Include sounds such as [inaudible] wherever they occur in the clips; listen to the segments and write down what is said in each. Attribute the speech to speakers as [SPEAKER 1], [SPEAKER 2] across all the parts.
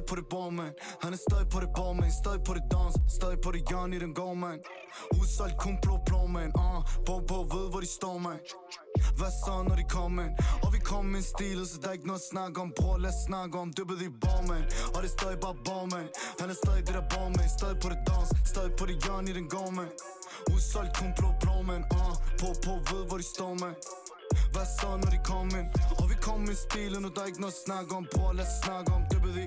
[SPEAKER 1] Og stadig på det bord, man Han er stadig på det bord, man Stadig på det dans. Stadig på det hjørne i den gård, man Udsolgt kun blå blå, man uh, ah, Bo på ved, hvor de står, man hvad så, når de kommer, man? Og vi kommer med en stil, så der er ikke noget at snakke om. Bror, lad os snakke om, dyppet i bor, man Og det er stadig bare bor, man Han er stadig det der bor, man Stadig på det dans, stadig på det hjørne i den gård, man Udsolgt kun blå blå, man uh, ah, På på ved, hvor de står, man hvad så, når de kommer ind? Og vi kommer med stilen, og der er ikke noget at snakke om. Bror, lad os snakke om. Dyppet i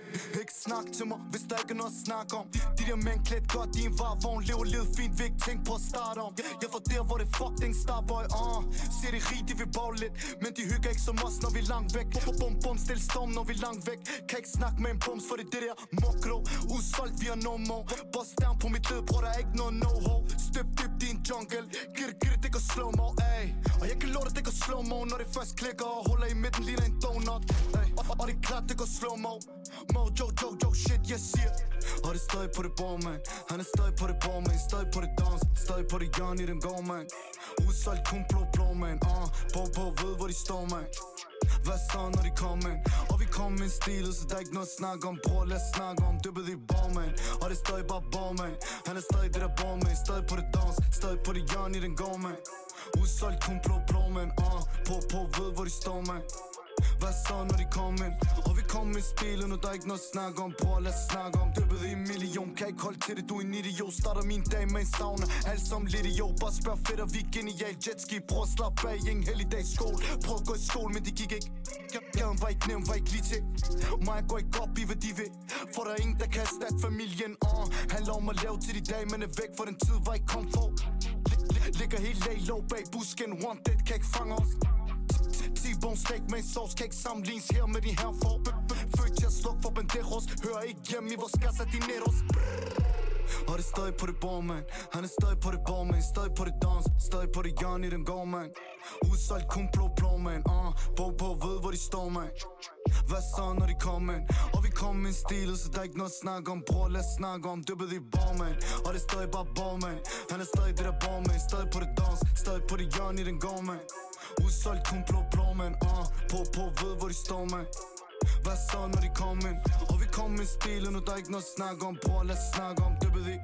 [SPEAKER 1] ikke snak til mig, hvis der ikke er noget at snakke om. De der mænd klædt godt i en varvogn Lever livet fint, vi ikke tænke på at starte om. Jeg får der, hvor det fuck den starboy uh. Ser de rigt, de vil bag lidt Men de hygger ikke som os, når vi er langt væk. Bum, bum, bum, stil storm, når vi er langt væk. Kan ikke snakke med en bums, for det er det der mokro. Usolgt, vi har no more Boss down på mit led, bror, der er ikke noget no-ho Støb dybt i en jungle. Gitte, gitte, det, det går slow-mo, ay Og jeg kan love dig, det går slow-mo Når det først klikker og holder i midten, ligner en donut ay. Og, og, og det er klart, det går slow-mo små joke, joke, joke shit, jeg siger Og det støj på det bord, man. Han er støj på det bord, man. Støj på det dans støj på det hjørne i den gård, man. Udsolgt kun blå, blå, man. Uh, På, på, ved, hvor de står, man. Hvad så, når de kom ind? Og vi kom med en stil, så der er ikke noget at snakke om Bror, lad os snakke om dyppet i borgmand Og det er stadig bare borgmand Han er stadig det der borgmand Stadig på det dans, stadig på det hjørne i den gård, man. Udsolgt kun blå, blå, man. Uh, På, på, ved, hvor de står, man hvad så, når de kom ind? Og vi kom med spillet, nu der er ikke noget snak snakke om. Bror, lad os snakke om. Dyppet i en million. Kan ikke holde til det, du er en idiot. Starter min dag med en sauna Alt som lidt i år Bare spørg fedt, og vi er genial. Jetski, bror, slap af Ingen helligdag skole Prøv at gå i skole, men det gik ikke. Gaden var ikke nem, var ikke lige til. Mig går ikke op i, hvad de vil. For der er ingen, der kan erstatte familien. Uh. Handler om at lave til de dag, men er væk For den tid var ikke kom for Ligger helt lag low bag busken. One dead, kan ikke fange os. T-bone steak med en sauce Kan ikke sammenlignes her med din her for Født til at slukke for banderos. Hører ikke hjemme i vores casa dineros og det er stadig på det bord, man Han er stadig på det bord, man Stadig på det dans. Stadig på det hjørne i den gård, man Udsolgt kun blå, blå, man uh, ah, Bog på ved, hvor de står, man hvad så, når de kom ind? Og vi kom ind stilet, så der er ikke noget at snakke om. Bror, lad os snakke om. Dyppet i bor, Og det er stadig bare bor, Han er stadig det der bor, Stadig på det dans Stadig på det hjørne i den går, man Udsolgt kun blå, blå, man uh, På, på, ved, hvor de står, man hvad så, når de kom ind? Og vi kom med stilen, nu der er ikke noget at snakke om. Bror, lad os snakke om. Dyppet i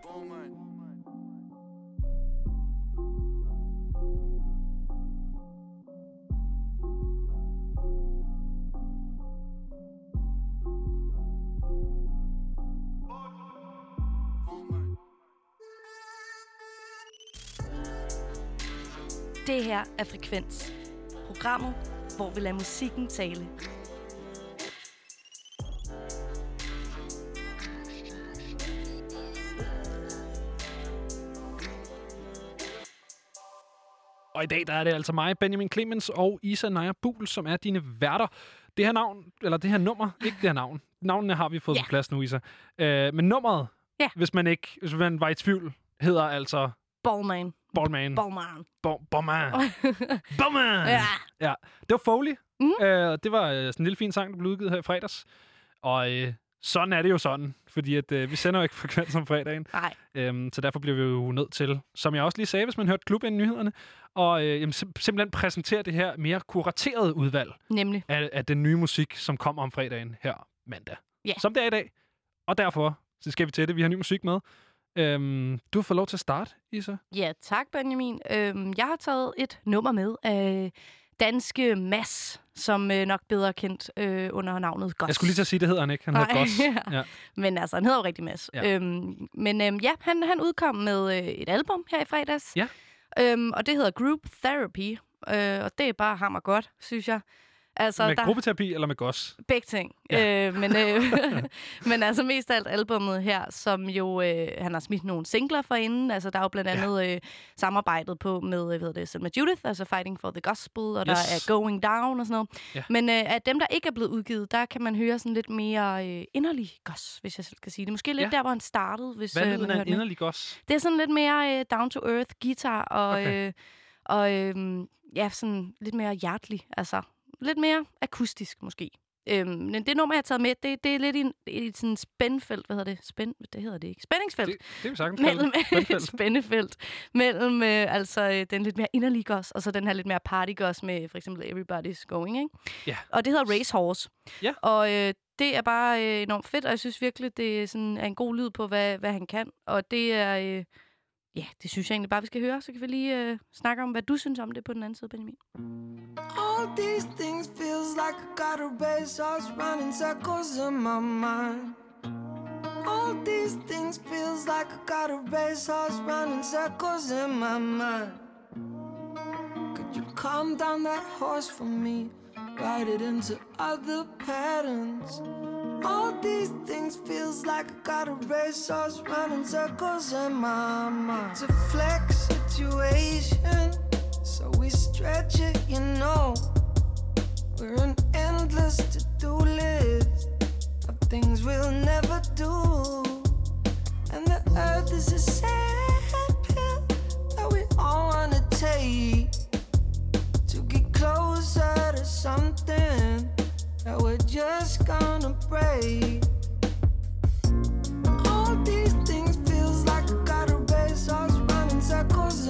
[SPEAKER 2] Det her er Frekvens. Programmet, hvor vi lader musikken tale.
[SPEAKER 3] Og i dag der er det altså mig, Benjamin Clemens og Isa Naja Buhl, som er dine værter. Det her navn, eller det her nummer, ikke det her navn. Navnene har vi fået
[SPEAKER 2] Ja.
[SPEAKER 3] på plads nu, Isa. Øh, men nummeret,
[SPEAKER 2] Ja.
[SPEAKER 3] hvis man ikke, hvis man var i tvivl, hedder altså
[SPEAKER 2] Ballman.
[SPEAKER 3] Ballman.
[SPEAKER 2] Ballman.
[SPEAKER 3] Bomman. [laughs] Bomman.
[SPEAKER 2] Ja.
[SPEAKER 3] ja. Det var Foley.
[SPEAKER 2] Mm.
[SPEAKER 3] Øh, det var øh, sådan en lille fin sang, der blev udgivet her i fredags. Og øh, sådan er det jo sådan, fordi at, øh, vi sender jo ikke [laughs] frekvens om fredagen.
[SPEAKER 2] Nej.
[SPEAKER 3] Øhm, så derfor bliver vi jo nødt til, som jeg også lige sagde, hvis man hørte klub nyhederne, og øh, jamen, sim- simpelthen præsentere det her mere kuraterede udvalg
[SPEAKER 2] Nemlig.
[SPEAKER 3] af, af den nye musik, som kommer om fredagen her mandag.
[SPEAKER 2] Ja.
[SPEAKER 3] Som det er i dag. Og derfor så skal vi til det. Vi har ny musik med. Øhm, du fået lov til at starte, Isa.
[SPEAKER 2] Ja, tak Benjamin. Øhm, jeg har taget et nummer med af danske Mass, som øh, nok bedre kendt øh, under navnet Goss.
[SPEAKER 3] Jeg skulle lige til at sige, det hedder han ikke. Han hedder
[SPEAKER 2] Nej,
[SPEAKER 3] Goss. [laughs]
[SPEAKER 2] ja.
[SPEAKER 3] Ja.
[SPEAKER 2] Men altså, han hedder jo rigtig Mads.
[SPEAKER 3] Ja.
[SPEAKER 2] Øhm, men øhm, ja, han, han udkom med øh, et album her i fredags.
[SPEAKER 3] Ja.
[SPEAKER 2] Øhm, og det hedder Group Therapy. Øh, og det er bare hammer godt, synes jeg. Altså,
[SPEAKER 3] med
[SPEAKER 2] der
[SPEAKER 3] gruppeterapi eller med Goss?
[SPEAKER 2] begge ting.
[SPEAKER 3] Ja.
[SPEAKER 2] Ja. Øh, men, øh, [laughs] men altså mest af alt albummet her, som jo, øh, han har smidt nogle singler for inden. Altså der er jo blandt andet øh, samarbejdet på med, øh, hvad det, Selma Judith, altså Fighting for the Gospel, og yes. der er Going Down og sådan noget.
[SPEAKER 3] Ja.
[SPEAKER 2] Men øh, af dem, der ikke er blevet udgivet, der kan man høre sådan lidt mere øh, inderlig goss, hvis jeg skal sige det. Måske lidt
[SPEAKER 3] Ja.
[SPEAKER 2] der, hvor han startede, hvis
[SPEAKER 3] Hvad
[SPEAKER 2] øh, man hørte
[SPEAKER 3] en inderlig Goss?
[SPEAKER 2] Det er sådan lidt mere øh, down-to-earth guitar, og,
[SPEAKER 3] Okay.
[SPEAKER 2] øh, og øh, ja, sådan lidt mere hjertelig. Altså, lidt mere akustisk måske. Øhm, men det nummer, jeg har taget med, det, det er lidt i, en, i sådan en spændfelt. Hvad hedder det? Spænd, det hedder det ikke. Spændingsfelt.
[SPEAKER 3] Det, det er sagtens
[SPEAKER 2] mellem [laughs]
[SPEAKER 3] Spændfelt.
[SPEAKER 2] spændefelt mellem øh, altså øh, den lidt mere inderlige goss, og så den her lidt mere party goss med for eksempel Everybody's Going, ikke?
[SPEAKER 3] Ja.
[SPEAKER 2] Og det hedder Racehorse.
[SPEAKER 3] Ja.
[SPEAKER 2] Og øh, det er bare øh, enormt fedt, og jeg synes virkelig, det er, sådan, er en god lyd på, hvad, hvad han kan. Og det er... Øh, ja, det synes jeg egentlig bare, vi skal høre. Så kan vi lige øh, snakke om, hvad du synes om det på den anden side, Benjamin.
[SPEAKER 4] All these things feels like I got a racehorse running circles in my mind. All these things feels like I got a racehorse running circles in my mind. Could you calm down that horse for me? Ride it into other patterns. All these things feels like I got a racehorse running circles in my mind. It's a flex situation, so we stretch it, you know. We're an endless to-do list of things we'll never do, and the earth is a sad pill that we all wanna take to get closer to something that we're just gonna break. All these things feels like I got a racehorse running circles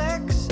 [SPEAKER 4] complex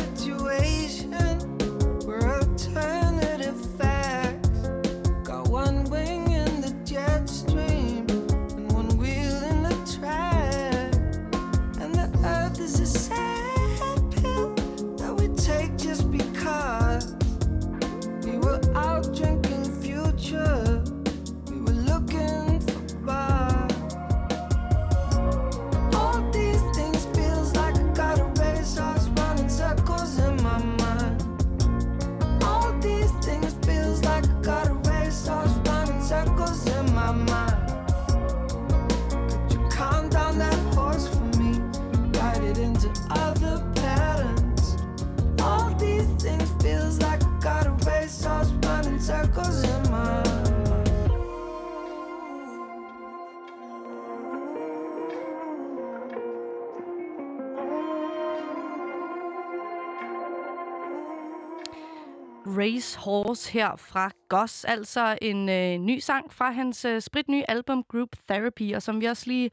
[SPEAKER 4] Horse
[SPEAKER 2] her fra Goss, altså en øh, ny sang fra hans øh, spritnye album Group Therapy, og som vi også lige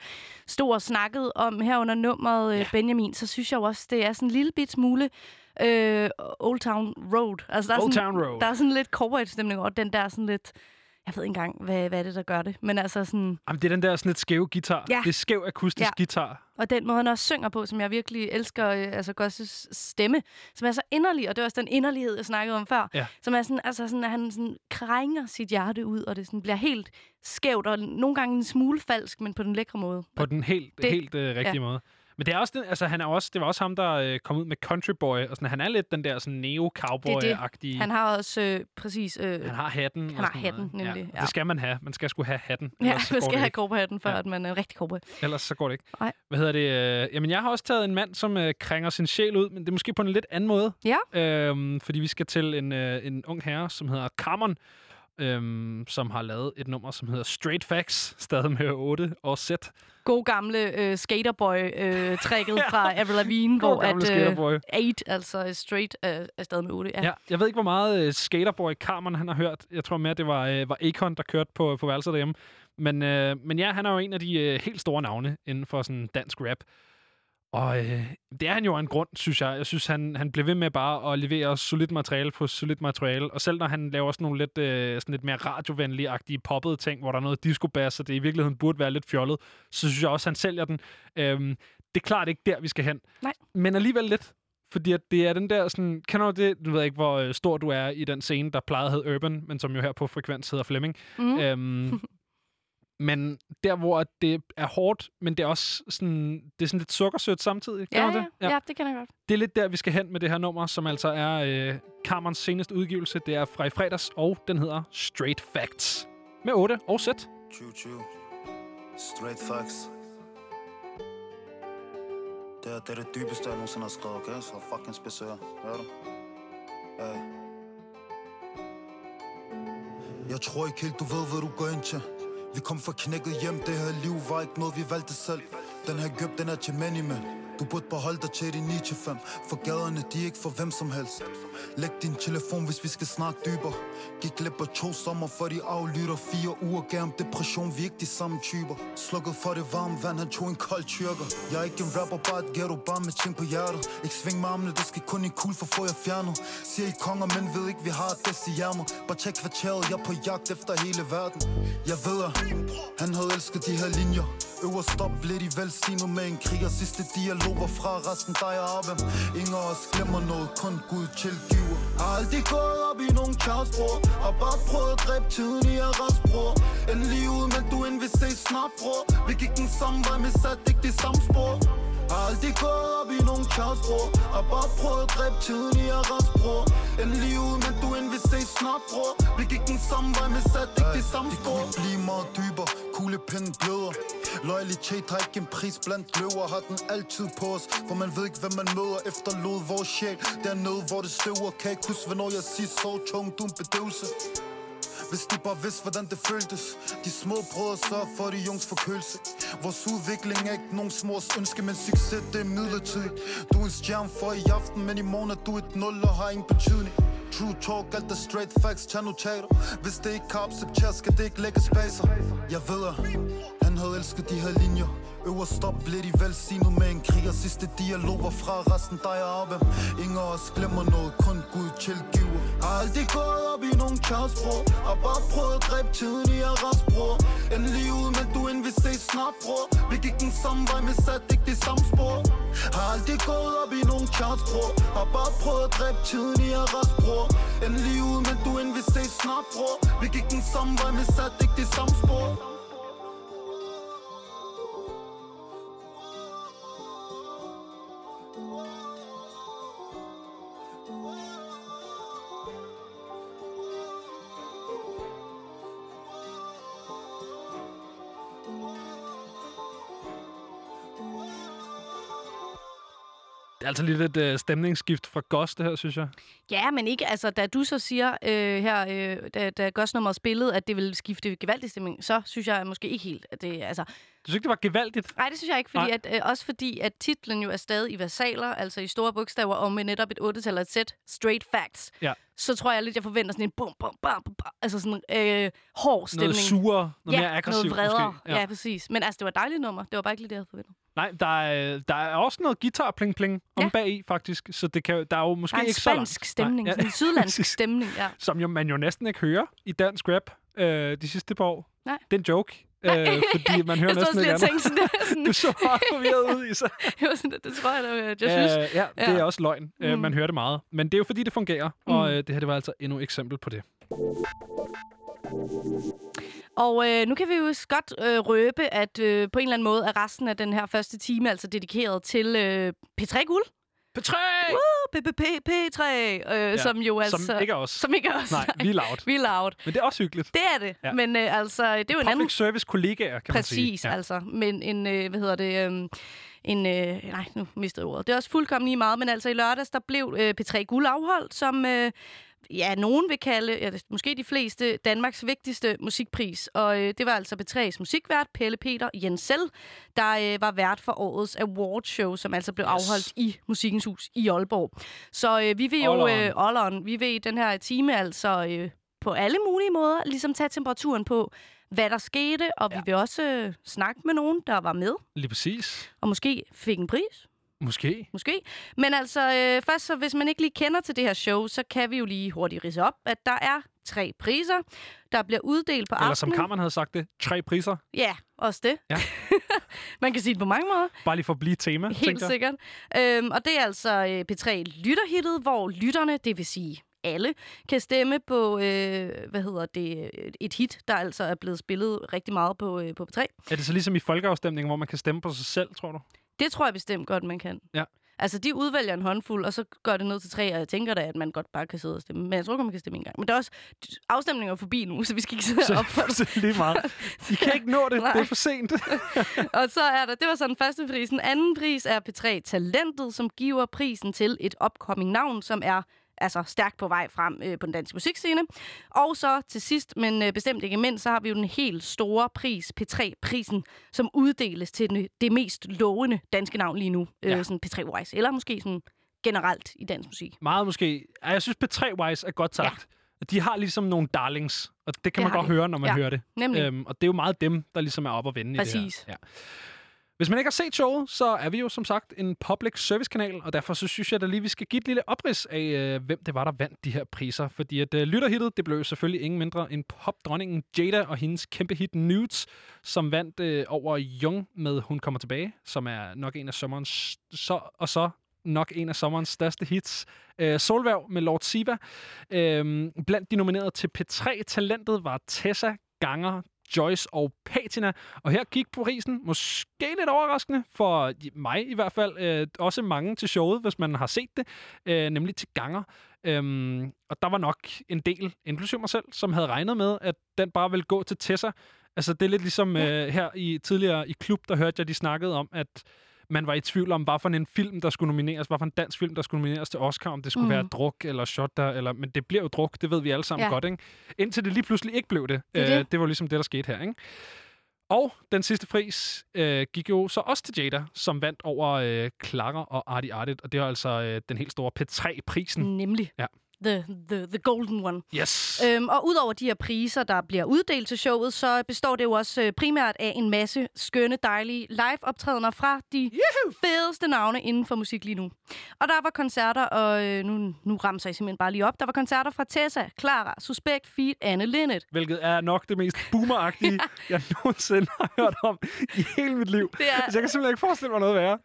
[SPEAKER 2] stod og snakkede om her under nummeret øh,
[SPEAKER 3] Ja.
[SPEAKER 2] Benjamin, så synes jeg jo også, det er sådan en lille bit smule øh, Old Town Road. Altså, der er
[SPEAKER 3] Old
[SPEAKER 2] sådan,
[SPEAKER 3] Town Road.
[SPEAKER 2] Der er sådan lidt corporate-stemning over den der sådan lidt... Jeg ved ikke engang, hvad, hvad er det, der gør det. Men altså sådan...
[SPEAKER 3] Jamen, det er den der sådan lidt skæve guitar.
[SPEAKER 2] Ja.
[SPEAKER 3] Det er skæv akustisk
[SPEAKER 2] Ja.
[SPEAKER 3] guitar.
[SPEAKER 2] Og den måde, han også synger på, som jeg virkelig elsker, øh, altså Gosses stemme, som er så inderlig, og det er også den inderlighed, jeg snakkede om før,
[SPEAKER 3] Ja.
[SPEAKER 2] som er sådan, altså sådan, at han sådan krænger sit hjerte ud, og det sådan bliver helt skævt, og nogle gange en smule falsk, men på den lækre måde.
[SPEAKER 3] På den helt,
[SPEAKER 2] Det-
[SPEAKER 3] helt øh, rigtige måde. Men det er også den, altså han er også, det var også ham, der øh, kom ud med Country Boy, og sådan, han er lidt den der sådan neo-cowboy-agtige.
[SPEAKER 2] Han har også øh, præcis... Øh,
[SPEAKER 3] han har hatten.
[SPEAKER 2] han har hatten,
[SPEAKER 3] noget.
[SPEAKER 2] nemlig,
[SPEAKER 3] Ja,
[SPEAKER 2] ja.
[SPEAKER 3] Det skal man have. Man skal sgu have hatten.
[SPEAKER 2] ja,
[SPEAKER 3] ellers
[SPEAKER 2] man skal have cowboyhatten, for
[SPEAKER 3] Ja.
[SPEAKER 2] at man er en rigtig cowboy.
[SPEAKER 3] Ellers så går det ikke.
[SPEAKER 2] Nej.
[SPEAKER 3] Hvad hedder det? øh, Jamen, jeg har også taget en mand, som øh, krænger sin sjæl ud, men det er måske på en lidt anden måde.
[SPEAKER 2] Ja.
[SPEAKER 3] Øhm, fordi vi skal til en, øh, en ung herre, som hedder Cameron, øhm, som har lavet et nummer, som hedder Straight Facts, stadig med 8 og Z.
[SPEAKER 2] God gamle øh, skaterboy-trækket [laughs]
[SPEAKER 3] Ja.
[SPEAKER 2] fra Avril Lavigne, hvor at, øh,
[SPEAKER 3] skaterboy.
[SPEAKER 2] 8, altså straight, øh, er stadig med 8. Ja.
[SPEAKER 3] Ja, jeg ved ikke, hvor meget øh, Skaterboy Cameron han har hørt. Jeg tror mere, det var, øh, var Akon, der kørte på, på værelset derhjemme. Men, øh, men ja, han er jo en af de øh, helt store navne inden for sådan dansk rap. Og øh, det er han jo af en grund, synes jeg. Jeg synes, han, han bliver ved med bare at levere solidt materiale på solidt materiale. Og selv når han laver sådan nogle lidt, øh, sådan lidt mere radiovenlige-agtige poppede ting, hvor der er noget disco-bass, og det i virkeligheden burde være lidt fjollet, så synes jeg også, han sælger den. Øhm, det er klart ikke der, vi skal hen.
[SPEAKER 2] Nej.
[SPEAKER 3] Men alligevel lidt. Fordi at det er den der sådan... Kender du det? Du ved ikke, hvor øh, stor du er i den scene, der plejede at hedde Urban, men som jo her på Frekvens hedder Flemming.
[SPEAKER 2] Mm.
[SPEAKER 3] Øhm, [laughs] men der, hvor det er hårdt, men det er også sådan, det er sådan lidt sukkersødt samtidig.
[SPEAKER 2] Ja,
[SPEAKER 3] Kender du
[SPEAKER 2] ja,
[SPEAKER 3] det?
[SPEAKER 2] ja, det kan jeg godt.
[SPEAKER 3] Det er lidt der, vi skal hen med det her nummer, som altså er øh, Kammerens seneste udgivelse. Det er fra i fredags, og den hedder Straight Facts. Med 8 og sæt.
[SPEAKER 1] Choo choo. Straight facts. Det er, det er det dybeste, jeg nogensinde har skrevet, okay? Så fucking spidsører. Hører du? Hey. Jeg tror ikke helt, du ved, hvad du går ind til. Vi kom fra knækket hjem, det her liv var ikke noget, vi valgte selv. Den her gøb, den er til many men. Du burde beholde dig til din 9 til 5 For gaderne, de er ikke for hvem som helst Læg din telefon, hvis vi skal snakke dybere. Gik glip af to sommer, for de aflytter Fire uger. Gav depression, vi ikke de samme typer. Slukket for det varme vand, han tog en kold tyrker. Jeg er ikke en rapper, bare et ghetto, bare med ting på hjertet. Ikke sving med armene, det skal kun i kul for få jeg fjernet. Siger I konger, men ved ikke, vi har det i hjermer Bare tjek kvarteret, jeg er på jagt efter hele verden. Jeg ved, at han havde elsket de her linjer. Øver stop lidt i velsignet med en kriger. Sidste dialog var fra resten dig og Abem Ingen af os glemmer noget, kun Gud tilgiver Har aldrig gået op i nogen kaos, bror Har bare prøvet at dræbe tiden i arrest, bror. Endelig ud, men du end vil se snart, bror. Vi gik den samme vej, men satte ikke det samme spor har aldrig gået op i nogen Charles, bror Har bare prøvet at dræbe tiden i arrest, bror Endelig ud, men du end vil se snart, bror. Vi gik den samme vej, men satte ikke det samme spor Det kunne blive meget dybere, kuglepinden bløder. Loyalitet har ikke en pris blandt løver. Har den altid på os For man ved ikke, hvad man møder Efterlod vores sjæl. Dernede, hvor det støver. Kan ikke huske, hvornår jeg siger så tung Du en bedøvelse hvis de bare vidste, hvordan det føltes. De små brødre sørger for de jungs forkølelse. Vores udvikling er ikke nogen smors ønske Men succes, det er midlertidigt. Du er en stjerne for i aften Men i morgen er du et nul og har ingen betydning. True talk, alt er straight facts, tag notater. Hvis det ikke kan accepteres, skal det ikke lægge spacer. Jeg ved at han havde elsket de her linjer. Øverst op blev de velsignet med en krig Og sidste dialog var fra resten dig og Abem Ingen af os glemmer noget, kun Gud tilgiver. Har aldrig gået op i nogen Charles, bror Har bare prøvet at dræbe tiden i arrest, bror Endelig ud, men du end vi ses snart, bror. Vi gik den samme vej, men satte ikke det samme spor. Har aldrig gået op i nogen Charles, bror Har bare prøvet at dræbe tiden i arrest, bror Endelig ud, men du end vi ses snart, bror. Vi gik den samme vej, men satte ikke det samme spor.
[SPEAKER 3] Er altså lidt et øh, stemningsskift fra Goss, det her, synes jeg.
[SPEAKER 2] Ja, men ikke, altså, da du så siger øh, her, øh, da, da Gosnummeret spillede, at det ville skifte gevaldig stemning, så synes jeg måske ikke helt, at det, altså...
[SPEAKER 3] Du synes ikke, det var gevaldigt?
[SPEAKER 2] Nej, det synes jeg ikke, fordi
[SPEAKER 3] Nej.
[SPEAKER 2] at, øh, også fordi, at titlen jo er stadig i versaler, altså i store bogstaver, og med netop et 8 et sæt, straight facts,
[SPEAKER 3] Ja.
[SPEAKER 2] så tror jeg lidt, jeg forventer sådan en bum, bum, bum, bum, bum, altså sådan øh, hård stemning.
[SPEAKER 3] Noget surere, noget
[SPEAKER 2] ja,
[SPEAKER 3] mere aggressivt
[SPEAKER 2] noget vredere.
[SPEAKER 3] måske.
[SPEAKER 2] Ja. ja, præcis. Men altså, det var et dejligt nummer. Det var bare ikke lige det, jeg havde forventet.
[SPEAKER 3] Nej, der er, der er også noget guitar pling pling om
[SPEAKER 2] Ja.
[SPEAKER 3] bag i, faktisk. Så det kan, der er jo måske
[SPEAKER 2] Der er en
[SPEAKER 3] ikke så
[SPEAKER 2] spansk stemning,
[SPEAKER 3] Nej,
[SPEAKER 2] sådan en sydlandsk [laughs] stemning, ja.
[SPEAKER 3] Som jo, man jo næsten ikke hører i dansk rap øh, de sidste par år.
[SPEAKER 2] Nej.
[SPEAKER 3] Det er en joke, øh, fordi man [laughs] hører
[SPEAKER 2] jeg
[SPEAKER 3] næsten ikke
[SPEAKER 2] tænkte sådan, sådan [laughs]
[SPEAKER 3] Du så meget forvirret ud i sig.
[SPEAKER 2] jeg var sådan, det, tror jeg, det, jeg synes.
[SPEAKER 3] Øh, ja, det
[SPEAKER 2] Ja.
[SPEAKER 3] er også løgn. Mm.
[SPEAKER 2] Mm.
[SPEAKER 3] man hører det meget. Men det er jo fordi, det fungerer. Og
[SPEAKER 2] Mm.
[SPEAKER 3] øh, det her det var altså endnu et eksempel på det.
[SPEAKER 2] Og øh, nu kan vi jo godt øh, røbe, at øh, på en eller anden måde er resten af den her første time altså dedikeret til øh, P3 Guld.
[SPEAKER 3] P3!
[SPEAKER 2] PPP P3, øh, ja, som jo altså...
[SPEAKER 3] Som ikke er os.
[SPEAKER 2] Som ikke er os.
[SPEAKER 3] Nej, vi er loud. [laughs]
[SPEAKER 2] Vi er loud.
[SPEAKER 3] Men det er også hyggeligt.
[SPEAKER 2] Det er det.
[SPEAKER 3] Ja.
[SPEAKER 2] Ja. Men øh, altså, det er jo en anden...
[SPEAKER 3] Service kollegaer, kan man sige.
[SPEAKER 2] Præcis, altså. Men en, øh, hvad hedder det... Øh, en, øh, nej, nu mistede jeg ordet. Det er også fuldkommen lige meget, men altså i lørdags, der blev øh, P3 Guld afholdt, som øh, ja, nogen vil kalde, ja, måske de fleste, Danmarks vigtigste musikpris. Og øh, det var altså P3's musikvært, Pelle Peter Jensel, der øh, var vært for årets awardshow, som altså blev
[SPEAKER 3] Yes.
[SPEAKER 2] afholdt i Musikkens Hus i Aalborg. Så øh, vi vil jo, øh, on, vi vil i den her time altså øh, på alle mulige måder ligesom tage temperaturen på, hvad der skete, og. Ja. vi vil også øh, snakke med nogen, der var med,
[SPEAKER 3] Lige præcis.
[SPEAKER 2] og måske fik en pris.
[SPEAKER 3] Måske.
[SPEAKER 2] Måske. Men altså, øh, først så hvis man ikke lige kender til det her show, så kan vi jo lige hurtigt rise op, at der er tre priser, der bliver uddelt på
[SPEAKER 3] Eller som
[SPEAKER 2] aftenen.
[SPEAKER 3] Kammeren havde sagt det, tre priser.
[SPEAKER 2] Ja, også det.
[SPEAKER 3] Ja. [laughs]
[SPEAKER 2] man kan sige det på mange måder.
[SPEAKER 3] Bare lige for at blive tema,
[SPEAKER 2] Helt
[SPEAKER 3] jeg.
[SPEAKER 2] sikkert. Øhm, og det er altså øh, P3 Lytterhittet, hvor lytterne, det vil sige alle kan stemme på, øh, hvad hedder det, et hit, der altså er blevet spillet rigtig meget på, øh, på P3.
[SPEAKER 3] Er det så ligesom i folkeafstemningen, hvor man kan stemme på sig selv, tror du?
[SPEAKER 2] Det tror jeg bestemt godt, man kan.
[SPEAKER 3] Ja.
[SPEAKER 2] Altså, de udvælger en håndfuld, og så gør det ned til tre, og jeg tænker da, at man godt bare kan sidde og stemme. Men jeg tror godt, man kan stemme en gang. Men der er også afstemninger er forbi nu, [laughs] så vi skal ikke sidde
[SPEAKER 3] Så,
[SPEAKER 2] op for
[SPEAKER 3] så lige meget. [laughs] I kan ikke nå det.
[SPEAKER 2] Nej.
[SPEAKER 3] Det er for sent. [laughs]
[SPEAKER 2] Og så er der, det var sådan første prisen. Anden pris er P3 Talentet, som giver prisen til et upcoming navn, som er altså stærkt på vej frem øh, på den danske musikscene. Og så til sidst, men øh, bestemt ikke mindst, så har vi jo den helt store pris, P3-prisen, som uddeles til den, det mest lovende danske navn lige nu, øh,
[SPEAKER 3] Ja.
[SPEAKER 2] sådan P3-wise, eller måske sådan generelt i dansk musik.
[SPEAKER 3] Meget måske. Ja, Jeg synes, P3-wise er godt sagt. De har ligesom nogle darlings, og det kan
[SPEAKER 2] Det
[SPEAKER 3] man godt
[SPEAKER 2] de.
[SPEAKER 3] høre, når man
[SPEAKER 2] Ja,
[SPEAKER 3] hører det.
[SPEAKER 2] Nemlig.
[SPEAKER 3] Øhm, og det er jo meget dem, der ligesom er op og vende i
[SPEAKER 2] Præcis.
[SPEAKER 3] det her. Ja. Hvis man ikke har set showet, så er vi jo som sagt en public service kanal, og derfor så synes jeg da lige, vi skal give et lille oprids af, øh, hvem det var, der vandt de her priser. Fordi at øh, lytterhittet, det blev selvfølgelig ingen mindre end popdronningen Jada og hendes kæmpe hit Nudes, som vandt øh, over Young med Hun kommer tilbage, som er nok en af sommerens, så, og så nok en af sommerens største hits. Øh, Solværv med Lord Siva. Øh, blandt de nominerede til P3-talentet var Tessa, Ganger, Joyce og Patina. Og her gik prisen måske lidt overraskende for mig i hvert fald. Øh, også mange til showet, hvis man har set det. Øh, nemlig til Ganger. Øhm, og der var nok en del, inklusive mig selv, som havde regnet med, at den bare ville gå til Tessa. Altså det er lidt ligesom øh, her i tidligere i klub, der hørte jeg, de snakkede om, at man var i tvivl om, hvad for en film, der skulle nomineres, hvad for en dansk film, der skulle nomineres til Oscar, om det skulle mm. Være druk eller shot der, eller, men det bliver jo druk, det ved vi alle sammen
[SPEAKER 2] Ja.
[SPEAKER 3] godt, ikke? Indtil det lige pludselig ikke blev det.
[SPEAKER 2] Det
[SPEAKER 3] Øh,
[SPEAKER 2] det.
[SPEAKER 3] det var ligesom det, der skete her, ikke? Og den sidste pris øh, gik jo så også til Jada, som vandt over øh, Clara og Artie Artit, og det var altså øh, den helt store P3-prisen.
[SPEAKER 2] Nemlig.
[SPEAKER 3] Ja.
[SPEAKER 2] The, the, the golden one.
[SPEAKER 3] Yes!
[SPEAKER 2] Øhm, og udover de her priser, der bliver uddelt til showet, så består det jo også øh, primært af en masse skønne, dejlige live-optrædener fra de
[SPEAKER 3] Yahoo!
[SPEAKER 2] fedeste navne inden for musik lige nu. Og der var koncerter, og øh, nu, nu ramser jeg simpelthen bare lige op. Der var koncerter fra Tessa, Clara, Suspekt, Feet, Anne Linnet.
[SPEAKER 3] Hvilket er nok det mest boomeragtige, [laughs] jeg nogensinde har hørt om i hele mit liv.
[SPEAKER 2] Det er-
[SPEAKER 3] Så jeg kan simpelthen ikke forestille mig noget værre.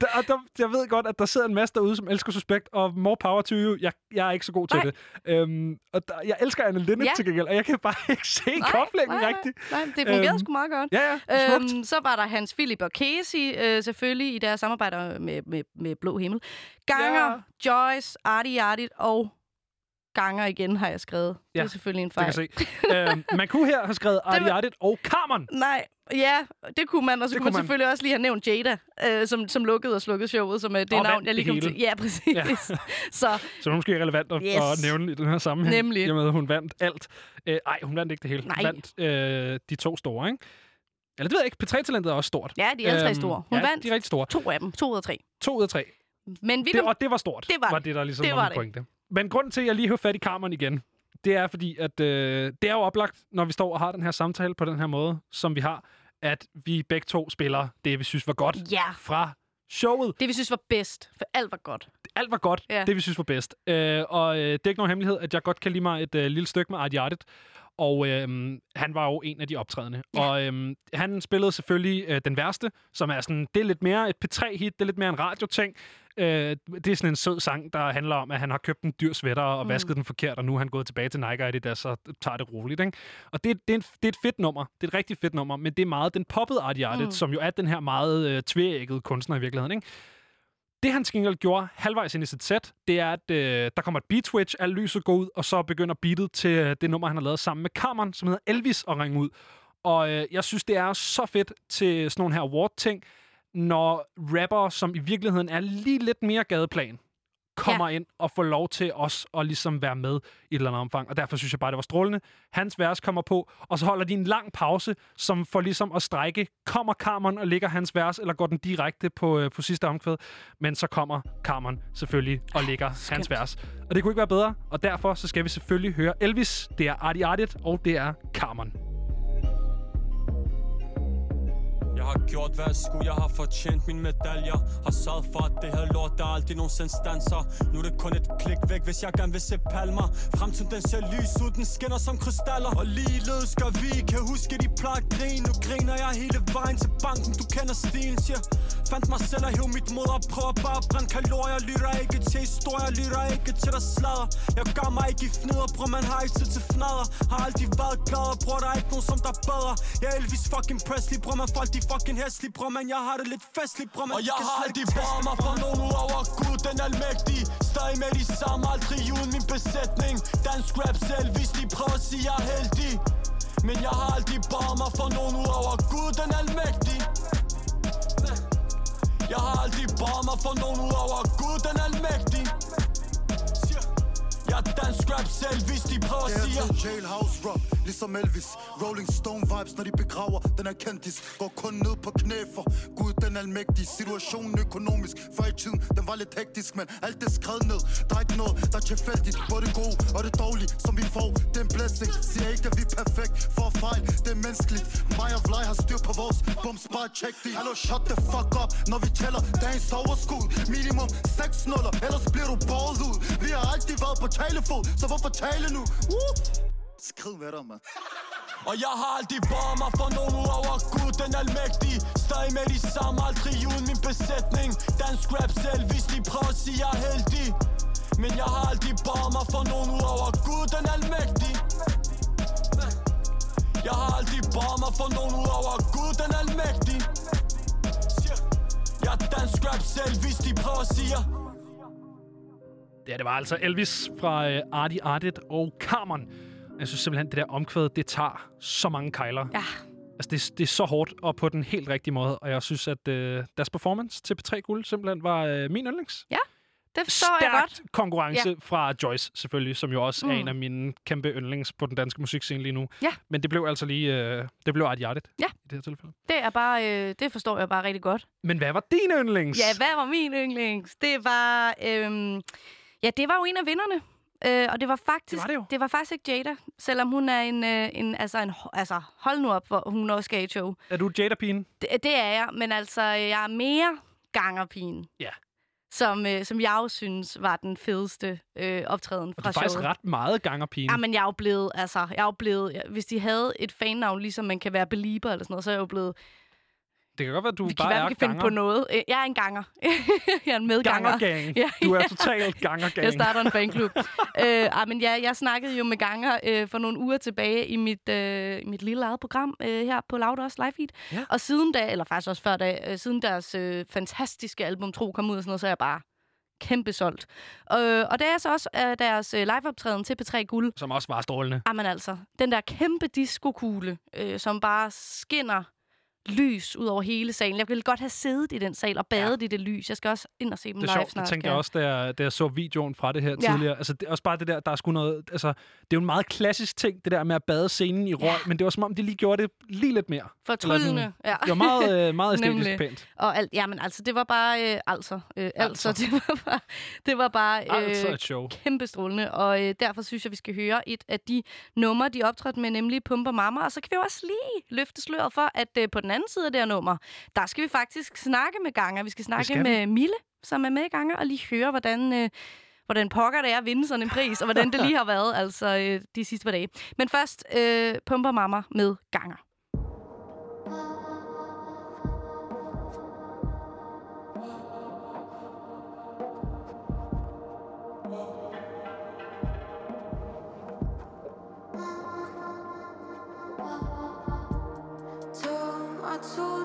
[SPEAKER 3] Der, og der, jeg ved godt, at der sidder en masse derude, som elsker Suspekt, og more power to you. Jeg, jeg er ikke så god til
[SPEAKER 2] Nej.
[SPEAKER 3] det. Øhm, og der, jeg elsker Anne Linnet
[SPEAKER 2] Ja.
[SPEAKER 3] til gengæld, og jeg kan bare [laughs] ikke se koblingen rigtigt.
[SPEAKER 2] Nej, det fungerede
[SPEAKER 3] Øhm,
[SPEAKER 2] sgu meget godt.
[SPEAKER 3] Ja, ja.
[SPEAKER 2] Øhm, så var der Hans Philip og Casey, øh, selvfølgelig i deres samarbejder med, med, med Blå Himmel. Ganger, Joyce, Artie Artit og Ganger igen har jeg skrevet. Det
[SPEAKER 3] Ja,
[SPEAKER 2] er selvfølgelig en
[SPEAKER 3] Det
[SPEAKER 2] fejl.
[SPEAKER 3] kan jeg se. øhm, man kunne her have skrevet [laughs] Artie Artit og Carmen.
[SPEAKER 2] Nej, ja, det kunne man. Og så
[SPEAKER 3] Det
[SPEAKER 2] kunne man, selvfølgelig også lige have nævnt Jada, øh, som, som lukkede og slukkede showet, som er det
[SPEAKER 3] Og
[SPEAKER 2] navn, jeg lige
[SPEAKER 3] det
[SPEAKER 2] kom til. Ja, præcis.
[SPEAKER 3] Ja. [laughs]
[SPEAKER 2] så
[SPEAKER 3] Så det er måske relevant at,
[SPEAKER 2] Yes.
[SPEAKER 3] at nævne i den her sammenhæng.
[SPEAKER 2] Nemlig.
[SPEAKER 3] At hun vandt alt. Øh, ej, hun vandt ikke det hele. Hun
[SPEAKER 2] Nej.
[SPEAKER 3] vandt øh, de to store, ikke? Eller det ved jeg ikke. P3-talentet er også stort.
[SPEAKER 2] ja, de er alle tre
[SPEAKER 3] Øhm,
[SPEAKER 2] store. Hun
[SPEAKER 3] ja,
[SPEAKER 2] vandt
[SPEAKER 3] de er rigtig store.
[SPEAKER 2] to af dem, to ud af tre.
[SPEAKER 3] To ud af tre.
[SPEAKER 2] Men vi
[SPEAKER 3] Det,
[SPEAKER 2] kom...
[SPEAKER 3] og det var stort.
[SPEAKER 2] Det var
[SPEAKER 3] var
[SPEAKER 2] det.
[SPEAKER 3] det, der ligesom
[SPEAKER 2] Det
[SPEAKER 3] var
[SPEAKER 2] var
[SPEAKER 3] min
[SPEAKER 2] det.
[SPEAKER 3] pointe. Men grunden til, at jeg lige hører fat i Carmen igen, det er fordi, at øh, det er jo oplagt, når vi står og har den her samtale på den her måde, som vi har, at vi begge to spiller det, vi synes var godt
[SPEAKER 2] Ja,
[SPEAKER 3] fra showet.
[SPEAKER 2] det vi synes var bedst, for alt var godt.
[SPEAKER 3] Alt var godt,
[SPEAKER 2] Ja.
[SPEAKER 3] det vi synes var bedst. Øh, og øh, det er ikke nogen hemmelighed, at jeg godt kan lide mig et øh, lille stykke med Art Artit. Og øh, han var jo en af de optrædende.
[SPEAKER 2] Ja.
[SPEAKER 3] Og øh, han spillede selvfølgelig øh, den værste, som er sådan, det er lidt mere et P3-hit, det er lidt mere en radioting. Øh, det er sådan en sød sang, der handler om, at han har købt en dyr sweater og
[SPEAKER 2] Mm.
[SPEAKER 3] vasket den forkert, og nu er han gået tilbage til Nike og Adidas og tager det roligt. Ikke? Og det, det, er en, det er et fedt nummer. Det er et rigtig fedt nummer, men det er meget den poppede Art
[SPEAKER 2] Mm.
[SPEAKER 3] som jo er den her meget øh, tvææggede kunstner i virkeligheden. Ikke? Det han til gjorde halvvejs ind i sit sæt, det er, at øh, der kommer et beat switch, alt lyset går ud, og så begynder beatet til øh, det nummer, han har lavet sammen med Carmen, som hedder Elvis, at ringe ud. Og øh, jeg synes, det er så fedt til sådan nogle her award-ting, når rapper, som i virkeligheden er lige lidt mere gadeplan, kommer ja. ind og får lov til os at ligesom være med i et eller andet omfang. Og derfor synes jeg bare, det var strålende. Hans vers kommer på, og så holder de en lang pause, som får ligesom at strække. Kommer Carmen og ligger hans vers, eller går den direkte på, øh, på sidste omkvæd? Men så kommer Carmen selvfølgelig og ligger hans vers. Og det kunne ikke være bedre, og derfor så skal vi selvfølgelig høre Elvis. Det er Artie Artit, og det er Carmen.
[SPEAKER 5] Har gjort hvad jeg skulle, jeg har fortjent? Mine medaljer Har sørget for at det her lort, der aldrig nogensinde stanser Nu er det kun et klik væk, hvis jeg gerne vil se palmer. Fremtiden den ser lys ud, den skinner som krystaller. Og ligeledes gør vi, kan huske de plejer at grine Nu griner jeg hele vejen til banken, du kender stilen Siger, fandt mig selv og hæv mit mod og prøver bare at brænde kalorier. Lytter ikke til historier, lytter ikke til der sladder. Jeg gør mig ikke i fnider, bror man har ikke tid til fnader Har aldrig været glad, bror der er ikke nogen som der bedre Jeg er Elvis fucking Presley, bror man folk de fucking hæslige Bror man. Jeg har det lidt festligt, bror man.
[SPEAKER 6] Og
[SPEAKER 5] de
[SPEAKER 6] jeg har bare mig for nogen ud over Gud, den almægtige Stadig med de samme, aldrig uden min besætning. Dansk rap selv, hvis de prøver at sige, jeg er heldig. Men jeg har aldrig bare mig for nogen ud over Gud, den almægtige Jeg har aldrig bare mig for nogen ud over Gud, den almægtige Jeg dansk rap selv, hvis de prøver at
[SPEAKER 1] Det
[SPEAKER 6] sige
[SPEAKER 1] er jailhouse rock, ligesom Elvis. Rolling Stone vibes, når de begraver. Den er kendtis Går kun ned på knæ for Gud den almægtige. Situationen økonomisk, før i tiden, den var lidt hektisk Men alt det skred ned, der er ikke noget, der er tilfældigt. Både det gode og det dårlige, som vi får, det er en blessing. Siger ikke, at vi er perfekt, for fejl, det er menneskeligt. Mig og Vlej har styr på vores bums, bare check det Hallo, shut the fuck up, når vi tæller dagens overskud. Minimum 6 nuller, ellers bliver du båret ud. Vi har altid været på talefod, så hvorfor tale nu? Woo! Skrid med dig, mand.
[SPEAKER 6] Og jeg har aldrig bare mig for nogen over Gud, den almægtige. Stadig med de samme, aldrig uden min besætning. Dansk rap selv, hvis de prøver at sige, jeg er heldig. Men jeg har aldrig bare mig for nogen over Gud, den almægtige. Jeg har aldrig bare mig for nogen over Gud, den almægtige. Jeg er dansk rap selv, hvis de prøver at sige, jeg
[SPEAKER 3] Ja, det var altså Elvis fra øh, Artie Artit og Carmen. Jeg synes simpelthen, det der omkvæd, det tager så mange kejler.
[SPEAKER 2] Ja,
[SPEAKER 3] Altså, det, det er så hårdt og på den helt rigtige måde. Og jeg synes, at øh, deres performance til P3 Guld simpelthen var øh, min yndlings.
[SPEAKER 2] det forstår jeg godt.
[SPEAKER 3] Stærkt konkurrence ja. fra Joyce, selvfølgelig, som jo også mm. er
[SPEAKER 2] Mm.
[SPEAKER 3] en af mine kæmpe yndlings på den danske musikscene lige nu.
[SPEAKER 2] Ja.
[SPEAKER 3] Men det blev altså lige... Øh, det blev Artie Artit
[SPEAKER 2] Ja.
[SPEAKER 3] i det her tilfælde.
[SPEAKER 2] Det er bare, øh, det forstår jeg bare rigtig godt.
[SPEAKER 3] Men hvad var din yndlings?
[SPEAKER 2] Ja, hvad var min yndlings? Det var, øhm, ja, det var jo en af vinderne. Øh, og det var faktisk
[SPEAKER 3] Det var det
[SPEAKER 2] det var faktisk ikke Jada, selvom hun er en, øh, en, altså, en altså hold nu op, hvor hun også skal i show.
[SPEAKER 3] Er du Jada-pigen?
[SPEAKER 2] Det, det er jeg, men altså, jeg er mere gangerpigen.
[SPEAKER 3] Ja.
[SPEAKER 2] Som, øh, som jeg jo synes var den fedeste øh, optræden
[SPEAKER 3] Og
[SPEAKER 2] fra
[SPEAKER 3] du er faktisk
[SPEAKER 2] showet.
[SPEAKER 3] ret meget gangerpigen.
[SPEAKER 2] Ja, men jeg er jo blevet, altså, jeg er jo blevet, hvis de havde et fannavn, ligesom man kan være belieber eller sådan noget, så er jeg jo blevet,
[SPEAKER 3] Det kan godt være, at du
[SPEAKER 2] vi kan
[SPEAKER 3] bare
[SPEAKER 2] hvert
[SPEAKER 3] er
[SPEAKER 2] fald finde på noget. Øh, Jeg er en ganger. [laughs] jeg er en medganger.
[SPEAKER 3] Gangergang.
[SPEAKER 2] Ja,
[SPEAKER 3] Du er
[SPEAKER 2] ja.
[SPEAKER 3] totalt gangergang.
[SPEAKER 2] Jeg starter en fanklub. øh, ej, men ja, jeg snakkede jo med Ganger øh, for nogle uger tilbage i mit, øh, mit lille eget program øh, her på Loud også Live Feed.
[SPEAKER 3] Ja.
[SPEAKER 2] Og siden da, eller faktisk også før da, øh, siden deres øh, fantastiske album Tro kom ud og sådan noget, så er jeg bare kæmpe solgt. Øh, og det er så også øh, deres øh, liveoptræden til P3 Guld.
[SPEAKER 3] Som også var strålende.
[SPEAKER 2] Jamen altså, den der kæmpe diskokugle, øh, som bare skinner lys ud over hele salen. Jeg ville godt have siddet i den sal og badet ja. i det lys. Jeg skal også ind og se dem
[SPEAKER 3] Det er
[SPEAKER 2] live
[SPEAKER 3] sjovt,
[SPEAKER 2] snart.
[SPEAKER 3] det tænkte jeg også, da jeg, da jeg så videoen fra det her
[SPEAKER 2] Ja.
[SPEAKER 3] tidligere. Altså, det også bare det der, der er sgu noget... Altså, det er jo en meget klassisk ting, det der med at bade scenen i røg,
[SPEAKER 2] Ja.
[SPEAKER 3] men det var som om, de lige gjorde det lige lidt mere.
[SPEAKER 2] Fortryllende. Ja.
[SPEAKER 3] Det var meget, øh, meget [laughs] æstetisk pænt.
[SPEAKER 2] Og alt, jamen altså, det var bare, øh, altså, øh, altså,
[SPEAKER 3] Altså. [laughs]
[SPEAKER 2] det var bare, det var bare
[SPEAKER 3] Altså
[SPEAKER 2] øh,
[SPEAKER 3] et show.
[SPEAKER 2] kæmpe strålende, og øh, derfor synes jeg, vi skal høre et af de numre, de optrådte med, nemlig Pumper Mamma, og så kan vi også lige løfte sløret for, at øh, på den anden side af det her nummer, der skal vi faktisk snakke med Ganger. Vi skal snakke
[SPEAKER 3] skal vi.
[SPEAKER 2] med Mille, som er med i Ganger, og lige høre, hvordan... Øh, hvordan pokker det er at vinde sådan en pris, og hvordan det lige har været altså øh, de sidste par dage. Men først øh, Pumper Mamma med Ganger.
[SPEAKER 4] Tung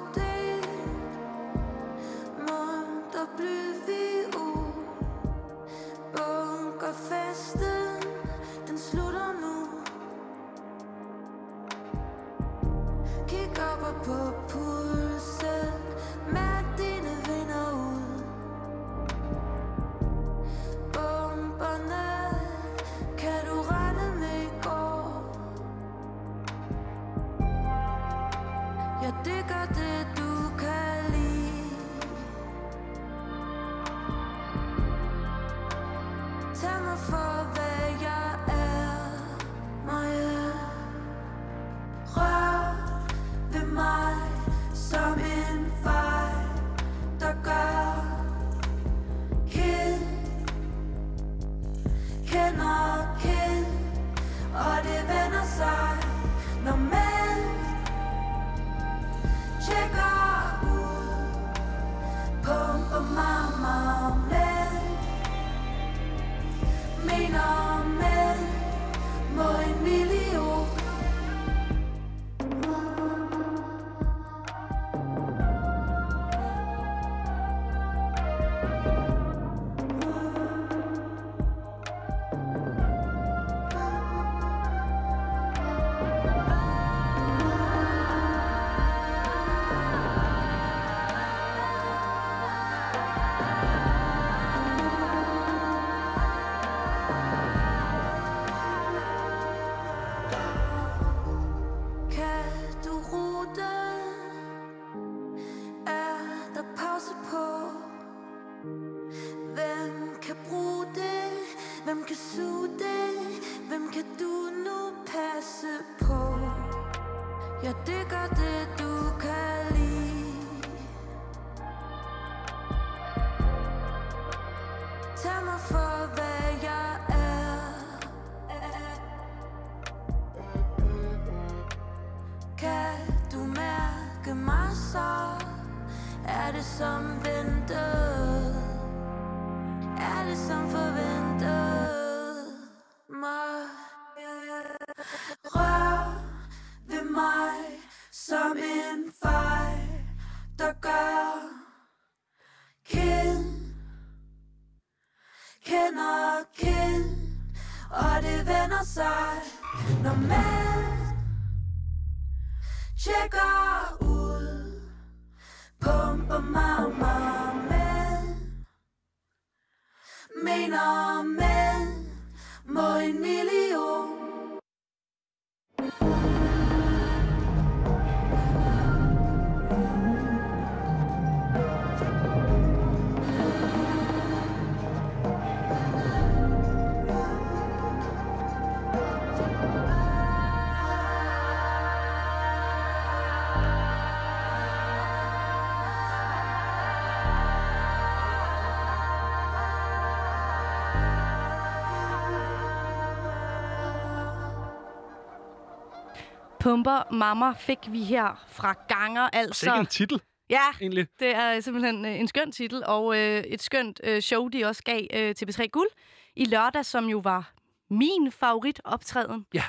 [SPEAKER 4] Pumper Mamma
[SPEAKER 2] fik vi her fra Ganger.
[SPEAKER 3] Det er
[SPEAKER 2] Altså,
[SPEAKER 3] ikke en titel,
[SPEAKER 2] ja,
[SPEAKER 3] egentlig.
[SPEAKER 2] det er simpelthen øh, en skøn titel, og øh, et skønt øh, show, de også gav øh, til B3 Guld i lørdag, som jo var min favoritoptræden.
[SPEAKER 3] Ja.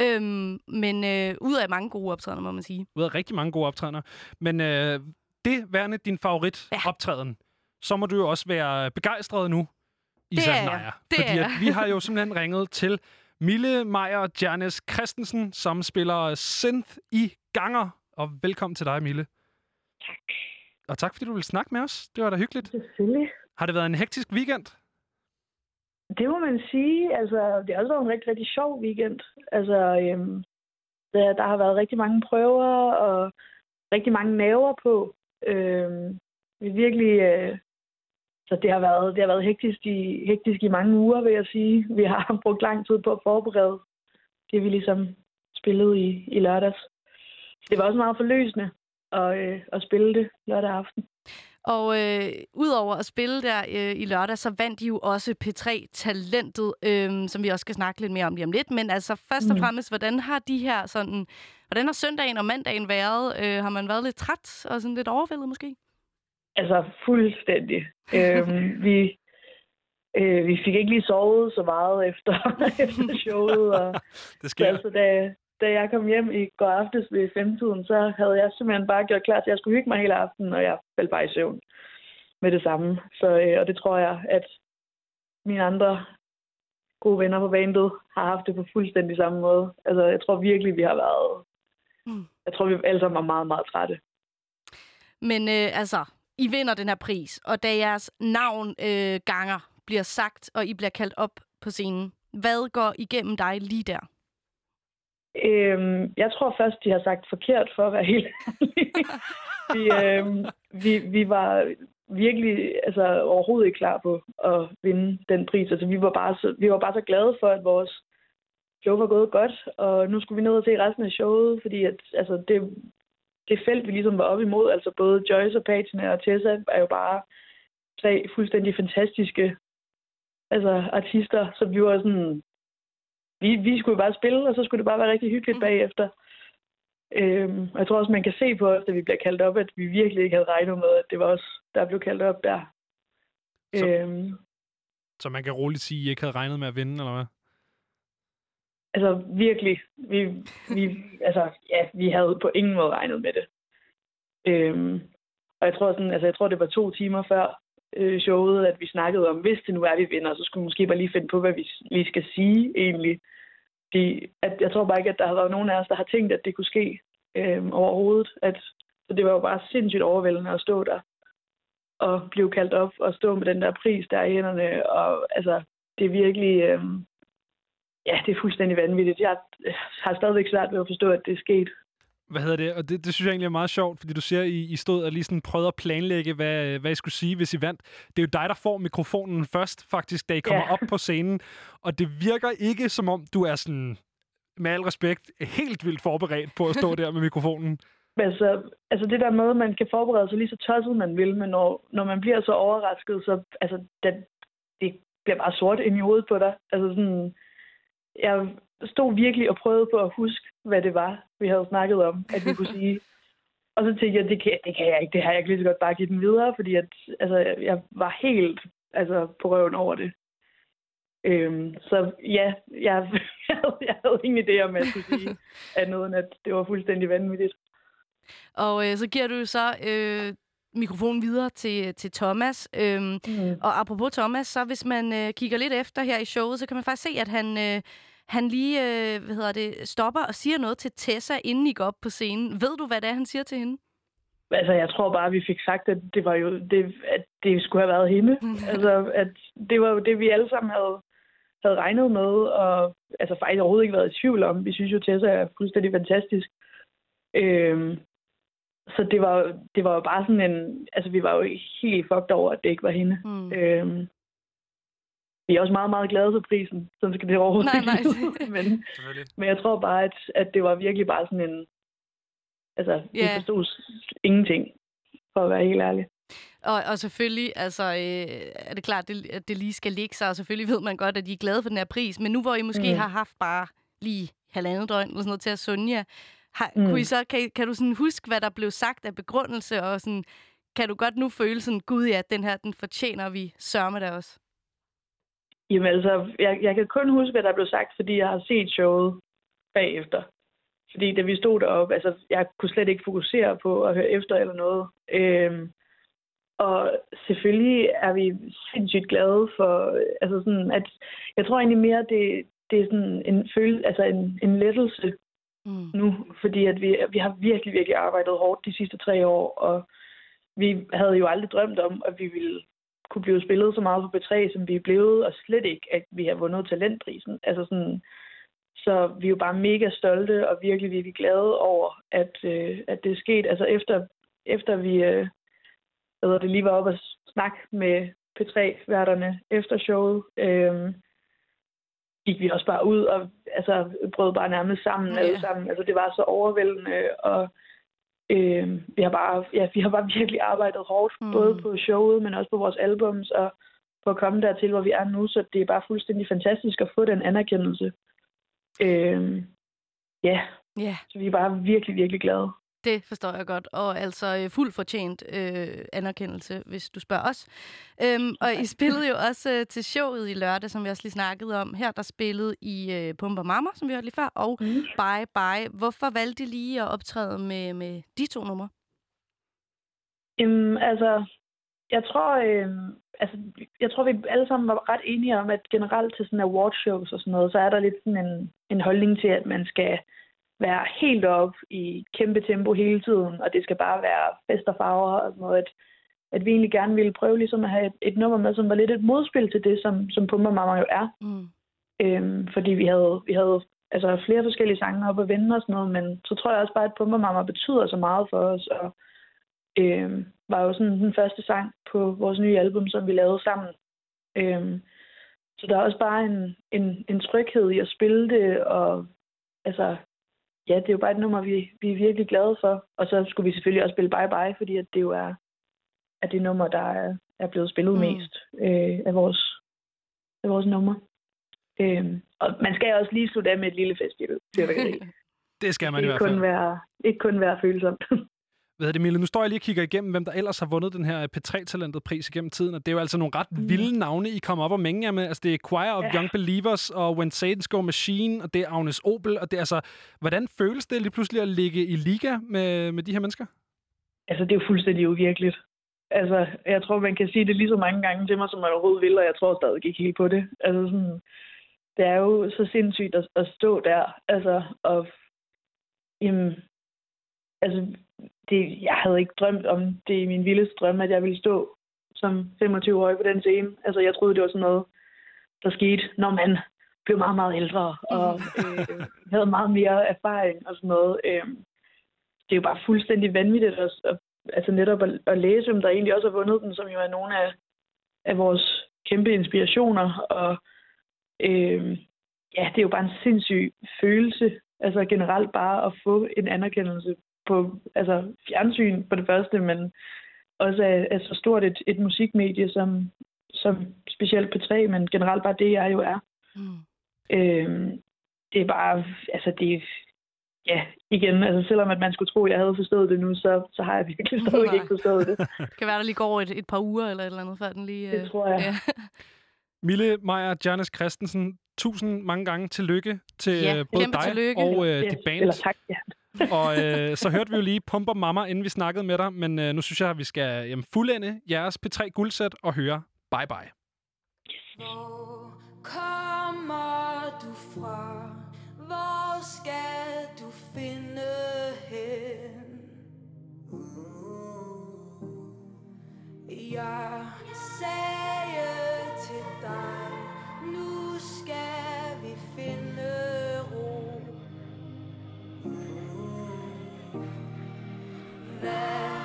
[SPEAKER 2] Øhm, men øh, ud af mange gode optrædener, må man sige.
[SPEAKER 3] Ud af rigtig mange gode optrædener. Men øh, det værende din favorit
[SPEAKER 2] Ja.
[SPEAKER 3] optræden, så må du jo også være begejstret nu, Isa. Naja. Fordi
[SPEAKER 2] er
[SPEAKER 3] at vi har jo simpelthen ringet til Mille Meyer Janis Christensen, som spiller synth i Ganger. Og velkommen til dig, Mille.
[SPEAKER 7] Tak.
[SPEAKER 3] Og tak, fordi du ville snakke med os. Det var da hyggeligt.
[SPEAKER 7] Selvfølgelig.
[SPEAKER 3] Har det været en hektisk weekend?
[SPEAKER 7] Det må man sige. Altså, det har også været en rigtig, rigtig sjov weekend. Altså, øhm, der, der har været rigtig mange prøver og rigtig mange naver på. Øhm, vi virkelig... Øh, så det har været, det har været hektisk, i, hektisk i mange uger, vil jeg sige. Vi har [laughs] brugt lang tid på at forberede det, vi ligesom spillede i, i lørdags. Det var også meget forløsende at, øh, at spille det lørdag aften.
[SPEAKER 2] Og øh, udover at spille der øh, i lørdag, så vandt de jo også P3-talentet, øh, som vi også skal snakke lidt mere om lige om lidt. Men altså først og
[SPEAKER 7] Mhm.
[SPEAKER 2] fremmest, hvordan har de her sådan... Hvordan har søndagen og mandagen været? Øh, har man været lidt træt og sådan lidt overvældet måske?
[SPEAKER 7] Altså fuldstændig. øhm, [laughs] vi, øh, vi fik ikke lige sovet så meget efter, [laughs] efter showet. Og, [laughs]
[SPEAKER 3] Det
[SPEAKER 7] så, altså, da, da jeg kom hjem i går aftes ved femtiden, så havde jeg simpelthen bare gjort klar til, at jeg skulle hygge mig hele aftenen, og jeg faldt bare i søvn med det samme. Så, øh, og det tror jeg, at mine andre gode venner på bandet har haft det på fuldstændig samme måde. Altså, jeg tror virkelig, vi har været...
[SPEAKER 2] Mm.
[SPEAKER 7] Jeg tror, vi alle sammen var meget, meget trætte.
[SPEAKER 2] Men øh, altså, i vinder den her pris, og da jeres navn øh, ganger bliver sagt, og I bliver kaldt op på scenen, hvad går igennem dig lige der?
[SPEAKER 7] Øhm, jeg tror først, de har sagt forkert, for at være helt ærlig. vi, øhm, vi, vi var virkelig altså, overhovedet ikke klar på at vinde den pris. Altså, vi, var bare så, vi var bare så glade for, at vores show var gået godt, og nu skulle vi ned og se resten af showet, fordi at, altså, det, det felt, vi ligesom var op imod, altså både Joyce og Patina og Tessa, er jo bare tre fuldstændig fantastiske altså, artister, så vi var sådan, vi, vi skulle bare spille, og så skulle det bare være rigtig hyggeligt
[SPEAKER 2] Mm.
[SPEAKER 7] bagefter. Øhm, og jeg tror også, man kan se på os, da vi bliver kaldt op, at vi virkelig ikke havde regnet med, at det var os, der blev kaldt op der.
[SPEAKER 3] Så-
[SPEAKER 7] Øhm,
[SPEAKER 3] Så man kan roligt sige, at I ikke havde regnet med at vinde, eller hvad?
[SPEAKER 7] Altså virkelig, vi, vi, altså, ja, vi havde på ingen måde regnet med det. Øhm, og jeg tror, sådan, altså, jeg tror, det var to timer før øh, showet, at vi snakkede om, hvis det nu er, vi vinder, så skulle vi måske bare lige finde på, hvad vi lige skal sige egentlig. Fordi, at, jeg tror bare ikke, at der har været nogen af os, der har tænkt, at det kunne ske øh, overhovedet. At, så det var jo bare sindssygt overvældende at stå der og blive kaldt op og stå med den der pris der i hænderne. Og altså, det er virkelig... Øh, ja, det er fuldstændig vanvittigt. Jeg har stadigvæk svært ved at forstå, at det er sket.
[SPEAKER 3] Hvad hedder det? Og det, det synes jeg egentlig er meget sjovt, fordi du siger, at I, I stod og lige sådan prøvede at planlægge, hvad, hvad I skulle sige, hvis I vandt. Det er jo dig, der får mikrofonen først, faktisk, da I kommer
[SPEAKER 7] Ja.
[SPEAKER 3] op på scenen. Og det virker ikke, som om du er sådan, med al respekt, helt vildt forberedt på at stå der med mikrofonen. [laughs]
[SPEAKER 7] Altså, altså det der med, at man kan forberede sig lige så tosset man vil, men når, når man bliver så overrasket, så altså, det, det bliver bare sort ind i hovedet på dig. Altså sådan, jeg stod virkelig og prøvede på at huske, hvad det var, vi havde snakket om, at vi kunne [laughs] sige. Og så tænkte jeg, det kan, det kan jeg ikke, det har jeg ikke lige så godt bare give den videre, fordi at, altså, jeg var helt altså, på røven over det. Øhm, så ja, jeg, [laughs] jeg, havde, jeg havde ingen idé om, at jeg skulle sige [laughs] andet end, at det var fuldstændig vanvittigt.
[SPEAKER 2] Og øh, så giver du så øh, mikrofonen videre til, til Thomas. Øhm,
[SPEAKER 7] Mm.
[SPEAKER 2] og apropos Thomas, så hvis man øh, kigger lidt efter her i showet, så kan man faktisk se, at han, øh, han lige øh, hvad hedder det, stopper og siger noget til Tessa, inden I går op på scenen. Ved du, hvad det er, han siger til hende?
[SPEAKER 7] Altså, jeg tror bare, vi fik sagt, at det var jo det, at det skulle have været hende. [laughs] altså, at det var jo det, vi alle sammen havde, havde regnet med, og altså faktisk overhovedet ikke været i tvivl om. Vi synes jo, Tessa er fuldstændig fantastisk. Øhm, så det var, det var jo bare sådan en... Altså, vi var jo helt fucked over, at det ikke var hende.
[SPEAKER 2] Mm.
[SPEAKER 7] Øhm, vi er også meget, meget glade for prisen. Sådan skal det overhovedet
[SPEAKER 2] Nej, nej.
[SPEAKER 7] men, men jeg tror bare, at, at det var virkelig bare sådan en... Altså, vi
[SPEAKER 2] Ja.
[SPEAKER 7] forstod ingenting, for at være helt ærlig.
[SPEAKER 2] Og, og selvfølgelig altså, øh, er det klart, det, at det lige skal ligge sig, og selvfølgelig ved man godt, at de er glade for den her pris. Men nu hvor I måske mm.
[SPEAKER 7] Mm.
[SPEAKER 2] har haft bare lige halvandet døgn eller sådan noget til at Sonja, har, mm.
[SPEAKER 7] Mm.
[SPEAKER 2] kunne I så, kan, I- kan du sådan huske, hvad der blev sagt af begrundelse, og sådan, kan du godt nu føle sådan, gud ja, den her, den fortjener vi sørme der også?
[SPEAKER 7] Jamen altså, jeg, jeg kan kun huske, hvad der blev sagt, fordi jeg har set showet bagefter. Fordi da vi stod deroppe, altså, jeg kunne slet ikke fokusere på at høre efter eller noget. Øhm, og selvfølgelig er vi sindssygt glade for, altså sådan, at jeg tror egentlig mere, det, det er sådan en følelse, altså en, en lettelse
[SPEAKER 2] Mm.
[SPEAKER 7] nu, fordi at vi, vi har virkelig, virkelig arbejdet hårdt de sidste tre år, og vi havde jo aldrig drømt om, at vi ville kunne blive spillet så meget på B3, som vi er blevet, og slet ikke, at vi har vundet talentprisen. Altså sådan, så vi er jo bare mega stolte og virkelig, virkelig glade over, at, øh, at det er sket. Altså efter, efter vi øh, hvad det, lige var oppe og snakke med P3-værterne efter showet, øh, gik vi også bare ud og altså, brød bare nærmest sammen
[SPEAKER 2] Ja.
[SPEAKER 7] yeah. alle sammen. Altså det var så overvældende, og øh, vi, har bare, ja, vi har bare [laughs] virkelig arbejdet hårdt,
[SPEAKER 2] Mm.
[SPEAKER 7] både på showet, men også på vores albums, og på at komme dertil, hvor vi er nu, så det er bare fuldstændig fantastisk at få den anerkendelse. Øh, ja,
[SPEAKER 2] Ja,
[SPEAKER 7] så vi er bare virkelig, virkelig glade.
[SPEAKER 2] Det forstår jeg godt. Og altså øh, fuldt fortjent øh, anerkendelse, hvis du spørger os. Øhm, og I [laughs] spillede jo også øh, til showet i lørdag, som vi også lige snakkede om. Her der spillede I øh, Pumper Mamma, som vi hørte lige før, og
[SPEAKER 7] Mm.
[SPEAKER 2] Bye Bye. Hvorfor valgte I lige at optræde med, med de to numre?
[SPEAKER 7] Øhm, altså, jeg tror, øhm, altså, jeg tror, vi alle sammen var ret enige om, at generelt til sådan awardshows og sådan noget, så er der lidt sådan en, en holdning til, at man skal være helt op i kæmpe tempo hele tiden, og det skal bare være fest og farver og at, at vi egentlig gerne ville prøve ligesom at have et, et nummer med, som var lidt et modspil til det, som, som Pumper Mamma jo er.
[SPEAKER 2] Mm.
[SPEAKER 7] Øhm, fordi vi havde, vi havde altså flere forskellige sange op at vende og sådan noget, men så tror jeg også bare, at Pumper Mamma betyder så meget for os, og øhm, var jo sådan den første sang på vores nye album, som vi lavede sammen. Øhm, så der er også bare en, en, en tryghed i at spille det, og altså, ja, det er jo bare et nummer, vi, vi er virkelig glade for. Og så skulle vi selvfølgelig også spille Bye Bye, fordi at det jo er, er det nummer, der er, er blevet spillet
[SPEAKER 2] Mm.
[SPEAKER 7] mest øh, af vores af vores numre. Øhm, og man skal også lige slutte af med et lille festivalfyrværkeri. [laughs]
[SPEAKER 3] Det skal man i
[SPEAKER 7] ikke,
[SPEAKER 3] hvert fald.
[SPEAKER 7] kun være, ikke kun være følsomt. [laughs]
[SPEAKER 3] Hvad det, Mille? Nu står jeg lige og kigger igennem, hvem der ellers har vundet den her P3-talentet pris igennem tiden, og det er jo altså nogle ret vilde navne, I kommer op og mænge jer med. Altså, det er Choir of
[SPEAKER 7] Ja.
[SPEAKER 3] Young Believers og When Satan's Go Machine, og det er Agnes Obel, og det er altså, hvordan føles det lige pludselig at ligge i liga med, med de her mennesker?
[SPEAKER 7] altså, det er jo fuldstændig uvirkeligt. Altså, jeg tror, man kan sige det lige så mange gange til mig, som man overhovedet vil, og jeg tror stadig ikke helt på det. Altså, sådan, det er jo så sindssygt at, at stå der, altså, og jamen, altså, det, jeg havde ikke drømt om det i min vildeste drøm, at jeg ville stå som 25-årig på den scene. Altså, jeg troede, det var sådan noget, der skete, når man blev meget, meget ældre og øh, havde meget mere erfaring og sådan noget. Øh, det er jo bare fuldstændig vanvittigt at, at, altså netop at, at læse om, der egentlig også har vundet den, som jo er nogle af, af vores kæmpe inspirationer. Og øh, ja, det er jo bare en sindssyg følelse, altså generelt bare at få en anerkendelse på altså fjernsyn på det første, men også af, af så stort et, et musikmedie som, som specielt på 3, men generelt bare det, jeg jo er.
[SPEAKER 2] Mm.
[SPEAKER 7] Øh, det er bare, altså det ja, igen, altså selvom at man skulle tro, at jeg havde forstået det nu, så, så har jeg virkelig stadig ikke forstået det.
[SPEAKER 2] Det [laughs] kan være, der lige går et, et par uger eller et eller andet, før den lige...
[SPEAKER 7] Det
[SPEAKER 2] øh,
[SPEAKER 7] tror jeg.
[SPEAKER 2] Ja. [laughs]
[SPEAKER 3] Mille Meyer Janis Christensen, tusind mange gange tillykke til
[SPEAKER 2] Ja,
[SPEAKER 3] øh, både dig
[SPEAKER 2] tillykke.
[SPEAKER 3] og øh,
[SPEAKER 7] Yes,
[SPEAKER 3] dit band.
[SPEAKER 7] Eller tak, ja.
[SPEAKER 3] Og øh, så hørte vi jo lige Pumper Mamma, inden vi snakkede med dig, men øh, nu synes jeg, at vi skal jamen, fuldende jeres P3 guldsæt og høre Bye Bye.
[SPEAKER 8] Hvor kommer du fra? Hvor skal du finde hen? Jeg sagde til dig, Hvad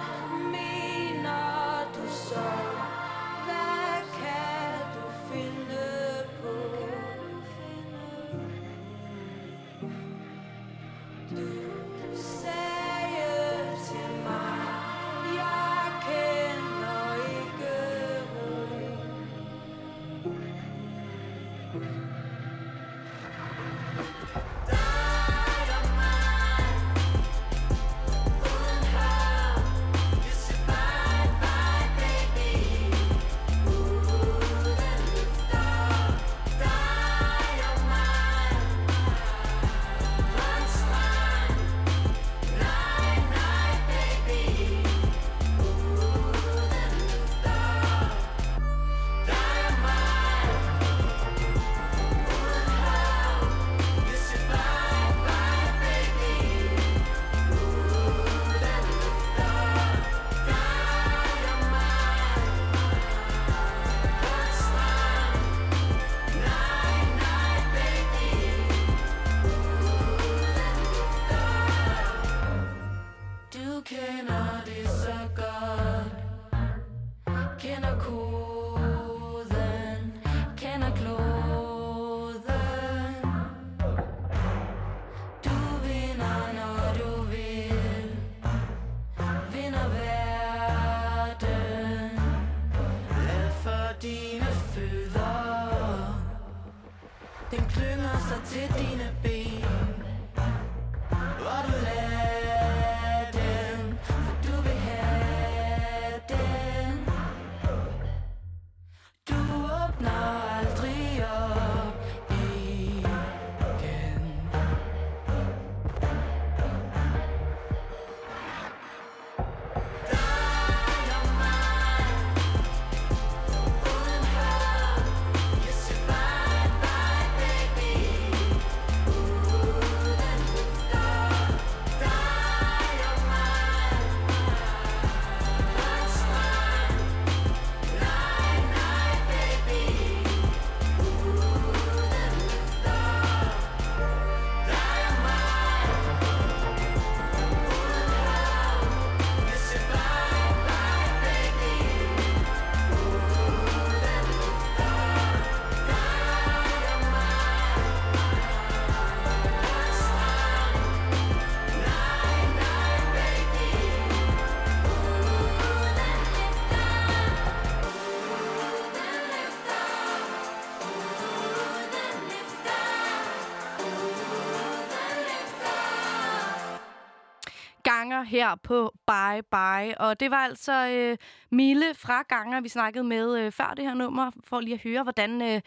[SPEAKER 2] her på Bye Bye. Og det var altså øh, Mille fra Ganger, vi snakkede med øh, før det her nummer, for lige at høre, hvordan, øh,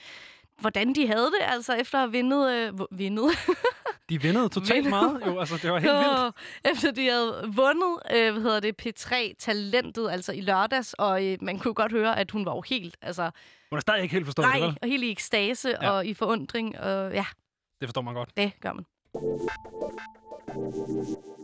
[SPEAKER 2] hvordan de havde det, altså efter at vindet... Øh, vindet.
[SPEAKER 3] De vindede totalt
[SPEAKER 2] Vindede.
[SPEAKER 3] meget. Jo, altså, det var helt vildt.
[SPEAKER 2] Efter de havde vundet, øh, hvad hedder det, P3-talentet, altså i lørdags, og øh, man kunne godt høre, at hun var jo helt, altså,
[SPEAKER 3] Hun er stadig ikke helt forstået det,
[SPEAKER 2] nej,
[SPEAKER 3] vel?
[SPEAKER 2] og helt i ekstase
[SPEAKER 3] ja.
[SPEAKER 2] og i forundring, og ja,
[SPEAKER 3] Det forstår man godt.
[SPEAKER 2] det gør man.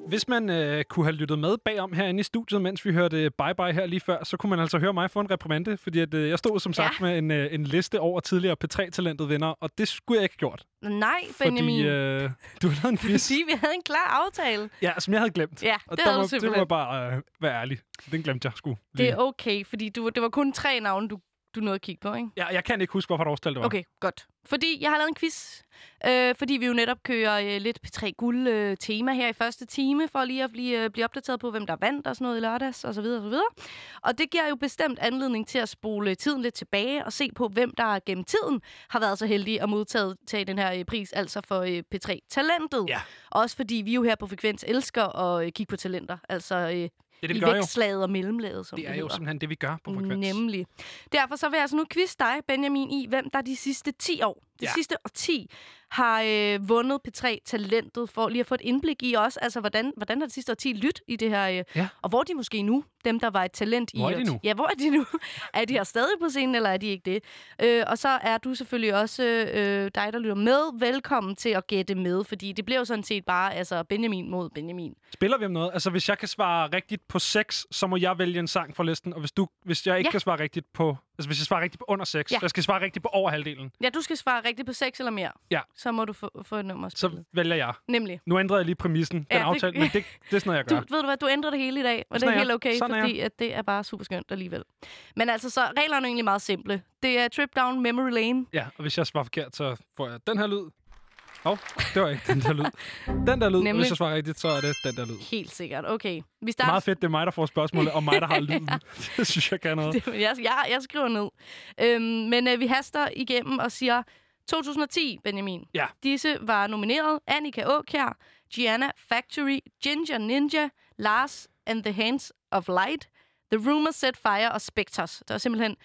[SPEAKER 3] Hvis man øh, kunne have lyttet med bagom herinde i studiet, mens vi hørte Bye Bye her lige før, så kunne man altså høre mig få en reprimande, fordi at, øh, jeg stod som sagt
[SPEAKER 2] Ja.
[SPEAKER 3] med en, øh, en liste over tidligere P3-talentet vinder, og det skulle jeg ikke have gjort.
[SPEAKER 2] Nej, Benjamin.
[SPEAKER 3] Fordi øh, du lavet en quiz,
[SPEAKER 2] Fordi vi havde en klar aftale.
[SPEAKER 3] ja, som jeg havde glemt.
[SPEAKER 2] Ja,
[SPEAKER 3] og
[SPEAKER 2] det
[SPEAKER 3] der
[SPEAKER 2] havde
[SPEAKER 3] må,
[SPEAKER 2] du
[SPEAKER 3] det
[SPEAKER 2] simpelthen.
[SPEAKER 3] må jeg bare øh, være ærlig. Den glemte jeg sgu.
[SPEAKER 2] Det er okay, fordi du, det var kun tre navne, du, du nåede at kigge på, ikke?
[SPEAKER 3] Ja, jeg kan ikke huske, hvorfor årstal det var.
[SPEAKER 2] Okay, godt. Fordi jeg har lavet en quiz, øh, fordi vi jo netop kører øh, lidt P3 Guld øh, tema her i første time, for lige at blive, øh, blive opdateret på, hvem der vandt og sådan noget i lørdags, og så videre, og så videre. Og det giver jo bestemt anledning til at spole tiden lidt tilbage og se på, hvem der gennem tiden har været så heldige at modtage tage den her øh, pris, altså for øh, P3 Talentet.
[SPEAKER 3] Ja.
[SPEAKER 2] Også fordi vi jo her på Frekvens elsker at øh, kigge på talenter, altså øh,
[SPEAKER 3] Det er det, vi
[SPEAKER 2] i
[SPEAKER 3] gør jo.
[SPEAKER 2] vækstlaget og mellemlaget, som
[SPEAKER 3] Det er
[SPEAKER 2] det
[SPEAKER 3] jo simpelthen det, vi gør på frekvens.
[SPEAKER 2] Nemlig. Derfor så vil jeg altså nu quiz dig, Benjamin, i hvem der de sidste 10 år, det
[SPEAKER 3] Ja.
[SPEAKER 2] sidste årti, har øh, vundet P3-talentet, for lige at få et indblik i også, altså hvordan, hvordan har det sidste årti lyt i det her, øh,
[SPEAKER 3] Ja.
[SPEAKER 2] og hvor er de måske nu, dem der var et talent
[SPEAKER 3] Hvor
[SPEAKER 2] i
[SPEAKER 3] er de nu?
[SPEAKER 2] Ja, hvor er de nu? [laughs] er de her stadig på scenen, eller er de ikke det? Øh, og så er du selvfølgelig også øh, dig, der lytter med, velkommen til at gætte med, fordi det bliver jo sådan set bare altså Benjamin mod Benjamin.
[SPEAKER 3] Spiller vi om noget? Altså, hvis jeg kan svare rigtigt på 6, så må jeg vælge en sang fra listen. Og hvis, du, hvis jeg ikke
[SPEAKER 2] Ja.
[SPEAKER 3] kan svare rigtigt på... Altså, hvis jeg svarer rigtigt på under 6,
[SPEAKER 2] Ja.
[SPEAKER 3] jeg skal svare rigtigt på over halvdelen,
[SPEAKER 2] Ja, du skal svare rigtigt på 6 eller mere.
[SPEAKER 3] Ja.
[SPEAKER 2] Så må du få, få et nummer
[SPEAKER 3] så
[SPEAKER 2] spillet.
[SPEAKER 3] vælger jeg.
[SPEAKER 2] Nemlig.
[SPEAKER 3] Nu ændrede jeg lige præmissen, den
[SPEAKER 2] Ja, det-
[SPEAKER 3] aftale, men det, det er sådan noget, jeg
[SPEAKER 2] Du,
[SPEAKER 3] gør.
[SPEAKER 2] ved du hvad, du ændrer det hele i dag, og det
[SPEAKER 3] Sådan
[SPEAKER 2] er
[SPEAKER 3] er
[SPEAKER 2] helt okay,
[SPEAKER 3] Sådan
[SPEAKER 2] fordi at det er bare super skønt alligevel. Men altså, så reglerne er egentlig meget simple. Det er trip down memory lane.
[SPEAKER 3] Ja, og hvis jeg svarer forkert, så får jeg den her lyd. Hov, det var ikke den der lyd. Den der lyd,
[SPEAKER 2] Nemlig.
[SPEAKER 3] hvis jeg svarer rigtigt, så er det den der lyd.
[SPEAKER 2] Helt sikkert. Okay. Vi
[SPEAKER 3] Det er
[SPEAKER 2] starter...
[SPEAKER 3] meget fedt, det er mig, der får spørgsmålet, og mig, der har [laughs] lyden. Det synes jeg kan noget.
[SPEAKER 2] Det, jeg, jeg, jeg skriver ned. Øhm, men øh, vi haster igennem og siger 2010, Benjamin.
[SPEAKER 3] Ja.
[SPEAKER 2] Disse var nomineret. Annika Aakjær, Gianna Factory, Ginger Ninja, Lars and the Hands of Light, The Rumor Set Fire og Spectres. Der er simpelthen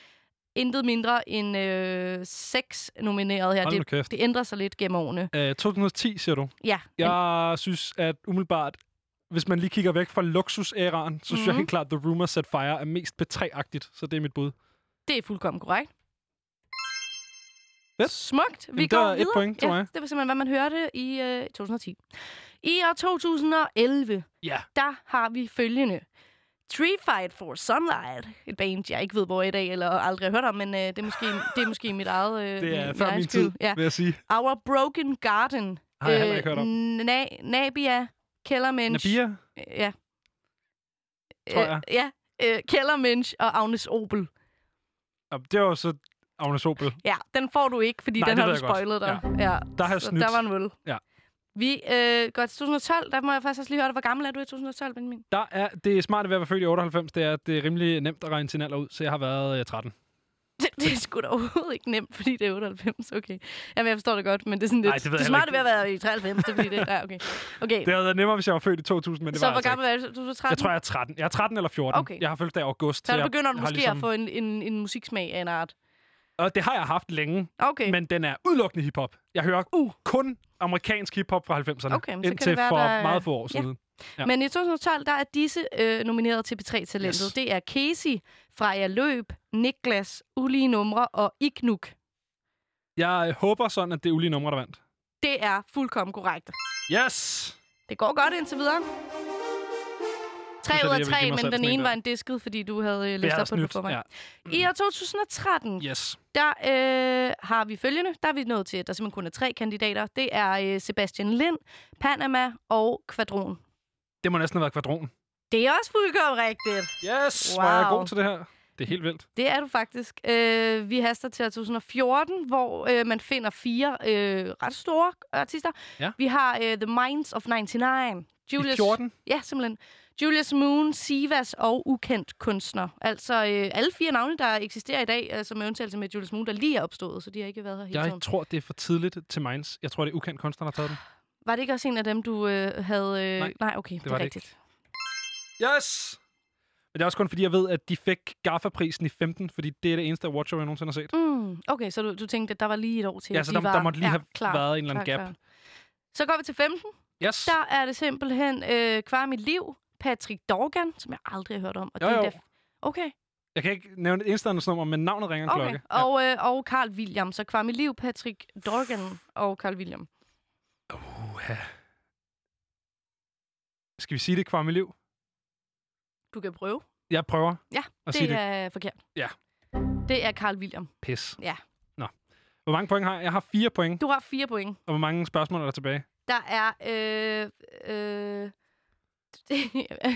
[SPEAKER 2] intet mindre end øh, seks nomineret her.
[SPEAKER 3] Hold
[SPEAKER 2] Det, det ændrer sig lidt gennem årene.
[SPEAKER 3] Øh, 2010, siger du.
[SPEAKER 2] Ja,
[SPEAKER 3] Jeg synes, at umiddelbart, hvis man lige kigger væk fra luksusæraen, så synes jeg
[SPEAKER 2] Mhm.
[SPEAKER 3] helt klart, at The Rumor Set Fire er mest P3-agtigt. Så det er mit bud.
[SPEAKER 2] det er fuldkommen korrekt.
[SPEAKER 3] Fedt.
[SPEAKER 2] Smukt. Vi
[SPEAKER 3] Jamen,
[SPEAKER 2] går
[SPEAKER 3] var et
[SPEAKER 2] videre.
[SPEAKER 3] point til
[SPEAKER 2] ja,
[SPEAKER 3] mig.
[SPEAKER 2] det var simpelthen, hvad man hørte i øh, 2010. I år 2011,
[SPEAKER 3] Ja.
[SPEAKER 2] der har vi følgende. Tree Fight for Sunlight. Et band, jeg ikke ved, hvor i dag, eller aldrig har hørt om, men øh, det, er måske, [laughs] det er måske mit eget øh,
[SPEAKER 3] Det er før min tid,
[SPEAKER 2] Ja.
[SPEAKER 3] vil jeg sige.
[SPEAKER 2] Our Broken Garden.
[SPEAKER 3] Har jeg heller ikke hørt om.
[SPEAKER 2] Na- Nabia, Kellermensch.
[SPEAKER 3] Nabia,
[SPEAKER 2] Øh, Ja.
[SPEAKER 3] Tror jeg.
[SPEAKER 2] Øh, ja. Øh, Kellermensch og Agnes Obel.
[SPEAKER 3] og det var så Agnes Obel.
[SPEAKER 2] Ja, den får du ikke, fordi
[SPEAKER 3] Nej,
[SPEAKER 2] den
[SPEAKER 3] det
[SPEAKER 2] har du spoilet dig. Ja.
[SPEAKER 3] Der har jeg
[SPEAKER 2] Så
[SPEAKER 3] snydt.
[SPEAKER 2] der var en nul.
[SPEAKER 3] Ja.
[SPEAKER 2] Vi øh, går til 2012. Der må jeg faktisk også lige høre dig. Hvor gammel er du i 2012, Benjamin?
[SPEAKER 3] Der er, det smarte ved at være født i 98, det er, at det er rimelig nemt at regne sin alder ud, så jeg har været øh, 13.
[SPEAKER 2] Det, [laughs] det er sgu da overhovedet ikke nemt, fordi det er 98. Okay. Jamen, jeg forstår det godt, men det er sådan lidt...
[SPEAKER 3] Nej, det
[SPEAKER 2] det smarte ved at være i 93, det er fordi det... Ja, okay. okay.
[SPEAKER 3] Det havde været nemmere, hvis jeg var født i 2000, men det
[SPEAKER 2] så
[SPEAKER 3] var
[SPEAKER 2] hvor
[SPEAKER 3] altså
[SPEAKER 2] gammel
[SPEAKER 3] ikke.
[SPEAKER 2] er du? Du er 13?
[SPEAKER 3] Jeg tror, jeg er 13. Jeg er 13 eller 14.
[SPEAKER 2] Okay.
[SPEAKER 3] Jeg har fødselsdag i august.
[SPEAKER 2] så
[SPEAKER 3] jeg
[SPEAKER 2] begynder du måske
[SPEAKER 3] ligesom-
[SPEAKER 2] at få en, en, en musiksmag af en art.
[SPEAKER 3] Og det har jeg haft længe,
[SPEAKER 2] Okay.
[SPEAKER 3] men den er udelukkende hiphop. Jeg hører
[SPEAKER 2] Uh.
[SPEAKER 3] kun amerikansk hiphop fra 90'erne,
[SPEAKER 2] Okay,
[SPEAKER 3] indtil
[SPEAKER 2] det være,
[SPEAKER 3] for
[SPEAKER 2] der-
[SPEAKER 3] meget få år
[SPEAKER 2] Ja.
[SPEAKER 3] siden. Ja.
[SPEAKER 2] Men i 2012, der er disse øh, nomineret til P3-talentet.
[SPEAKER 3] Yes.
[SPEAKER 2] Det er Casey, Freja Løb, Niklas, Ulige Numre og Ignuk.
[SPEAKER 3] Jeg håber sådan, at det er ulige numre, der vandt.
[SPEAKER 2] Det er fuldkommen korrekt.
[SPEAKER 3] Yes!
[SPEAKER 2] Det går godt indtil videre. Tre ud af tre,
[SPEAKER 3] mig
[SPEAKER 2] men den ene var en disket, fordi du havde øh, læst op på det
[SPEAKER 3] snydt.
[SPEAKER 2] på forvejen.
[SPEAKER 3] Ja.
[SPEAKER 2] I år 2013,
[SPEAKER 3] Yes.
[SPEAKER 2] der øh, har vi følgende. Der er vi nået til, at der simpelthen kun er tre kandidater. Det er øh, Sebastian Lind, Panama og Kvadron.
[SPEAKER 3] Det må næsten have været kvadron.
[SPEAKER 2] Det er også fuldkommen rigtigt.
[SPEAKER 3] Yes! Wow. Var jeg god til det her? Det er helt vildt.
[SPEAKER 2] Det er du faktisk. Øh, vi haster til år 2014, hvor øh, man finder fire øh, ret store artister.
[SPEAKER 3] Ja.
[SPEAKER 2] Vi har øh, The Minds of 99. Julius,
[SPEAKER 3] I 14?
[SPEAKER 2] Ja, simpelthen. Julius Moon, Sivas og Ukendt Kunstner. Altså øh, alle fire navne, der eksisterer i dag, altså med undtagelse med Julius Moon, der lige er opstået, så de har ikke været her hele
[SPEAKER 3] Jeg
[SPEAKER 2] tiden.
[SPEAKER 3] tror, det er for tidligt til Minds. Jeg tror, det er ukendt kunstner, der har taget den.
[SPEAKER 2] Var det ikke også en af dem, du øh, havde... Øh...
[SPEAKER 3] Nej,
[SPEAKER 2] Nej, okay, det,
[SPEAKER 3] var
[SPEAKER 2] er
[SPEAKER 3] det ikke.
[SPEAKER 2] rigtigt.
[SPEAKER 3] Yes! Men det er også kun fordi, jeg ved, at de fik GAFA-prisen i 15, fordi det er det eneste award show, jeg nogensinde har set.
[SPEAKER 2] Mm, okay, så du, du tænkte, at der var lige et år til,
[SPEAKER 3] Ja, så
[SPEAKER 2] de
[SPEAKER 3] der-
[SPEAKER 2] var...
[SPEAKER 3] der måtte lige have
[SPEAKER 2] klar,
[SPEAKER 3] været en eller anden
[SPEAKER 2] klar,
[SPEAKER 3] gap.
[SPEAKER 2] Klar. Så går vi til 15.
[SPEAKER 3] Yes!
[SPEAKER 2] Der er det simpelthen øh, Kvar mit liv, Patrick Dorgan, som jeg aldrig har hørt om. Og
[SPEAKER 3] Jo,
[SPEAKER 2] det er
[SPEAKER 3] jo.
[SPEAKER 2] da- Okay,
[SPEAKER 3] Jeg kan ikke nævne et eneste nummer, men navnet ringer en
[SPEAKER 2] okay.
[SPEAKER 3] klokke.
[SPEAKER 2] Og, øh, og Carl William. Så mit liv, Patrick Dorgan og Carl William.
[SPEAKER 3] Uha. Skal vi sige det mit liv?
[SPEAKER 2] Du kan prøve.
[SPEAKER 3] Jeg prøver
[SPEAKER 2] Ja, det
[SPEAKER 3] det.
[SPEAKER 2] er forkert.
[SPEAKER 3] Ja.
[SPEAKER 2] Det er Carl William.
[SPEAKER 3] Pis.
[SPEAKER 2] Ja.
[SPEAKER 3] Nå. Hvor mange point har jeg? Jeg har fire point.
[SPEAKER 2] Du har fire point.
[SPEAKER 3] Og hvor mange spørgsmål er der tilbage?
[SPEAKER 2] Der er... Øh, øh, [laughs]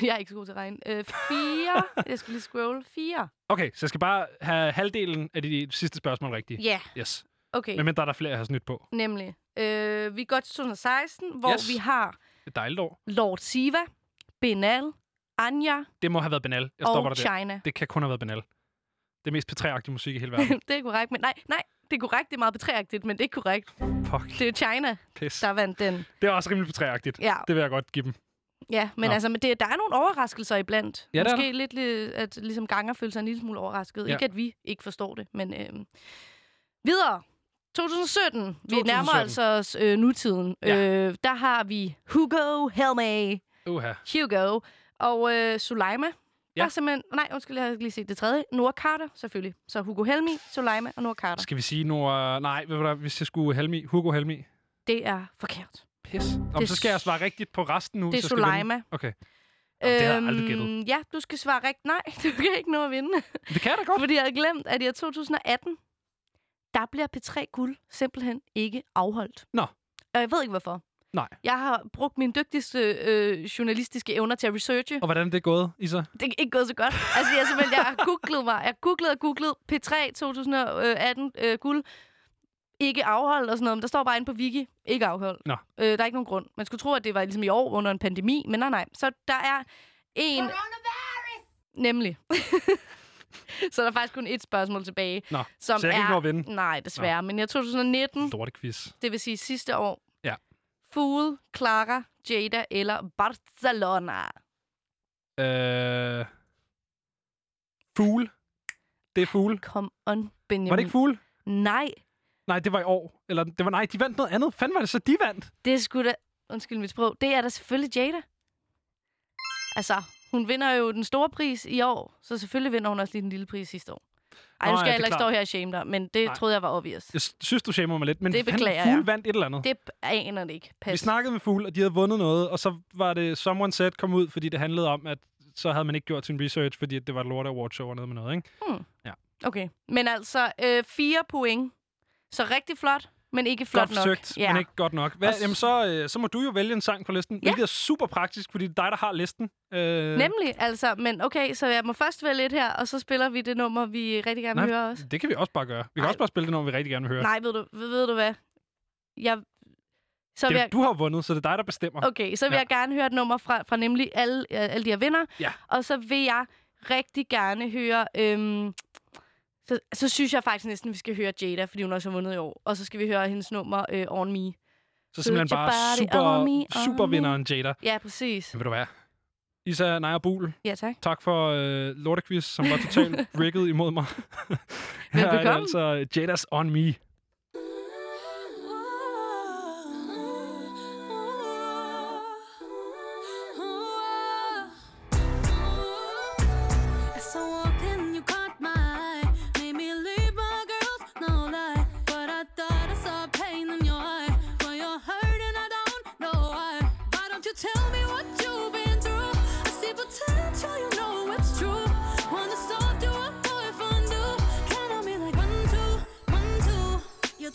[SPEAKER 2] jeg er ikke så god til at regne. Øh, fire. jeg skal lige scroll. Fire.
[SPEAKER 3] Okay, så jeg skal bare have halvdelen af de sidste spørgsmål rigtige.
[SPEAKER 2] Ja,
[SPEAKER 3] Yes.
[SPEAKER 2] okay.
[SPEAKER 3] Men der er flere, jeg har snydt på.
[SPEAKER 2] Nemlig. Øh, vi går til 2016, hvor
[SPEAKER 3] Yes.
[SPEAKER 2] vi har
[SPEAKER 3] er dejligt år.
[SPEAKER 2] Lord Siva, Benal, Anja
[SPEAKER 3] Det må have været banal. Jeg stopper dig der.
[SPEAKER 2] China.
[SPEAKER 3] Det kan kun have været banal. Det er mest P3-agtig musik i hele [laughs] verden.
[SPEAKER 2] det er korrekt, men nej, nej, det er korrekt. Det er meget betræagtigt, men det er ikke korrekt.
[SPEAKER 3] Fuck,
[SPEAKER 2] Det er China,
[SPEAKER 3] pis.
[SPEAKER 2] der vandt den.
[SPEAKER 3] Det er også rimelig P3-agtigt.
[SPEAKER 2] Ja,
[SPEAKER 3] Det vil jeg godt give dem.
[SPEAKER 2] Ja men
[SPEAKER 3] Nå.
[SPEAKER 2] altså, men det, der er nogle overraskelser iblandt.
[SPEAKER 3] Ja,
[SPEAKER 2] Måske lidt, li- at ligesom ganger føler sig en lille smule overrasket.
[SPEAKER 3] Ja.
[SPEAKER 2] Ikke, at vi ikke forstår det, men øh, videre. 2017. Vi
[SPEAKER 3] 2017.
[SPEAKER 2] nærmer altså os øh, nutiden.
[SPEAKER 3] Ja.
[SPEAKER 2] Øh, der har vi Hugo Helme.
[SPEAKER 3] Uha.
[SPEAKER 2] Hugo og øh, Suleima. Ja. Der er simpelthen... Nej, undskyld, jeg har lige set det tredje. Noah Carter, selvfølgelig. Så Hugo Helmi, Suleima og Noah Carter.
[SPEAKER 3] Skal vi sige. Uh, nej, hvis jeg skulle Helmi, Hugo Helmi.
[SPEAKER 2] Det er forkert.
[SPEAKER 3] Pis. Om,
[SPEAKER 2] Det
[SPEAKER 3] så skal jeg svare rigtigt på resten nu.
[SPEAKER 2] Det er. Suleima.
[SPEAKER 3] Okay. Jamen, det har jeg aldrig gættet.
[SPEAKER 2] Øhm, Ja, du skal svare rigtigt. Nej, [laughs] du kan ikke nå at vinde.
[SPEAKER 3] Det kan jeg da godt.
[SPEAKER 2] Fordi jeg havde glemt, at i år 2018, der bliver P3 Guld simpelthen ikke afholdt.
[SPEAKER 3] Nå.
[SPEAKER 2] Og jeg ved ikke, hvorfor.
[SPEAKER 3] Nej.
[SPEAKER 2] Jeg har brugt mine dygtigste øh, journalistiske evner til at researche.
[SPEAKER 3] Og hvordan er det gået, Isa?
[SPEAKER 2] Det er ikke gået så godt. Altså, jeg, simpelthen, jeg har googlet mig. Jeg googlede og googlede P3 2018 øh, guld. Ikke afholdt og sådan noget, men der står bare inde på Wiki. Ikke afholdt.
[SPEAKER 3] Nå.
[SPEAKER 2] Øh, der er ikke nogen grund. Man skulle tro, at det var ligesom i år under en pandemi, men nej, nej. Så der er en... Nemlig. [laughs] så der er faktisk kun et spørgsmål tilbage.
[SPEAKER 3] Nå,
[SPEAKER 2] som
[SPEAKER 3] så jeg kan
[SPEAKER 2] er...
[SPEAKER 3] ikke nå at vinde?
[SPEAKER 2] Nej, desværre. Men i år 2019,
[SPEAKER 3] Lorte quiz.
[SPEAKER 2] det vil sige sidste år.
[SPEAKER 3] Ja.
[SPEAKER 2] Fool, Clara, Jada eller Barcelona.
[SPEAKER 3] Øh... Fugl. Det er fugl.
[SPEAKER 2] Come on, Benjamin.
[SPEAKER 3] Var det ikke fugl?
[SPEAKER 2] Nej,
[SPEAKER 3] Nej, det var i år. Eller det var nej, de vandt noget andet. Fanden var det så, de vandt?
[SPEAKER 2] det er sgu da... Undskyld mit sprog. Det er da selvfølgelig Jada. Altså, hun vinder jo den store pris i år, så selvfølgelig vinder hun også lige den lille pris sidste år. Ej,
[SPEAKER 3] Nå,
[SPEAKER 2] nu skal
[SPEAKER 3] ja,
[SPEAKER 2] jeg ikke stå her og shame dig, men det
[SPEAKER 3] Nej.
[SPEAKER 2] troede jeg var obvious.
[SPEAKER 3] Jeg synes, du shamer mig lidt. Men
[SPEAKER 2] Det beklager
[SPEAKER 3] Fugl
[SPEAKER 2] jeg.
[SPEAKER 3] vandt et eller andet.
[SPEAKER 2] Det aner det ikke. Pas.
[SPEAKER 3] Vi snakkede med Fugl, og de havde vundet noget, og så var det Someone Said kom ud, fordi det handlede om, at så havde man ikke gjort sin research, fordi det var et lort award show og noget med noget, ikke?
[SPEAKER 2] Okay, men altså øh, fire point. Så rigtig flot, men ikke flot
[SPEAKER 3] godt
[SPEAKER 2] nok.
[SPEAKER 3] forsøgt, men ikke godt nok. Hvad, jamen, så, øh, så må du jo vælge en sang på listen,
[SPEAKER 2] Ja.
[SPEAKER 3] hvilket er super praktisk, fordi det er dig, der har listen. Øh,
[SPEAKER 2] Nemlig, altså. Men okay, så jeg må først vælge et her, og så spiller vi det nummer, vi rigtig gerne vil
[SPEAKER 3] Nej,
[SPEAKER 2] høre også.
[SPEAKER 3] Det kan vi også bare gøre. Vi kan
[SPEAKER 2] Ej.
[SPEAKER 3] også bare spille det, når vi rigtig gerne vil høre.
[SPEAKER 2] Nej, ved du, ved, ved du hvad? Jeg, så
[SPEAKER 3] det,
[SPEAKER 2] jeg,
[SPEAKER 3] Du har vundet, så det er dig, der bestemmer.
[SPEAKER 2] okay, så vil
[SPEAKER 3] Ja.
[SPEAKER 2] jeg gerne høre et nummer fra, fra nemlig alle, øh, alle de her vinder.
[SPEAKER 3] Ja.
[SPEAKER 2] Og så vil jeg rigtig gerne høre... Øhm, så, så synes jeg faktisk næsten, vi skal høre Jada, fordi hun også har vundet i år. Og så skal vi høre hendes nummer øh, On Me.
[SPEAKER 3] Så simpelthen
[SPEAKER 2] Put
[SPEAKER 3] bare
[SPEAKER 2] body on me,
[SPEAKER 3] super,
[SPEAKER 2] on
[SPEAKER 3] supervinderen Jada.
[SPEAKER 2] Ja, præcis.
[SPEAKER 3] Men ved du hvad? Isa Naja Bul,
[SPEAKER 2] Ja, tak.
[SPEAKER 3] tak for øh, lortequiz, som var totalt [laughs] rigget imod mig. Her er
[SPEAKER 2] Velbekomme.
[SPEAKER 3] altså Jadas On Me.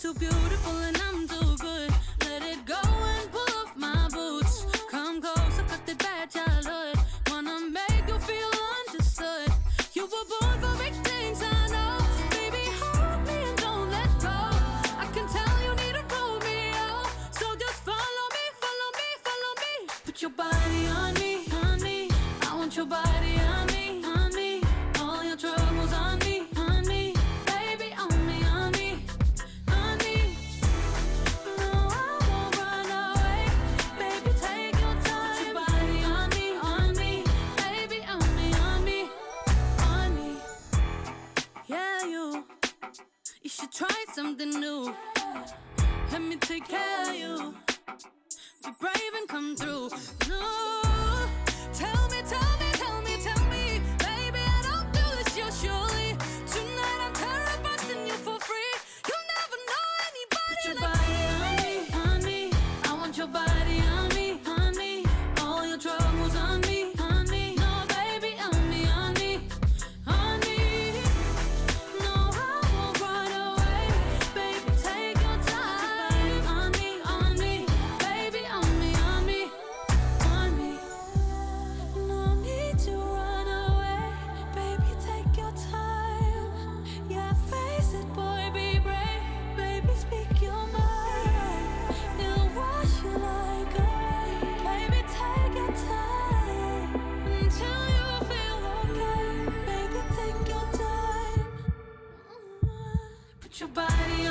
[SPEAKER 9] you're too beautiful and I'm too something new. Let me take care of you. Be brave and come through. No.
[SPEAKER 2] your body.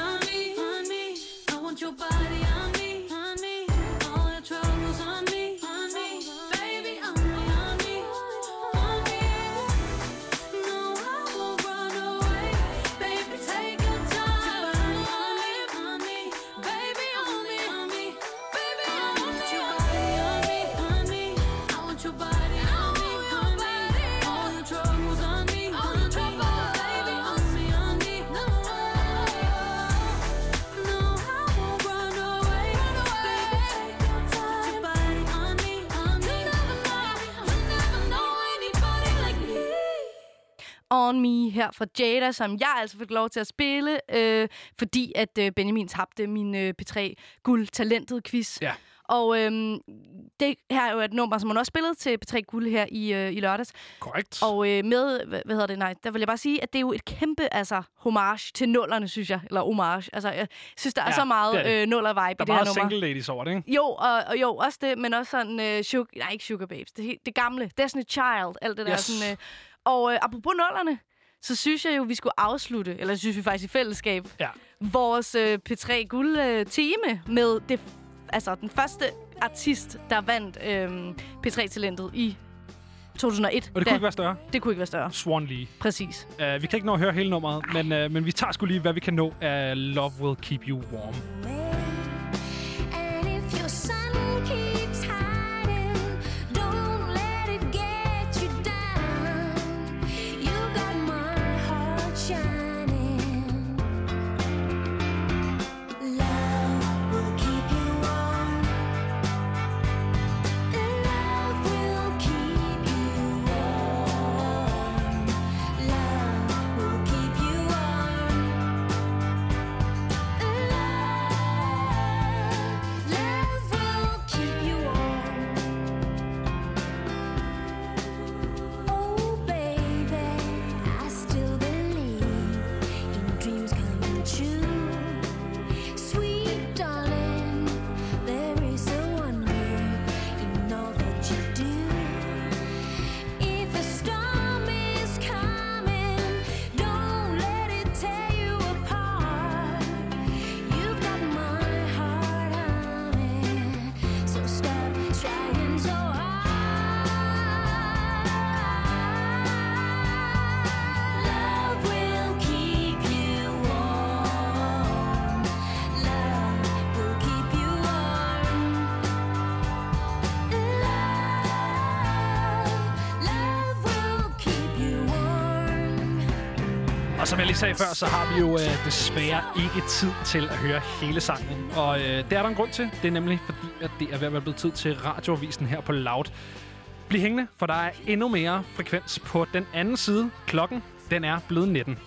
[SPEAKER 2] Her fra Jada, som jeg altså fik lov til at spille, øh, fordi at øh, Benjamin tabte min øh, P3 Guld Talentet quiz.
[SPEAKER 3] Ja.
[SPEAKER 2] Og øhm, det her er jo et nummer, som hun også spillede til P3 Guld her i, øh, i lørdags.
[SPEAKER 3] Korrekt.
[SPEAKER 2] Og øh, med, hvad, hvad hedder det, nej, der vil jeg bare sige, at det er jo et kæmpe, altså, homage til nullerne, synes jeg. Eller homage. Altså, jeg synes, der er
[SPEAKER 3] Ja,
[SPEAKER 2] så meget
[SPEAKER 3] det er det.
[SPEAKER 2] øh, nuller-vibe
[SPEAKER 3] der
[SPEAKER 2] i
[SPEAKER 3] er
[SPEAKER 2] det her
[SPEAKER 3] meget
[SPEAKER 2] nummer.
[SPEAKER 3] single ladies over det, ikke?
[SPEAKER 2] Jo, og, og jo, også det, men også sådan, øh, sugar, nej, ikke Sugar Babes, det, det gamle, Destiny Child, alt det der
[SPEAKER 3] Yes.
[SPEAKER 2] sådan. Øh, og øh, apropos nullerne, så synes jeg jo, vi skulle afslutte, eller synes vi faktisk i fællesskab,
[SPEAKER 3] Ja.
[SPEAKER 2] vores øh, P3 Guld øh, med det, altså den første artist, der vandt øh, P3-talentet i 2001.
[SPEAKER 3] Og det kunne ikke være større.
[SPEAKER 2] det kunne ikke være større.
[SPEAKER 3] Swan Lee.
[SPEAKER 2] Præcis.
[SPEAKER 3] Uh, vi kan ikke nå at høre hele nummeret, men, uh, men vi tager sgu lige, hvad vi kan nå af Love Will Keep You Warm.
[SPEAKER 9] And if your warm.
[SPEAKER 3] Jeg sagde før, så har vi jo øh, desværre ikke tid til at høre hele sangen. Og øh, det er der en grund til. Det er nemlig fordi, at det er ved at være blevet tid til radioavisen her på Loud. Bliv hængende, for der er endnu mere frekvens på den anden side. Klokken, den er blevet 19.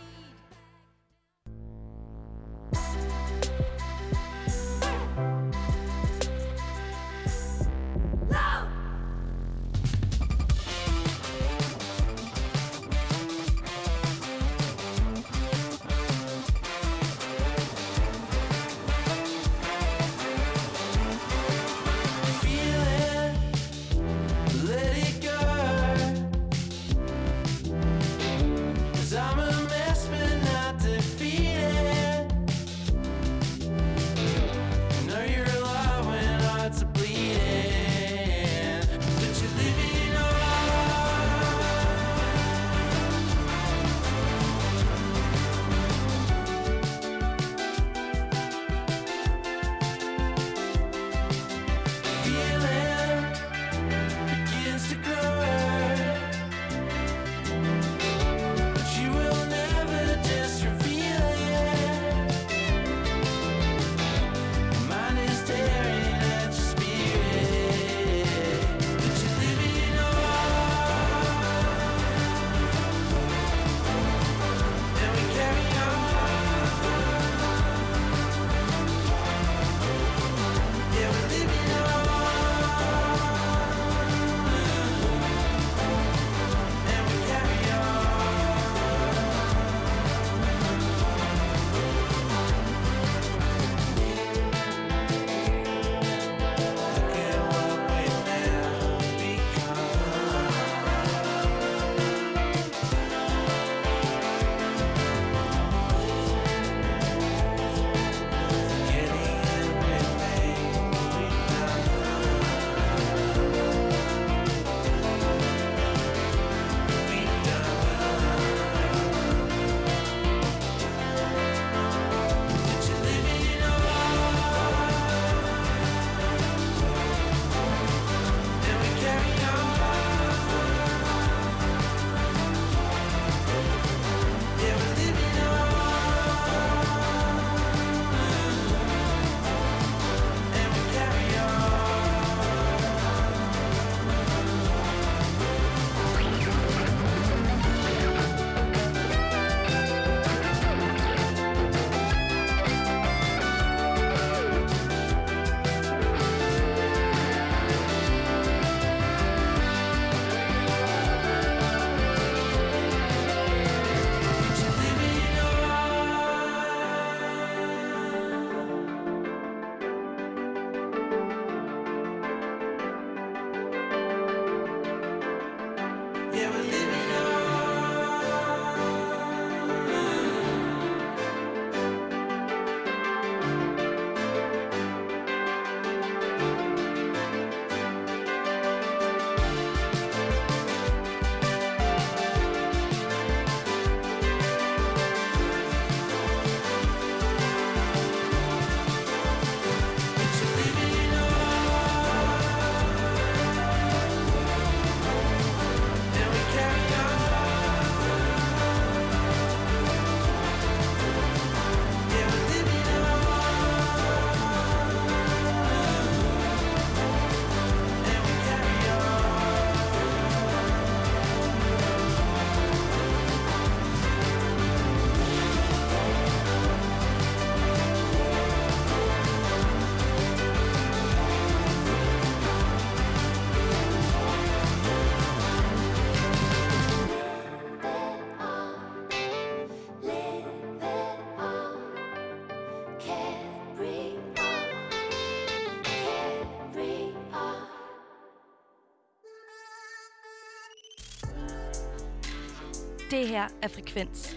[SPEAKER 2] Det her er Frekvens.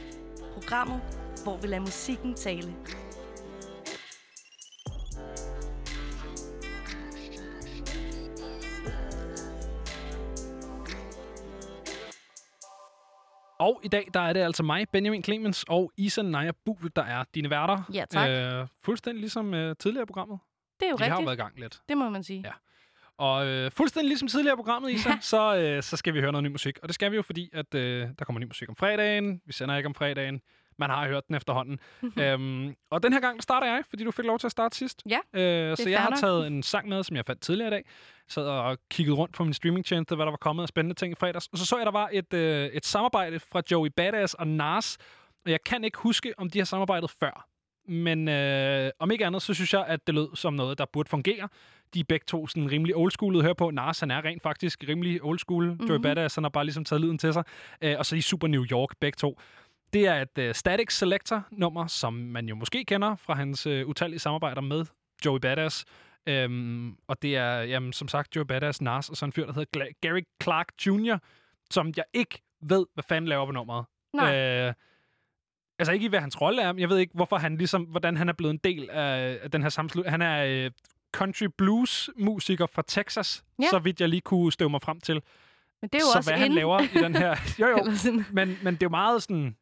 [SPEAKER 2] Programmet, hvor vi lader musikken tale.
[SPEAKER 3] Og i dag, der er det altså mig, Benjamin Clemens og Isa Naja Bue, der er dine værter.
[SPEAKER 2] Ja, tak.
[SPEAKER 3] Øh, fuldstændig ligesom øh, tidligere programmet.
[SPEAKER 2] Det er jo
[SPEAKER 3] Vi har jo
[SPEAKER 2] rigtigt.
[SPEAKER 3] været i gang lidt.
[SPEAKER 2] Det må man sige.
[SPEAKER 3] Ja. Og øh, fuldstændig ligesom tidligere programmet, Isa, så, øh, så skal vi høre noget ny musik. Og det skal vi jo, fordi at, øh, der kommer ny musik om fredagen. Vi sender ikke om fredagen. Man har hørt den efterhånden. øhm, og den her gang starter jeg, fordi du fik lov til at starte sidst.
[SPEAKER 2] Ja,
[SPEAKER 3] Øh, så jeg har taget en sang med, som jeg fandt tidligere i dag. Sad og kiggede rundt på min streamingtjeneste, hvad der var kommet af spændende ting i fredags. Og så så jeg, der var et, øh, et samarbejde fra Joey Badass og Nas. Og jeg kan ikke huske, om de har samarbejdet før. Men øh, om ikke andet, så synes jeg, at det lød som noget, der burde fungere. De er begge to sådan rimelig oldschoolede høre på. Nas, han er rent faktisk rimelig oldschool. Mm-hmm. Joey Badass, han har bare ligesom taget lyden til sig. Øh, og så de super New York, begge to. Det er et uh, Static Selector-nummer, som man jo måske kender fra hans uh, utallige samarbejder med Joey Badass. Øhm, og det er, jamen, som sagt, Joey Badass, Nas og sådan en fyr, der hedder Gla- Gary Clark Jr., som jeg ikke ved, hvad fanden laver på nummeret.
[SPEAKER 2] Nej.
[SPEAKER 3] Øh, altså ikke i, hvad hans rolle er, men jeg ved ikke, hvorfor han ligesom, hvordan han er blevet en del af, den her samslut. Han er øh, country blues musiker fra Texas,
[SPEAKER 2] Ja.
[SPEAKER 3] så vidt jeg lige kunne støve mig frem til.
[SPEAKER 2] Men det er jo
[SPEAKER 3] så
[SPEAKER 2] også
[SPEAKER 3] hvad han
[SPEAKER 2] inde.
[SPEAKER 3] laver i den her... [laughs] Jo, jo, men, men det er jo meget sådan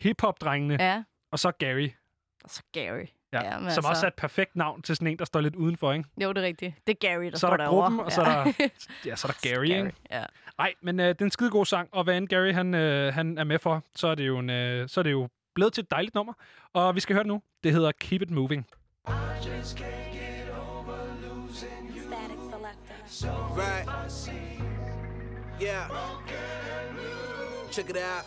[SPEAKER 3] hip-hop-drengene, ja. Og så Gary,
[SPEAKER 2] og så Gary.
[SPEAKER 3] ja,
[SPEAKER 2] Ja,
[SPEAKER 3] som altså... også er et perfekt navn til sådan en, der står lidt udenfor, ikke?
[SPEAKER 2] Jo, det er rigtigt. Det er Gary, der
[SPEAKER 3] så
[SPEAKER 2] står
[SPEAKER 3] er der
[SPEAKER 2] derovre.
[SPEAKER 3] gruppen, og så er der, ja, [laughs] så er der Gary, ikke?
[SPEAKER 2] Ja.
[SPEAKER 3] Nej, men øh, det er en skide god sang, og hvad end Gary han, øh, han er med for, så er det jo, en, øh, så er det jo blevet til et dejligt nummer. Og vi skal høre det nu. Det hedder Keep It Moving.
[SPEAKER 10] Right. Yeah. Check it out.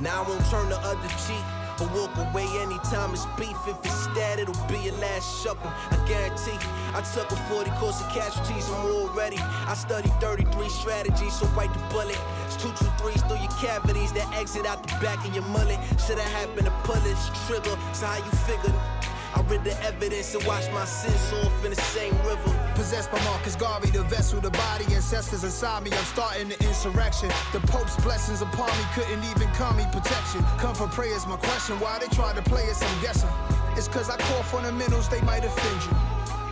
[SPEAKER 10] Now I won't turn the other cheek or walk away anytime it's beef. If it's stat, it'll be your last shuffle. I guarantee. I took a 40 course of casualties, I'm already. I studied 33 strategies, so bite the bullet. It's two, two, threes through your cavities that exit out the back of your mullet. Should have happened to pull this trigger. So how you figured? I read the evidence and watched my sins off in the same river.
[SPEAKER 11] Possessed by Marcus Garvey, the vessel, the body, ancestors inside me. I'm starting the insurrection. The Pope's blessings upon me couldn't even call me protection. Come for prayers, my question. Why they try to play us, I'm guessing. It's cause I call fundamentals, they might offend you.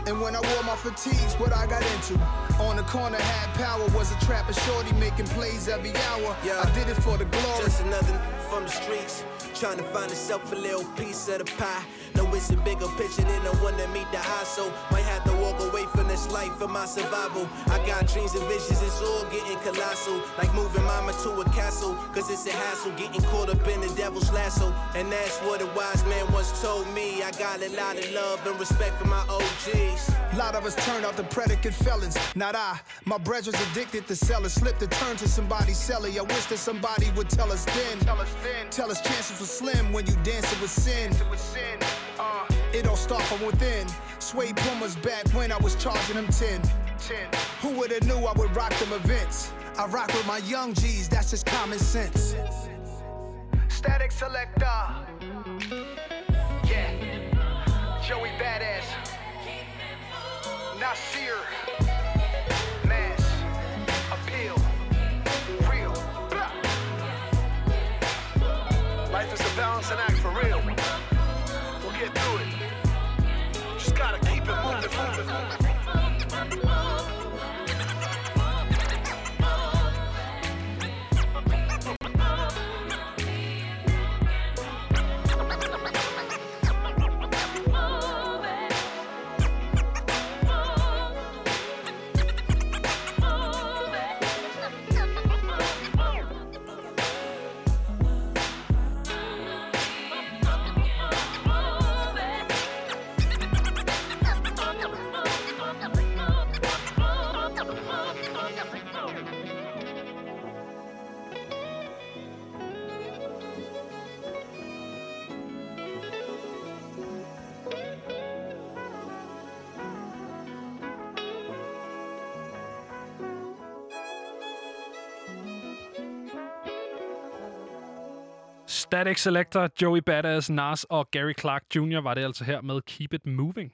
[SPEAKER 11] And when I wore my fatigues, what I got into. On the corner, had power, was a trapper shorty making plays every hour.
[SPEAKER 10] Yeah.
[SPEAKER 11] I did it for the glory.
[SPEAKER 10] Just another from the streets, trying to find herself a little piece of the pie. No, it's a bigger picture than the one that meet the eye, so might have to walk away from this life for my survival. I got dreams and visions, it's all getting colossal. Like moving mama to a castle, cause it's a hassle getting caught up in the devil's lasso. And that's what a wise man once told me. I got a lot of love and respect for my OGs.
[SPEAKER 11] A lot of us turned out to predicate felons, not I. My brethren's addicted to selling, slipped to turn to somebody's celly. I wish that somebody would tell us then. Tell us then. Tell us chances were slim when you dancing with sin. Uh, it all start from within. Sway Pumas back when I was charging them 10. 10. Who would've knew I would rock them events? I rock with my young G's, that's just common sense. Static selector. Yeah. Joey Badass. Nasir.
[SPEAKER 3] Static Selector, Joey Badass, Nas og Gary Clark Jr. var det altså her med Keep It Moving.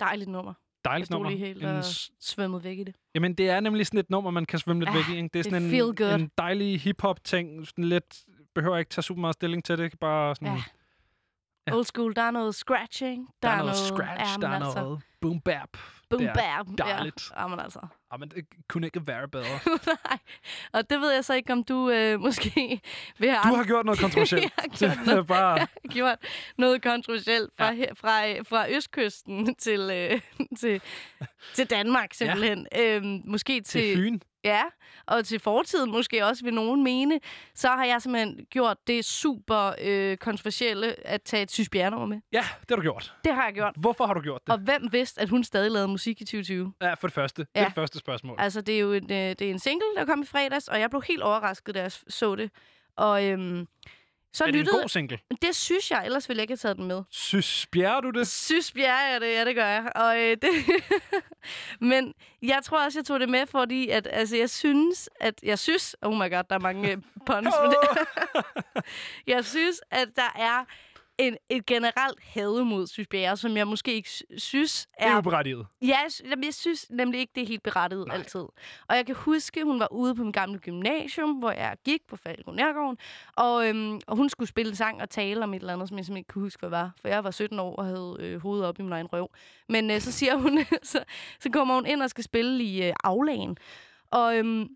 [SPEAKER 2] Dejligt nummer.
[SPEAKER 3] Dejligt
[SPEAKER 2] Jeg stod
[SPEAKER 3] nummer.
[SPEAKER 2] lige helt
[SPEAKER 3] En
[SPEAKER 2] og
[SPEAKER 3] s-
[SPEAKER 2] svømmede væk i det.
[SPEAKER 3] Jamen, det er nemlig sådan et nummer, man kan svømme lidt
[SPEAKER 2] Ja,
[SPEAKER 3] væk i. Ikke? Det er sådan en,
[SPEAKER 2] good.
[SPEAKER 3] en dejlig hip-hop-ting. Sådan lidt, behøver ikke tage super meget stilling til det. Bare sådan,
[SPEAKER 2] Ja.
[SPEAKER 3] Ja.
[SPEAKER 2] Old school, der er noget scratching.
[SPEAKER 3] der, er noget scratch,
[SPEAKER 2] ja, men
[SPEAKER 3] der er
[SPEAKER 2] altså,
[SPEAKER 3] noget boom bap.
[SPEAKER 2] Boom
[SPEAKER 3] det er
[SPEAKER 2] bap.
[SPEAKER 3] dejligt.
[SPEAKER 2] Ja, ja, men altså.
[SPEAKER 3] Ja, men det kunne ikke være bedre. [laughs]
[SPEAKER 2] Nej. Og det ved jeg så ikke, om du øh, [laughs] måske vil have
[SPEAKER 3] Du har gjort noget kontroversielt. [laughs]
[SPEAKER 2] Jeg har gjort noget.
[SPEAKER 3] bare...
[SPEAKER 2] Jeg har gjort noget kontroversielt fra,
[SPEAKER 3] Ja.
[SPEAKER 2] ja. fra, øh, fra østkysten til, øh, til, til Danmark, simpelthen. Ja. Øhm, måske til,
[SPEAKER 3] Til Fyn.
[SPEAKER 2] Ja, og til fortiden måske også, vil nogen mene. Så har jeg simpelthen gjort det super øh, kontroversielle at tage et Sys Bjerre med.
[SPEAKER 3] Ja, det har du gjort.
[SPEAKER 2] Det har jeg gjort.
[SPEAKER 3] Hvorfor har du gjort det?
[SPEAKER 2] Og hvem vidste, at hun stadig lavede musik i 2020?
[SPEAKER 3] Ja, for det første. Det er
[SPEAKER 2] Ja.
[SPEAKER 3] det første spørgsmål.
[SPEAKER 2] Altså, det er jo en, øh, det er en single, der kom i fredags, og jeg blev helt overrasket, da jeg så det. Og øhm, så
[SPEAKER 3] er det en
[SPEAKER 2] lyttede...
[SPEAKER 3] god single?
[SPEAKER 2] Det synes jeg, ellers ville jeg ikke have taget den med.
[SPEAKER 3] Synes du det?
[SPEAKER 2] Synes jeg det, ja, det gør jeg. Og, øh, det [laughs] Men jeg tror også, jeg tog det med, fordi at, altså, jeg synes, at jeg synes, oh my god, der er mange øh, puns, men det, [laughs] jeg synes, at der er en, et generelt had mod Synes Bjerre, som jeg måske ikke sy- synes
[SPEAKER 3] Det er
[SPEAKER 2] er
[SPEAKER 3] uberettiget.
[SPEAKER 2] Ja, jeg, jeg synes nemlig ikke, det er helt berettiget Nej. altid. Og jeg kan huske, hun var ude på min gamle gymnasium, hvor jeg gik på Falko Nærgården, og, øhm, og hun skulle spille sang og tale om et eller andet, som jeg simpelthen ikke kunne huske, hvad var. For jeg var 17 år og havde øh, hovedet op i min egen røv. Men øh, så siger hun, [laughs] så, så kommer hun ind og skal spille i øh, aflagen. Og, øhm,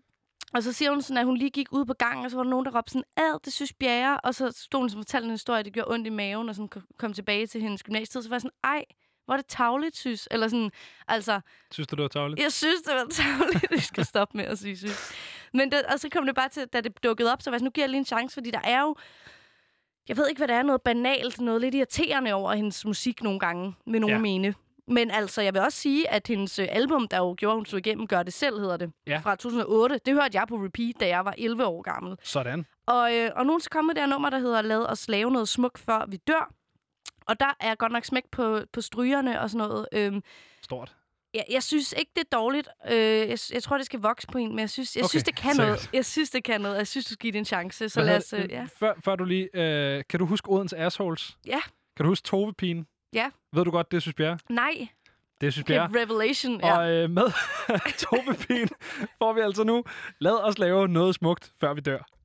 [SPEAKER 2] og så siger hun sådan, at hun lige gik ud på gangen, og så var der nogen, der råbte sådan, ad, det synes Bjerre. Og så stod hun og fortalte en historie, det gjorde ondt i maven, og sådan kom- tilbage til hendes gymnasietid. Så var jeg sådan, ej, hvor er det tavligt, synes. Eller sådan, altså,
[SPEAKER 3] Synes du, det var tavligt?
[SPEAKER 2] jeg synes, det var tavligt, jeg skal stoppe med at sige synes. Men det, og så kom det bare til, da det dukkede op, så var jeg sådan, nu giver jeg lige en chance, fordi der er jo, jeg ved ikke, hvad det er, noget banalt, noget lidt irriterende over hendes musik nogle gange, vil nogen
[SPEAKER 3] ja.
[SPEAKER 2] mene. Men altså, jeg vil også sige, at hendes øh, album, der jo gjorde, hun stod igennem, Gør det selv, hedder det,
[SPEAKER 3] Ja.
[SPEAKER 2] fra 2008, det hørte jeg på repeat, da jeg var 11 år gammel.
[SPEAKER 3] Sådan.
[SPEAKER 2] Og, øh, og nu er så kommet det her nummer, der hedder Lad os lave noget smukt, før vi dør. Og der er godt nok smæk på, på strygerne og sådan noget. Øhm,
[SPEAKER 3] Stort.
[SPEAKER 2] jeg, jeg synes ikke, det er dårligt. Øh, jeg, jeg tror, det skal vokse på en, men jeg synes, jeg
[SPEAKER 3] Okay,
[SPEAKER 2] synes det kan
[SPEAKER 3] sikkert.
[SPEAKER 2] noget. Jeg synes, det kan noget. Jeg synes, du skal give det en chance. Så
[SPEAKER 3] Hvad
[SPEAKER 2] lad os... Øh, ja.
[SPEAKER 3] Før, før du lige... Øh, kan du huske Odens Assholes?
[SPEAKER 2] ja.
[SPEAKER 3] Kan du huske Tovepinen?
[SPEAKER 2] Ja.
[SPEAKER 3] Ved du godt, det Synes Bjerre?
[SPEAKER 2] Nej.
[SPEAKER 3] Det Synes
[SPEAKER 2] Okay,
[SPEAKER 3] Bjerre.
[SPEAKER 2] Revelation. Ja.
[SPEAKER 3] Og øh, med [laughs] Tovepin får vi altså nu... Lad os lave noget smukt, før vi dør.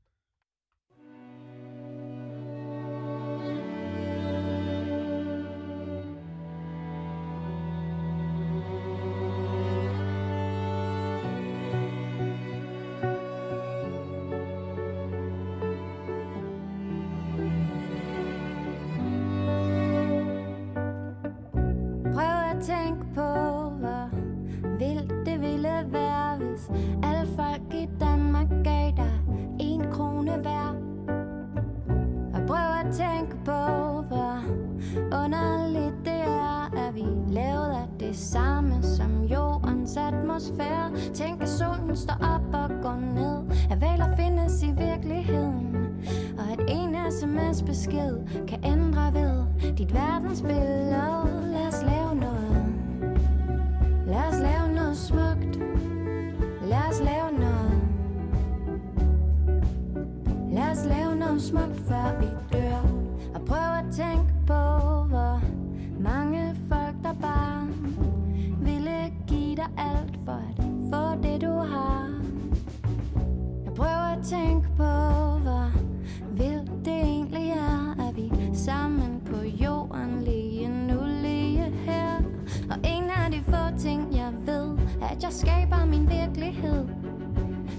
[SPEAKER 9] På, hvor underligt det er, at vi lavede af det samme som jordens atmosfære. Tænk, at solen står op og går ned, at valer findes i virkeligheden. Og at en sms-besked kan ændre ved dit verdensbillede. Lad os lave noget. Lad os lave noget smukt. Lad os lave noget. Lad os lave noget smukt, før vi dør. Prøv at tænke på, hvor mange folk, der bare ville give dig alt for at få det, du har. Jeg prøver at tænke på, hvor vildt det egentlig er, at vi sammen på jorden lige nu lige her. Og en af de få ting, jeg ved, er, at jeg skaber min virkelighed.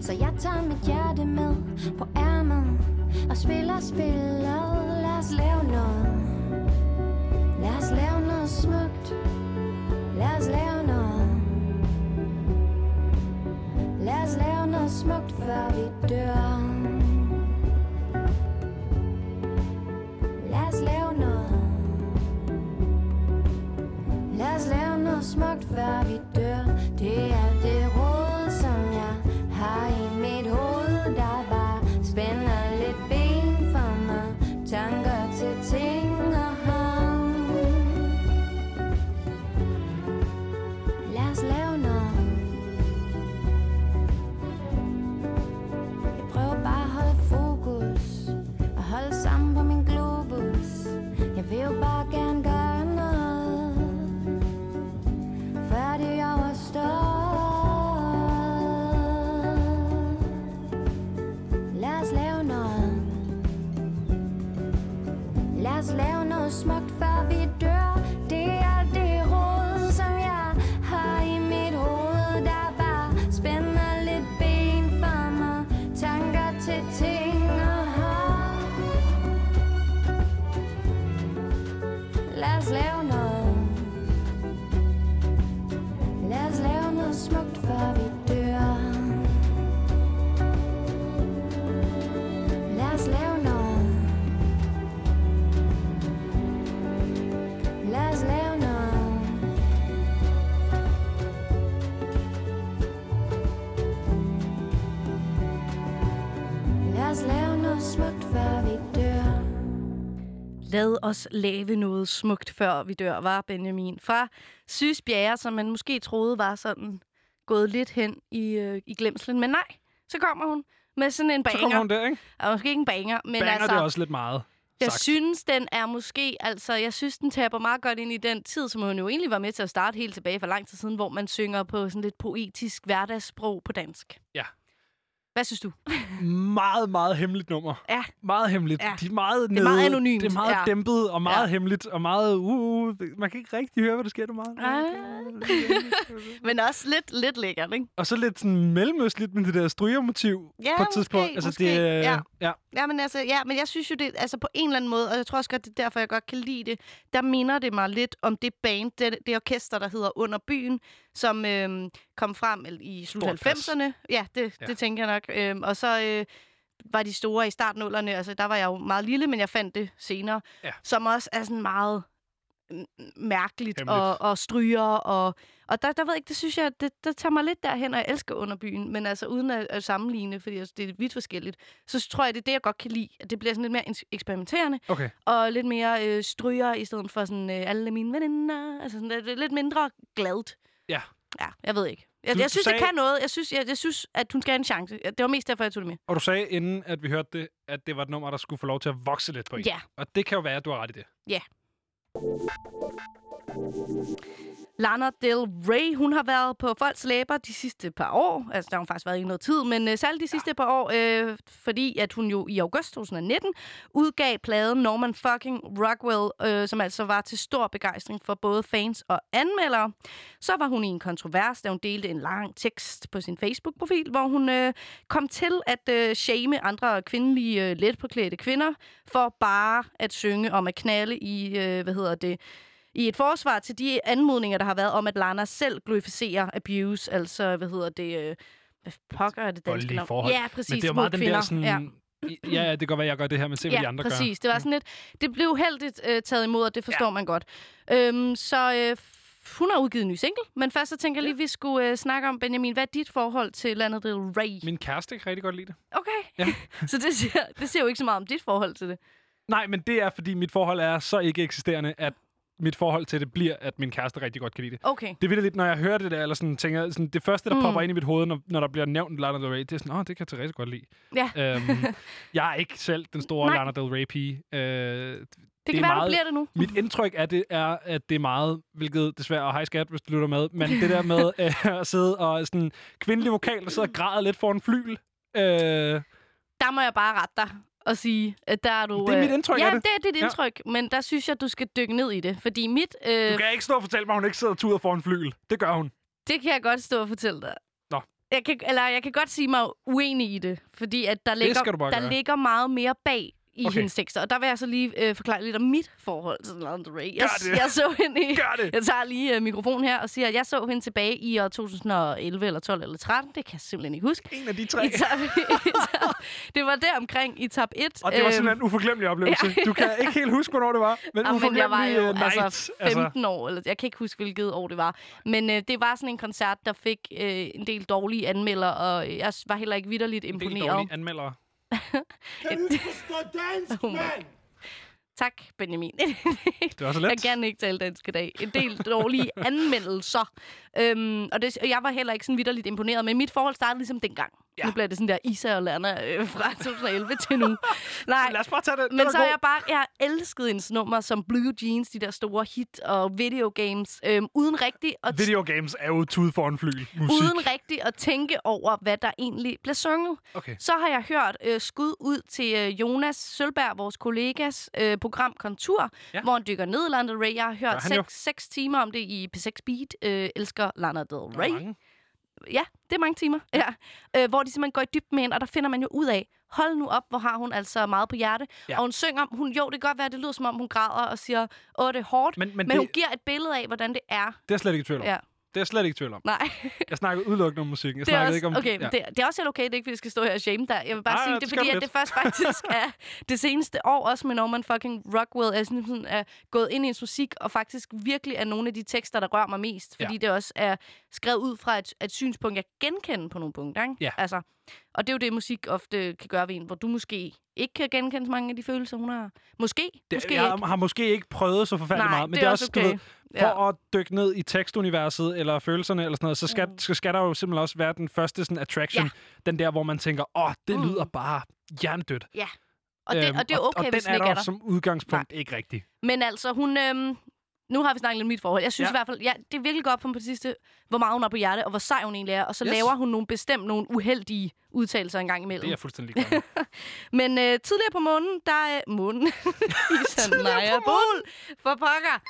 [SPEAKER 9] Så jeg tager mit hjerte med på ærmet og spiller spillet. Lad os lave noget. Lad os lave noget smukt. Lad os lave noget. Lad os lave noget smukt, før vi dør. Lad os lave noget. Lad os lave noget smukt, før vi dør. Os lave noget
[SPEAKER 2] smukt, før vi dør, var Benjamin. Fra Sys Bjerre, som man måske troede var sådan gået lidt hen i, øh, i glemslen. Men nej, så kommer hun med sådan en
[SPEAKER 3] Så
[SPEAKER 2] banger.
[SPEAKER 3] kommer hun der, ikke?
[SPEAKER 2] Og måske ikke en banger, men
[SPEAKER 3] Banger
[SPEAKER 2] altså...
[SPEAKER 3] det er også lidt meget
[SPEAKER 2] Jeg
[SPEAKER 3] sagt.
[SPEAKER 2] synes, den er måske, altså, jeg synes, den taber meget godt ind i den tid, som hun jo egentlig var med til at starte helt tilbage for lang tid siden, hvor man synger på sådan lidt poetisk hverdagssprog på dansk.
[SPEAKER 3] Ja.
[SPEAKER 2] Hvad synes du?
[SPEAKER 3] Meget, meget hemmeligt nummer.
[SPEAKER 2] Ja.
[SPEAKER 3] Meget hemmeligt.
[SPEAKER 2] Ja.
[SPEAKER 3] De er meget
[SPEAKER 2] Det er meget anonymt,
[SPEAKER 3] Det er meget
[SPEAKER 2] ja.
[SPEAKER 3] dæmpet og meget
[SPEAKER 2] Ja.
[SPEAKER 3] hemmeligt og meget... Uh, uh, man kan ikke rigtig høre, hvad der sker. Det meget... [laughs]
[SPEAKER 2] Men også lidt, lidt lækkert, ikke?
[SPEAKER 3] Og så lidt sådan mellemøstligt med det der strygermotiv
[SPEAKER 2] Ja,
[SPEAKER 3] på et tidspunkt.
[SPEAKER 2] måske,
[SPEAKER 3] altså,
[SPEAKER 2] måske,
[SPEAKER 3] det, øh,
[SPEAKER 2] ja.
[SPEAKER 3] ja.
[SPEAKER 2] Ja, men altså, ja, men jeg synes jo, det altså på en eller anden måde, og jeg tror også godt, det er derfor, jeg godt kan lide det, der minder det mig lidt om det band, det, det orkester, der hedder Under Byen, som øhm, kom frem i slut
[SPEAKER 3] Stort pas.
[SPEAKER 2] 90'erne. Ja, det,
[SPEAKER 3] Ja.
[SPEAKER 2] det tænker jeg nok. Øhm, og så øh, var de store i startnullerne, altså der var jeg jo meget lille, men jeg fandt det senere,
[SPEAKER 3] Ja.
[SPEAKER 2] som også er sådan meget mærkeligt
[SPEAKER 3] Hemmeligt.
[SPEAKER 2] og, og stryger og og der, der ved jeg ikke, det synes jeg, det, det tager mig lidt derhen, og jeg elsker underbyen, men altså uden at, at sammenligne, fordi altså, det er vidt forskelligt, så tror jeg, det er det, jeg godt kan lide. At det bliver sådan lidt mere eksperimenterende,
[SPEAKER 3] Okay.
[SPEAKER 2] og lidt mere øh, stryger, i stedet for sådan øh, alle mine veninder. Altså sådan, det er lidt mindre gladt.
[SPEAKER 3] Ja.
[SPEAKER 2] Ja, jeg ved ikke. Jeg,
[SPEAKER 3] Du-
[SPEAKER 2] jeg
[SPEAKER 3] du
[SPEAKER 2] synes,
[SPEAKER 3] sagde-
[SPEAKER 2] det kan noget. Jeg synes, jeg, jeg synes, at hun skal have en chance. Det var mest derfor, jeg tog det med.
[SPEAKER 3] Og du sagde inden, at vi hørte det, at det var et nummer, der skulle få lov til at vokse lidt på en.
[SPEAKER 2] Ja.
[SPEAKER 3] Og det kan jo være, at du har ret i det.
[SPEAKER 2] Ja. Lana Del Rey, hun har været på folks læber de sidste par år. Altså, der har hun faktisk været i noget tid, men øh, særligt de sidste par år, øh, fordi at hun jo i august 2019 udgav pladen Norman fucking Rockwell, øh, som altså var til stor begejstring for både fans og anmeldere. Så var hun i en kontrovers, da hun delte en lang tekst på sin Facebook-profil, hvor hun øh, kom til at øh, shame andre kvindelige øh, letpåklædte kvinder for bare at synge om at knalde i, øh, hvad hedder det, i et forsvar til de anmodninger, der har været om, at Lana selv glorificerer abuse, altså, hvad hedder det, øh, hvad pokker er det danske navn?
[SPEAKER 3] forhold.
[SPEAKER 2] Ja, præcis,
[SPEAKER 3] Men det er jo meget den
[SPEAKER 2] kvinder.
[SPEAKER 3] der sådan...
[SPEAKER 2] Ja.
[SPEAKER 3] Ja, ja, det kan godt være, jeg gør det her, men se, hvad
[SPEAKER 2] Ja,
[SPEAKER 3] de andre
[SPEAKER 2] præcis.
[SPEAKER 3] gør.
[SPEAKER 2] Det var sådan lidt... Det blev heldigt øh, taget imod, og det forstår ja. man godt. Øhm, så øh, hun har udgivet en ny single, men først så tænker jeg lige, vi skulle øh, snakke om, Benjamin, hvad er dit forhold til Lana Del Rey?
[SPEAKER 3] Min kæreste kan rigtig godt lide det.
[SPEAKER 2] Okay.
[SPEAKER 3] Ja. [laughs]
[SPEAKER 2] så det siger, det siger jo ikke så meget om dit forhold til det.
[SPEAKER 3] Nej, men det er, fordi mit forhold er så ikke eksisterende, at mit forhold til det bliver, at min kæreste rigtig godt kan lide det.
[SPEAKER 2] Okay.
[SPEAKER 3] Det er lidt, når jeg hører det der, eller sådan, tænker, sådan, det første, der
[SPEAKER 2] Mm.
[SPEAKER 3] popper ind i mit hoved, når, når der bliver nævnt Lana Del Rey, det er sådan, åh, det kan Therese godt lide.
[SPEAKER 2] Ja.
[SPEAKER 3] Øhm, [laughs] jeg er ikke selv den store
[SPEAKER 2] Nej.
[SPEAKER 3] Lana Del Rey-pige. Øh, det,
[SPEAKER 2] Det kan være, du bliver det nu.
[SPEAKER 3] Mit indtryk af det er, at det er meget, hvilket desværre, og hej skat, hvis du lytter med, men det der med [laughs] øh, at sidde og sådan kvindelig vokal, der sidder og græder lidt for en flyl. Øh,
[SPEAKER 2] Der må jeg bare rette dig og sige, at der er du...
[SPEAKER 3] Det er mit
[SPEAKER 2] øh,
[SPEAKER 3] indtryk
[SPEAKER 2] ja,
[SPEAKER 3] af det.
[SPEAKER 2] det er dit
[SPEAKER 3] Ja.
[SPEAKER 2] indtryk, men der synes jeg, du skal dykke ned i det. Fordi mit... Øh,
[SPEAKER 3] du kan ikke stå og fortælle mig, at hun ikke sidder og tuder for en flyl. Det gør hun.
[SPEAKER 2] Det kan jeg godt stå og fortælle dig.
[SPEAKER 3] Nå.
[SPEAKER 2] Jeg kan, eller jeg kan godt sige mig uenig i det, fordi at der, ligger, der
[SPEAKER 3] gøre.
[SPEAKER 2] ligger meget mere bag i
[SPEAKER 3] Okay.
[SPEAKER 2] hendes tekster. Og der vil jeg så lige øh, forklare lidt om mit forhold til Lana Del Rey. Jeg, jeg så hende i... Jeg tager lige øh, mikrofonen her og siger, at jeg så hende tilbage i år 2011 eller 12 eller 13. Det kan jeg simpelthen ikke huske.
[SPEAKER 3] En af de tre.
[SPEAKER 2] I tab, [laughs] i tab, det var der omkring i tab 1.
[SPEAKER 3] Og det var simpelthen en uforglemmelig oplevelse.
[SPEAKER 2] Øhm. ja.
[SPEAKER 3] Du kan ikke helt huske, hvornår det var. Men,
[SPEAKER 2] Ja, men jeg var jo
[SPEAKER 3] øh, night.
[SPEAKER 2] altså 15 år, eller jeg kan ikke huske, hvilket år det var. Men øh, det var sådan en koncert, der fik øh, en del dårlige anmelder, og jeg var heller ikke vidderligt
[SPEAKER 3] En del
[SPEAKER 2] imponeret.
[SPEAKER 3] dårlige anmeldere.
[SPEAKER 12] Kan du ikke forstå dansk,
[SPEAKER 2] Oh my
[SPEAKER 12] mand?
[SPEAKER 2] Tak, Benjamin. [laughs]
[SPEAKER 3] Det var så let.
[SPEAKER 2] Jeg kan gerne ikke tale dansk i dag. En del [laughs] dårlige anmeldelser. Øhm, og, det, og jeg var heller ikke sådan vidderligt imponeret, men mit forhold startede ligesom dengang. Ja. Nu bliver det sådan der Isa og Lana øh, fra [laughs] 2011 til nu. Nej,
[SPEAKER 3] Lad os bare tage det.
[SPEAKER 2] Men så har jeg bare jeg elsket hendes nummer som Blue Jeans, de der store hit og videogames, øhm, uden rigtig at
[SPEAKER 3] Videogames er jo tude for en flyl. Musik.
[SPEAKER 2] uden rigtig at tænke over, hvad der egentlig bliver sunget.
[SPEAKER 3] Okay.
[SPEAKER 2] Så har jeg hørt øh, skud ud til øh, Jonas Sølberg, vores kollegas øh, program Kontur,
[SPEAKER 3] Ja.
[SPEAKER 2] hvor han dykker ned i Lana Del Rey. Jeg har hørt
[SPEAKER 3] han jo.
[SPEAKER 2] 6, 6 timer om det i P6 Beat. Øh, elsker Lana Del Rey.
[SPEAKER 3] mange.
[SPEAKER 2] Ja, det er mange timer. Ja. Øh, hvor de simpelthen går i dybden med hende, og der finder man jo ud af, hold nu op, hvor har hun altså meget på hjerte.
[SPEAKER 3] Ja.
[SPEAKER 2] Og hun synger, hun, jo, det kan godt være, det lyder som om, hun græder og siger, åh, det er hårdt.
[SPEAKER 3] Men, men,
[SPEAKER 2] Men
[SPEAKER 3] det,
[SPEAKER 2] hun giver et billede af, hvordan det er.
[SPEAKER 3] det er slet ikke i tvivl om.
[SPEAKER 2] Ja.
[SPEAKER 3] Det er jeg slet ikke i tvivl om.
[SPEAKER 2] Nej.
[SPEAKER 3] Jeg snakkede udelukkende om musikken. Jeg
[SPEAKER 2] Det er,
[SPEAKER 3] snakkede
[SPEAKER 2] også,
[SPEAKER 3] ikke om...
[SPEAKER 2] okay,
[SPEAKER 3] ja.
[SPEAKER 2] det, det er også helt okay, det er ikke, fordi jeg skal stå her og shame dig. Jeg vil bare
[SPEAKER 3] Nej,
[SPEAKER 2] sige,
[SPEAKER 3] nej,
[SPEAKER 2] det er
[SPEAKER 3] det
[SPEAKER 2] fordi,
[SPEAKER 3] skal
[SPEAKER 2] at det først faktisk [laughs] er det seneste år, også med Norman fucking Rockwell, er, sådan, er gået ind i hendes musik, og faktisk virkelig er nogle af de tekster, der rører mig mest. Fordi
[SPEAKER 3] Ja.
[SPEAKER 2] det også er skrevet ud fra et, et synspunkt, jeg genkender på nogle punkter. Ikke?
[SPEAKER 3] Ja.
[SPEAKER 2] Altså, Og det er jo det, musik ofte kan gøre ved en, hvor du måske ikke kan genkende mange af de følelser, hun har. Måske,
[SPEAKER 3] Det,
[SPEAKER 2] måske
[SPEAKER 3] jeg
[SPEAKER 2] ikke.
[SPEAKER 3] har måske ikke prøvet så forfærdeligt
[SPEAKER 2] Nej,
[SPEAKER 3] meget, men
[SPEAKER 2] det er også
[SPEAKER 3] også, du
[SPEAKER 2] okay.
[SPEAKER 3] ved, for
[SPEAKER 2] Ja.
[SPEAKER 3] at dykke ned i tekstuniverset eller følelserne eller sådan noget, så skal, mm. så skal der jo simpelthen også være den første sådan attraction.
[SPEAKER 2] Ja.
[SPEAKER 3] Den der, hvor man tænker, åh, oh, det
[SPEAKER 2] Mm.
[SPEAKER 3] lyder bare hjernedødt.
[SPEAKER 2] Ja. Og det, og det er okay,
[SPEAKER 3] og, og
[SPEAKER 2] hvis
[SPEAKER 3] den
[SPEAKER 2] den ikke
[SPEAKER 3] er
[SPEAKER 2] er
[SPEAKER 3] der som udgangspunkt Nej. ikke rigtig.
[SPEAKER 2] Men altså, hun... Øhm, nu har vi snakket lidt om mit forhold. Jeg synes
[SPEAKER 3] Ja.
[SPEAKER 2] i hvert fald, ja, det er virkelig godt på på det sidste, hvor meget hun har på hjerte, og hvor sej hun egentlig er. Og så
[SPEAKER 3] Yes.
[SPEAKER 2] laver hun nogle bestemt nogle uheldige udtalelser en gang imellem.
[SPEAKER 3] Det er jeg fuldstændig glad med. [laughs]
[SPEAKER 2] Men øh, tidligere på månen, der er... Månen? [laughs] Tidligere på månen? For pokker.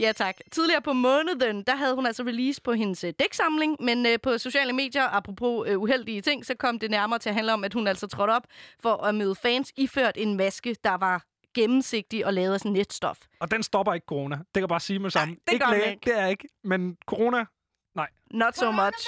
[SPEAKER 2] Ja, tak. Tidligere på måneden, der havde hun altså release på hendes øh, dæksamling, men øh, på sociale medier, apropos øh, uheldige ting, så kom det nærmere til at handle om, at hun altså trådte op for at møde fans, iført en maske, der var gennemsigtig og lavet af sådan netstof.
[SPEAKER 3] Og den stopper ikke corona. Det kan jeg bare sige med sammen.
[SPEAKER 2] det
[SPEAKER 3] ikke læge,
[SPEAKER 2] ikke.
[SPEAKER 3] det er ikke. Men corona, nej.
[SPEAKER 2] Not so much.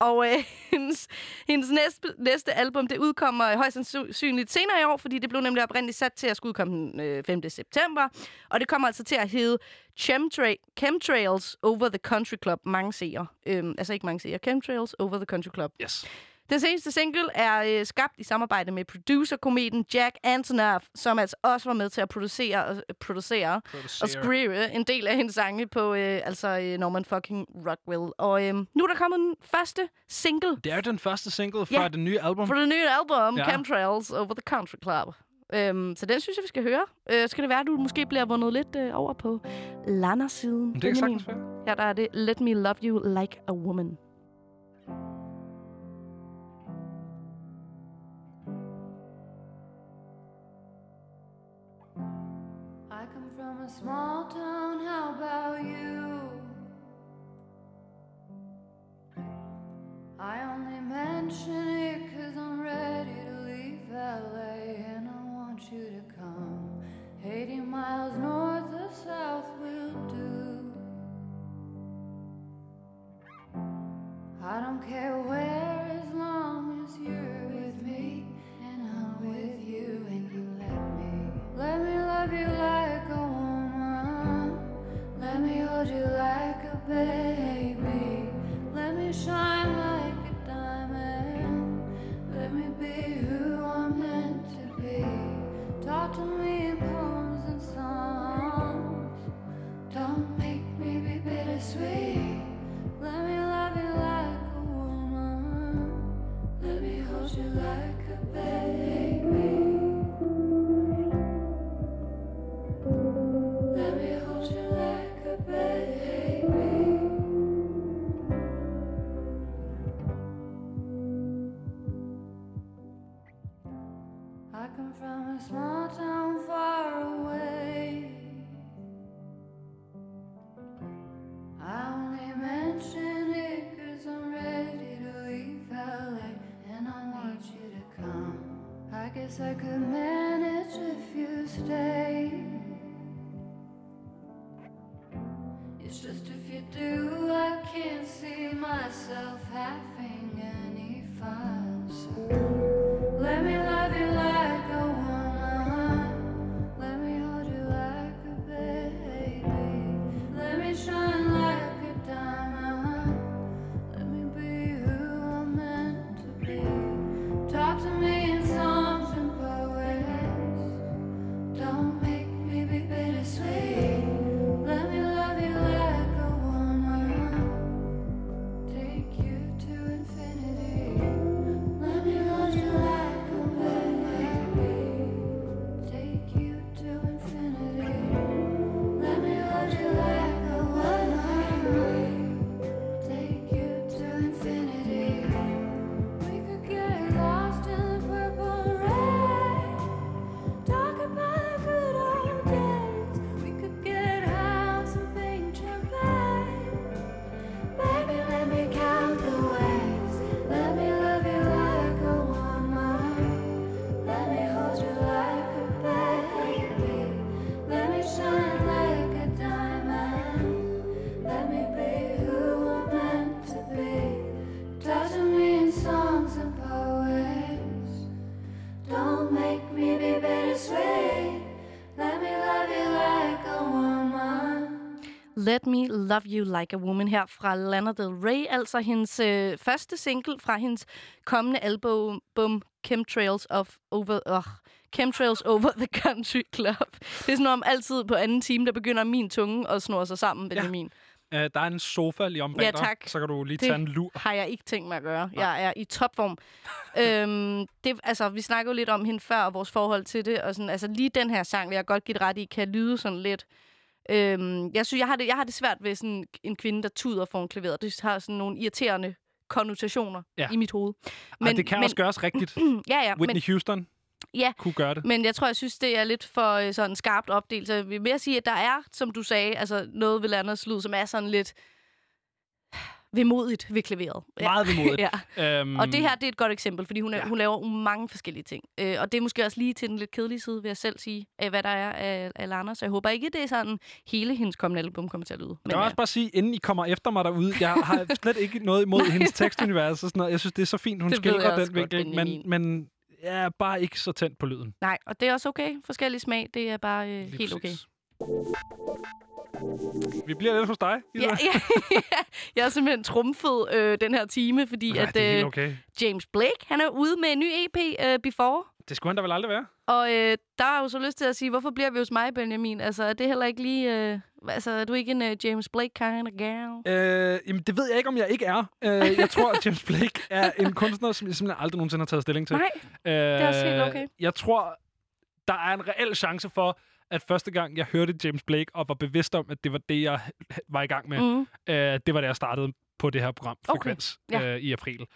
[SPEAKER 2] Og øh, [laughs] hendes, hendes næste, næste album, det udkommer højst sandsynligt senere i år, fordi det blev nemlig oprindeligt sat til at skulle udkomme den øh, 5. september. Og det kommer altså til at hedde Chemtra- Chemtrails Over the Country Club. Mange seere. Øhm, altså ikke mange seere. Chemtrails Over the Country Club.
[SPEAKER 3] Yes.
[SPEAKER 2] Den seneste single er øh, skabt i samarbejde med producer-kometen Jack Antonoff, som altså også var med til at producere, og, producere og skrive en del af hendes sange på øh, altså øh, Norman fucking Rockwell. Og øh, nu er der kommet den første single
[SPEAKER 3] Det er den første single fra
[SPEAKER 2] Ja.
[SPEAKER 3] det nye album.
[SPEAKER 2] for det nye album,
[SPEAKER 3] Ja.
[SPEAKER 2] Chemtrails Over the Country Club. Øhm, så den synes jeg, vi skal høre. Øh, skal det være, at du måske bliver vundet lidt øh, over på Lana-siden.
[SPEAKER 3] Det kan
[SPEAKER 2] Benjamin.
[SPEAKER 3] sagtens være.
[SPEAKER 2] Her der er det Let Me Love You Like a Woman.
[SPEAKER 13] A small town, how about you? I only mention it cause I'm ready to leave LA and I want you to come. 80 miles north or south will do. I don't care where as long as you're with me and I'm with you and you let me. Let me love you baby. Let me shine like a diamond. Let me be who I'm meant to be. Talk to me in poems and songs. Don't make me be bittersweet. Let me love you like a woman. Let me hold you like a baby. Guess I could manage if you stay. It's just if you do, I can't see myself having any fun. So Let Me Love You Like a Woman
[SPEAKER 2] her fra Lana Del Rey, altså hendes øh, første single fra hendes kommende album bum, Chemtrails of Over uh, Chemtrails Over the Country Club. Det er sådan om altid på anden time, der begynder min tunge at snurre sig sammen, Benjamin.
[SPEAKER 3] Uh, der er en sofa lige om bag
[SPEAKER 2] Ja,
[SPEAKER 3] dig,
[SPEAKER 2] tak.
[SPEAKER 3] så kan du lige
[SPEAKER 2] Det
[SPEAKER 3] tage en lur.
[SPEAKER 2] har jeg ikke tænkt mig at gøre. Jeg er i topform. [laughs] øhm, det, altså, vi snakkede jo lidt om hende før, og vores forhold til det. Og sådan, altså, lige den her sang, vil jeg godt give det ret i, kan lyde sådan lidt... Øhm, jeg synes, jeg har, det, jeg har det svært ved sådan en kvinde, der tuder foran klaveret. Det har sådan nogle irriterende konnotationer
[SPEAKER 3] Ja.
[SPEAKER 2] i mit hoved.
[SPEAKER 3] Men, Ej, det kan men, også gøres rigtigt. [clears throat]
[SPEAKER 2] Ja, ja.
[SPEAKER 3] Whitney
[SPEAKER 2] Men,
[SPEAKER 3] Houston
[SPEAKER 2] ja,
[SPEAKER 3] kunne gøre det.
[SPEAKER 2] men jeg tror, jeg synes, det er lidt for øh, sådan skarpt opdelt. Så jeg vil mere sige, at der er, som du sagde, altså noget ved Landers lyd, som er sådan lidt vemodigt ved klaveret. Ja.
[SPEAKER 3] Meget vemodigt. [laughs]
[SPEAKER 2] ja.
[SPEAKER 3] Øhm,
[SPEAKER 2] Og det her, det er et godt eksempel, fordi hun, er,
[SPEAKER 3] Ja.
[SPEAKER 2] ja. hun laver mange forskellige ting. Øh, og det er måske også lige til den lidt kedelige side, vil jeg selv sige, af hvad der er af, af Lana. Så jeg håber ikke, det er sådan, hele hendes kommende album kommer til at lyde.
[SPEAKER 3] Jeg
[SPEAKER 2] Men,
[SPEAKER 3] vil
[SPEAKER 2] ja.
[SPEAKER 3] også bare sige, inden I kommer efter mig derude, jeg har [laughs] slet ikke noget imod hendes tekstunivers og sådan noget. Jeg synes, det er så fint, hun
[SPEAKER 2] Det jeg
[SPEAKER 3] skildrer den vinkel, men, men jeg er bare ikke så tændt på lyden.
[SPEAKER 2] Nej, og det er også okay. Forskellig smag, det er bare øh, helt okay.
[SPEAKER 3] Vi bliver lidt hos dig, Ida.
[SPEAKER 2] Ja, ja. [laughs] jeg er simpelthen trumfet øh, den her time, fordi at
[SPEAKER 3] det er helt
[SPEAKER 2] øh,
[SPEAKER 3] okay.
[SPEAKER 2] James Blake, han er ude med en ny EP, øh, Before.
[SPEAKER 3] Det skulle han da vel aldrig være.
[SPEAKER 2] Og øh, der er jo så lyst til at sige, hvorfor bliver vi hos mig, Benjamin? Altså, er det heller ikke lige... Øh, altså, er du ikke en uh, James Blake kind of gal?
[SPEAKER 3] Øh, jamen, det ved jeg ikke, om jeg ikke er. Øh, jeg tror, at James Blake er en kunstner, som jeg simpelthen aldrig nogensinde har taget stilling til.
[SPEAKER 2] Nej,
[SPEAKER 3] øh,
[SPEAKER 2] er også helt okay.
[SPEAKER 3] Jeg tror, der er en reel chance for, at første gang, jeg hørte James Blake, og var bevidst om, at det var det, jeg var i gang med,
[SPEAKER 2] Mm.
[SPEAKER 3] øh, det var da jeg startede på det her program,
[SPEAKER 2] Okay,
[SPEAKER 3] Frekvens,
[SPEAKER 2] ja.
[SPEAKER 3] øh, i april.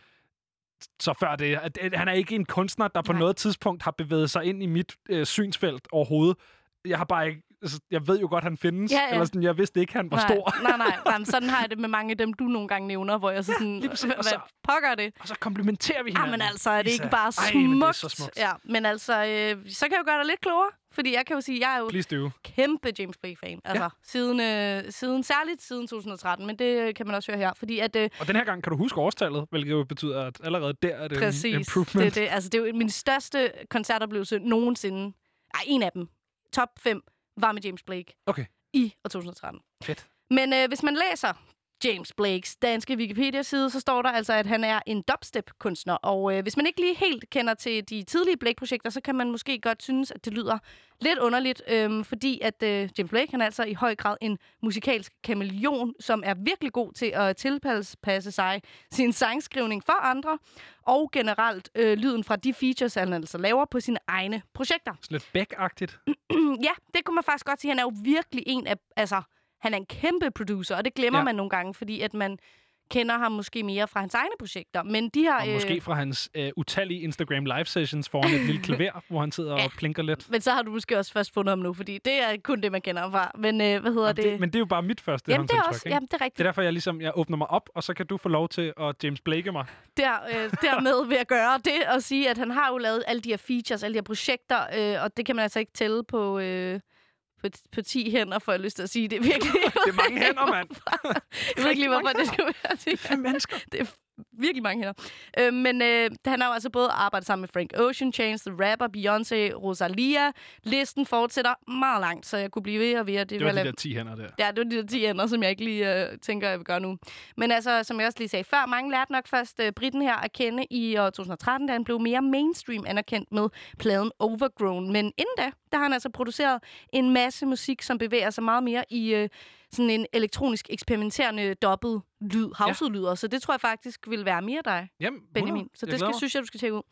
[SPEAKER 3] Så før det, at, at han er ikke en kunstner, der på
[SPEAKER 2] Nej.
[SPEAKER 3] noget tidspunkt har bevæget sig ind i mit øh, synsfelt overhovedet. Jeg har bare ikke... Altså, jeg ved jo godt, han findes.
[SPEAKER 2] Ja, ja.
[SPEAKER 3] Eller sådan, jeg vidste ikke, han var
[SPEAKER 2] nej,
[SPEAKER 3] stor.
[SPEAKER 2] nej, nej, [laughs] nej. Sådan har jeg det med mange af dem, du nogle gange nævner, hvor jeg så sådan...
[SPEAKER 3] præcis.
[SPEAKER 2] Hvad
[SPEAKER 3] så-
[SPEAKER 2] pokker det?
[SPEAKER 3] Og så komplementerer vi
[SPEAKER 2] Ja,
[SPEAKER 3] hinanden.
[SPEAKER 2] men altså, er det ikke bare
[SPEAKER 3] Ej,
[SPEAKER 2] smukt?
[SPEAKER 3] men det er så smukt.
[SPEAKER 2] Ja, men altså, øh, så kan jeg jo gøre dig lidt klogere. Fordi jeg kan jo sige, jeg er jo
[SPEAKER 3] Please do.
[SPEAKER 2] kæmpe James Blake-fan. Altså, ja. siden, øh, siden, særligt siden 2013, men det øh, kan man også høre her. Fordi at, øh,
[SPEAKER 3] Og den her gang kan du huske årstallet, hvilket jo betyder, at allerede der er det en
[SPEAKER 2] præcis,
[SPEAKER 3] improvement.
[SPEAKER 2] det, er det, altså, det er jo min største koncertoplevelse nogensinde. Ej, en af dem. Top 5 var med James Blake
[SPEAKER 3] Okay,
[SPEAKER 2] i år 2013.
[SPEAKER 3] fedt.
[SPEAKER 2] Men øh, hvis man læser James Blakes danske Wikipedia-side, så står der altså, at han er en dubstep-kunstner. Og øh, hvis man ikke lige helt kender til de tidlige Blake-projekter, så kan man måske godt synes, at det lyder lidt underligt, øh, fordi at øh, James Blake, han er altså i høj grad en musikalsk kameleon, som er virkelig god til at tilpasse sig sin sangskrivning for andre, og generelt øh, lyden fra de features, han altså laver på sine egne projekter.
[SPEAKER 3] Sådan lidt Beck-agtigt. [clears throat]
[SPEAKER 2] ja, det kunne man faktisk godt sige. Han er jo virkelig en af... Altså, han er en kæmpe producer, og det glemmer
[SPEAKER 3] Ja.
[SPEAKER 2] man nogle gange, fordi at man kender ham måske mere fra hans egne projekter. Men de her...
[SPEAKER 3] Og måske fra hans øh, utallige Instagram live sessions foran et lille [laughs] klaver, hvor han sidder
[SPEAKER 2] Ja.
[SPEAKER 3] og plinker lidt.
[SPEAKER 2] men så har du måske også først fundet ham nu, fordi det er kun det, man kender ham fra. Men øh, hvad hedder
[SPEAKER 3] Jamen,
[SPEAKER 2] det?
[SPEAKER 3] det? Men det er jo bare mit første
[SPEAKER 2] Jamen, det er også...
[SPEAKER 3] ikke?
[SPEAKER 2] Jamen, det er
[SPEAKER 3] Det er
[SPEAKER 2] rigtigt.
[SPEAKER 3] derfor, jeg ligesom jeg åbner mig op, og så kan du få lov til at James Blake mig.
[SPEAKER 2] Der, øh, dermed vil jeg gøre det og sige, at han har jo lavet alle de her features, alle de her projekter, øh, og det kan man altså ikke tælle på... Øh, på, på 10 hænder, får jeg lyst til at sige. Det er virkelig...
[SPEAKER 3] Det er mange [laughs] hænder, mand.
[SPEAKER 2] Jeg ved ikke lige, hvorfor det skal være 10
[SPEAKER 3] Fem mennesker.
[SPEAKER 2] det er virkelig mange hænder. Øh, men øh, han har jo altså både arbejdet sammen med Frank Ocean, Chance the Rapper, Beyoncé, Rosalia. Listen fortsætter meget langt, så jeg kunne blive ved og ved.
[SPEAKER 3] Det
[SPEAKER 2] vil
[SPEAKER 3] var de der 10 hænder der.
[SPEAKER 2] Ja, det var de der 10 ender, som jeg ikke lige øh, tænker, jeg vil gøre nu. Men altså, som jeg også lige sagde før, mange lærte nok først øh, Britten her at kende i år 2013, da han blev mere mainstream anerkendt med pladen Overgrown. Men inden da, der har han altså produceret en masse musik, som bevæger sig meget mere i øh, sådan en elektronisk eksperimenterende dobbelt lyd, house-lyder. Så det tror jeg faktisk vil være mere dig.
[SPEAKER 3] Jamen,
[SPEAKER 2] Benjamin.
[SPEAKER 3] 100.
[SPEAKER 2] Så det skal, synes jeg, du skal tjekke ud.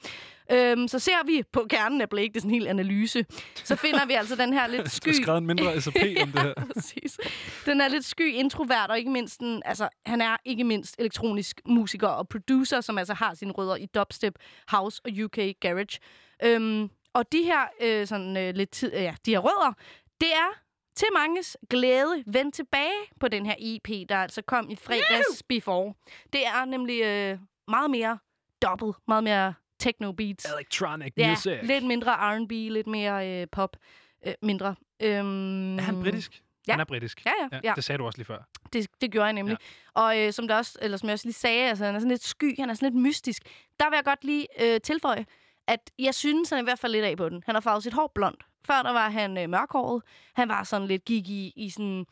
[SPEAKER 2] Øhm, så ser vi på kernen af Blake, det er sådan en helt analyse. Så finder vi altså den her lidt [laughs]
[SPEAKER 3] Du
[SPEAKER 2] sky...
[SPEAKER 3] har skrevet en mindre SAP om det her. [laughs]
[SPEAKER 2] Præcis. Den er lidt sky introvert, og ikke mindst en, altså, han er ikke mindst elektronisk musiker og producer, som altså har sine rødder i dubstep, house og UK garage. Øhm, og de her, øh, sådan, øh, lidt tid, øh, ja, de her rødder, det er til manges glæde vendt tilbage på den her EP, der altså kom i fredags before. Det er nemlig øh, meget mere dobbelt, meget mere techno beats.
[SPEAKER 3] Electronic
[SPEAKER 2] Ja,
[SPEAKER 3] music.
[SPEAKER 2] lidt mindre R&B, lidt mere øh, pop. Øh, mindre. Øhm,
[SPEAKER 3] Er han britisk?
[SPEAKER 2] Ja.
[SPEAKER 3] Han er britisk.
[SPEAKER 2] Ja, ja, ja.
[SPEAKER 3] Det sagde du også lige før.
[SPEAKER 2] Det, det gjorde jeg nemlig. Ja. Og øh, som, der også, eller som jeg også lige sagde, altså, han er sådan lidt sky, han er sådan lidt mystisk. Der vil jeg godt lige øh, tilføje, at jeg synes, han er i hvert fald lidt af på den. Han har farvet sit hår blond. Før der var han øh, mørkhåret. Han var sådan lidt, gik i, i sådan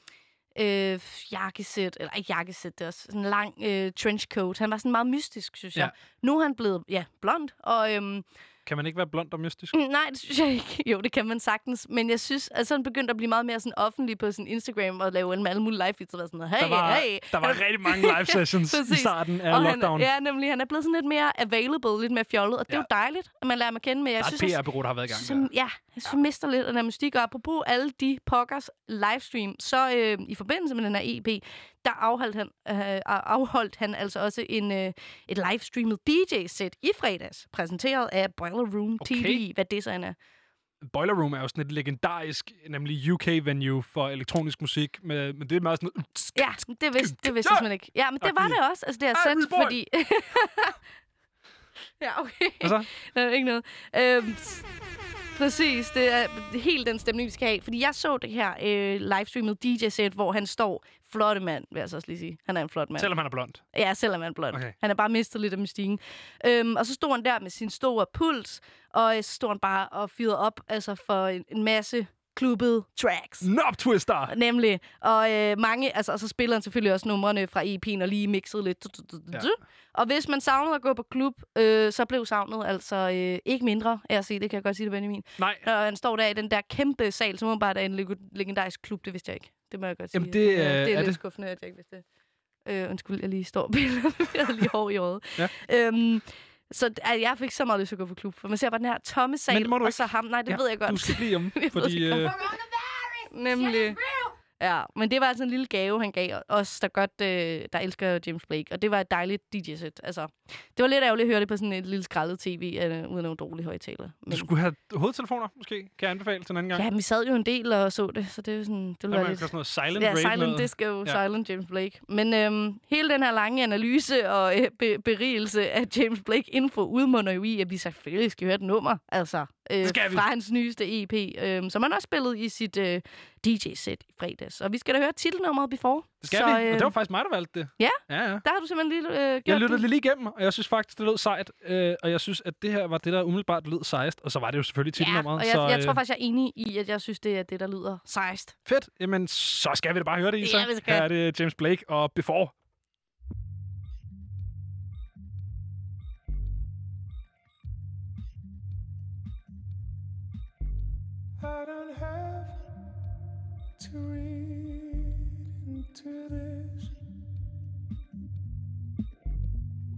[SPEAKER 2] øh, jakkesæt, eller ikke jakkesæt, det også sådan en lang øh, trenchcoat. Han var sådan meget mystisk, synes
[SPEAKER 3] Ja.
[SPEAKER 2] jeg. Nu er han blevet, ja, blond, og øhm,
[SPEAKER 3] Kan man ikke være blond og mystisk?
[SPEAKER 2] Mm, Nej, det synes jeg ikke. [laughs] Jo, det kan man sagtens. Men jeg synes, at så er han begyndt at blive meget mere sådan offentlig på sin Instagram og lave en alle mulige live feeds og sådan noget, hey,
[SPEAKER 3] Der var,
[SPEAKER 2] hey.
[SPEAKER 3] der var
[SPEAKER 2] er-
[SPEAKER 3] rigtig mange live [laughs] sessions i starten af
[SPEAKER 2] og
[SPEAKER 3] lockdown.
[SPEAKER 2] Han, ja, nemlig. Han er blevet sådan lidt mere available, lidt mere fjollet. Og det er jo dejligt, at man lærer at kende. Men jeg
[SPEAKER 3] Der er
[SPEAKER 2] synes,
[SPEAKER 3] et
[SPEAKER 2] også-
[SPEAKER 3] PR-bureau, der har været i gang
[SPEAKER 2] som, ja, jeg synes, ja. mister lidt af den mystik. Og apropos alle de pokkers livestream, så øh, i forbindelse med den her EP, der afholdt han, øh, afholdt han altså også en, øh, et livestreamet DJ-sæt i fredags, præsenteret af Boiler Room
[SPEAKER 3] Okay.
[SPEAKER 2] TV, hvad det så er.
[SPEAKER 3] Boiler Room er jo sådan et legendarisk, nemlig UK-venue for elektronisk musik, med, men det er meget sådan...
[SPEAKER 2] Ja, det vidste, det vidste jeg simpelthen ikke. Ja, men det var det også. Altså, det er
[SPEAKER 3] boy!
[SPEAKER 2] fordi... [laughs] ja, okay.
[SPEAKER 3] Hvad så? [laughs]
[SPEAKER 2] Er ikke noget. Øhm, præcis, det er helt den stemning, vi skal have. Fordi jeg så det her øh, livestreamet DJ-sæt, hvor han står flotte mand, vil jeg så også lige sige. Han er en flot mand.
[SPEAKER 3] Selvom han er blond.
[SPEAKER 2] Ja, selvom han er blond.
[SPEAKER 3] Okay.
[SPEAKER 2] Han er bare mistet lidt af mystikken. Øhm, og så stod han der med sin store puls, og øh, så stod han bare og fyrede op altså for en, en masse klubbede tracks.
[SPEAKER 3] Knob Twister!
[SPEAKER 2] Nemlig. Og øh, mange, altså, og så spiller han selvfølgelig også numrene fra EP'en og lige mixet lidt.
[SPEAKER 3] Ja.
[SPEAKER 2] Og hvis man savnede at gå på klub, øh, så blev savnet altså øh, ikke mindre af at se. Det kan jeg godt sige det, Benjamin.
[SPEAKER 3] Nej.
[SPEAKER 2] Når han står der i den der kæmpe sal, som bare er en leg- legendarisk klub, det vidste jeg ikke. Det må jeg godt sige.
[SPEAKER 3] Jamen, det,
[SPEAKER 2] er, det
[SPEAKER 3] øh,
[SPEAKER 2] er,
[SPEAKER 3] er
[SPEAKER 2] lidt
[SPEAKER 3] det.
[SPEAKER 2] skuffende, at jeg ikke vidste det. Øh, undskyld, jeg lige står og [laughs] jeg lige hår i øjet.
[SPEAKER 3] Ja.
[SPEAKER 2] Øhm, så altså, jeg fik så meget lyst til at gå på klub, for man ser bare den her tomme sal,
[SPEAKER 3] Men det må du
[SPEAKER 2] og
[SPEAKER 3] ikke.
[SPEAKER 2] så ham. Nej, det
[SPEAKER 3] Ja,
[SPEAKER 2] ved jeg godt.
[SPEAKER 3] Du skal blive [laughs]
[SPEAKER 2] ved
[SPEAKER 3] fordi...
[SPEAKER 2] det godt.
[SPEAKER 3] Øh,
[SPEAKER 2] Nemlig. Ja, men det var altså en lille gave, han gav os, der godt, øh, der elsker James Blake. Og det var et dejligt DJ-sæt. Altså, det var lidt ærgerligt at høre det på sådan et lille skrællet tv, øh, uden nogen dårlig højtaler.
[SPEAKER 3] du skulle have hovedtelefoner, måske, kan jeg anbefale til en anden gang.
[SPEAKER 2] Ja, men vi sad jo en del og så det, så det er jo sådan... Det var
[SPEAKER 3] man
[SPEAKER 2] lidt...
[SPEAKER 3] sådan noget silent
[SPEAKER 2] ja, Silent
[SPEAKER 3] noget.
[SPEAKER 2] Disco,
[SPEAKER 3] Ja.
[SPEAKER 2] ja. Silent James Blake. Men øhm, hele den her lange analyse og øh, be- berigelse af James Blake info udmunder jo i, at vi selvfølgelig skal høre et nummer, altså øh, fra hans nyeste EP, øh, som han også spillede i sit øh, DJ-sæt i fredags. Og vi skal da høre titelnummeret Before.
[SPEAKER 3] Det skal
[SPEAKER 2] så,
[SPEAKER 3] vi, og
[SPEAKER 2] øh,
[SPEAKER 3] det var faktisk mig, der valgte det.
[SPEAKER 2] Ja,
[SPEAKER 3] Ja, ja.
[SPEAKER 2] der har du simpelthen lige øh, gjort
[SPEAKER 3] Jeg lyttede
[SPEAKER 2] det.
[SPEAKER 3] lige igennem, og jeg synes faktisk, det lød sejt. Øh, og jeg synes, at det her var det, der umiddelbart lød sejst. Og så var det jo selvfølgelig
[SPEAKER 2] Ja,
[SPEAKER 3] titelnummeret.
[SPEAKER 2] og jeg,
[SPEAKER 3] så,
[SPEAKER 2] jeg tror
[SPEAKER 3] øh,
[SPEAKER 2] faktisk, jeg er enig i, at jeg synes, det er det, der lyder sejst.
[SPEAKER 3] Fedt. Jamen, så skal vi da bare høre det, Isa.
[SPEAKER 2] Ja, vi skal.
[SPEAKER 3] Her er det James Blake og Before.
[SPEAKER 14] I don't have to read into this.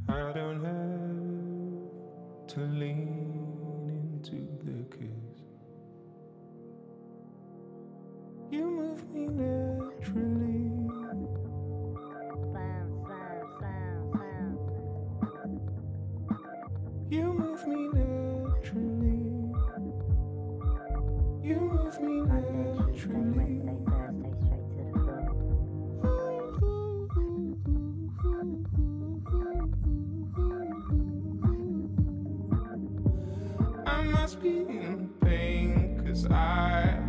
[SPEAKER 14] I don't have to lean Me naturally. I must be in pain, cause I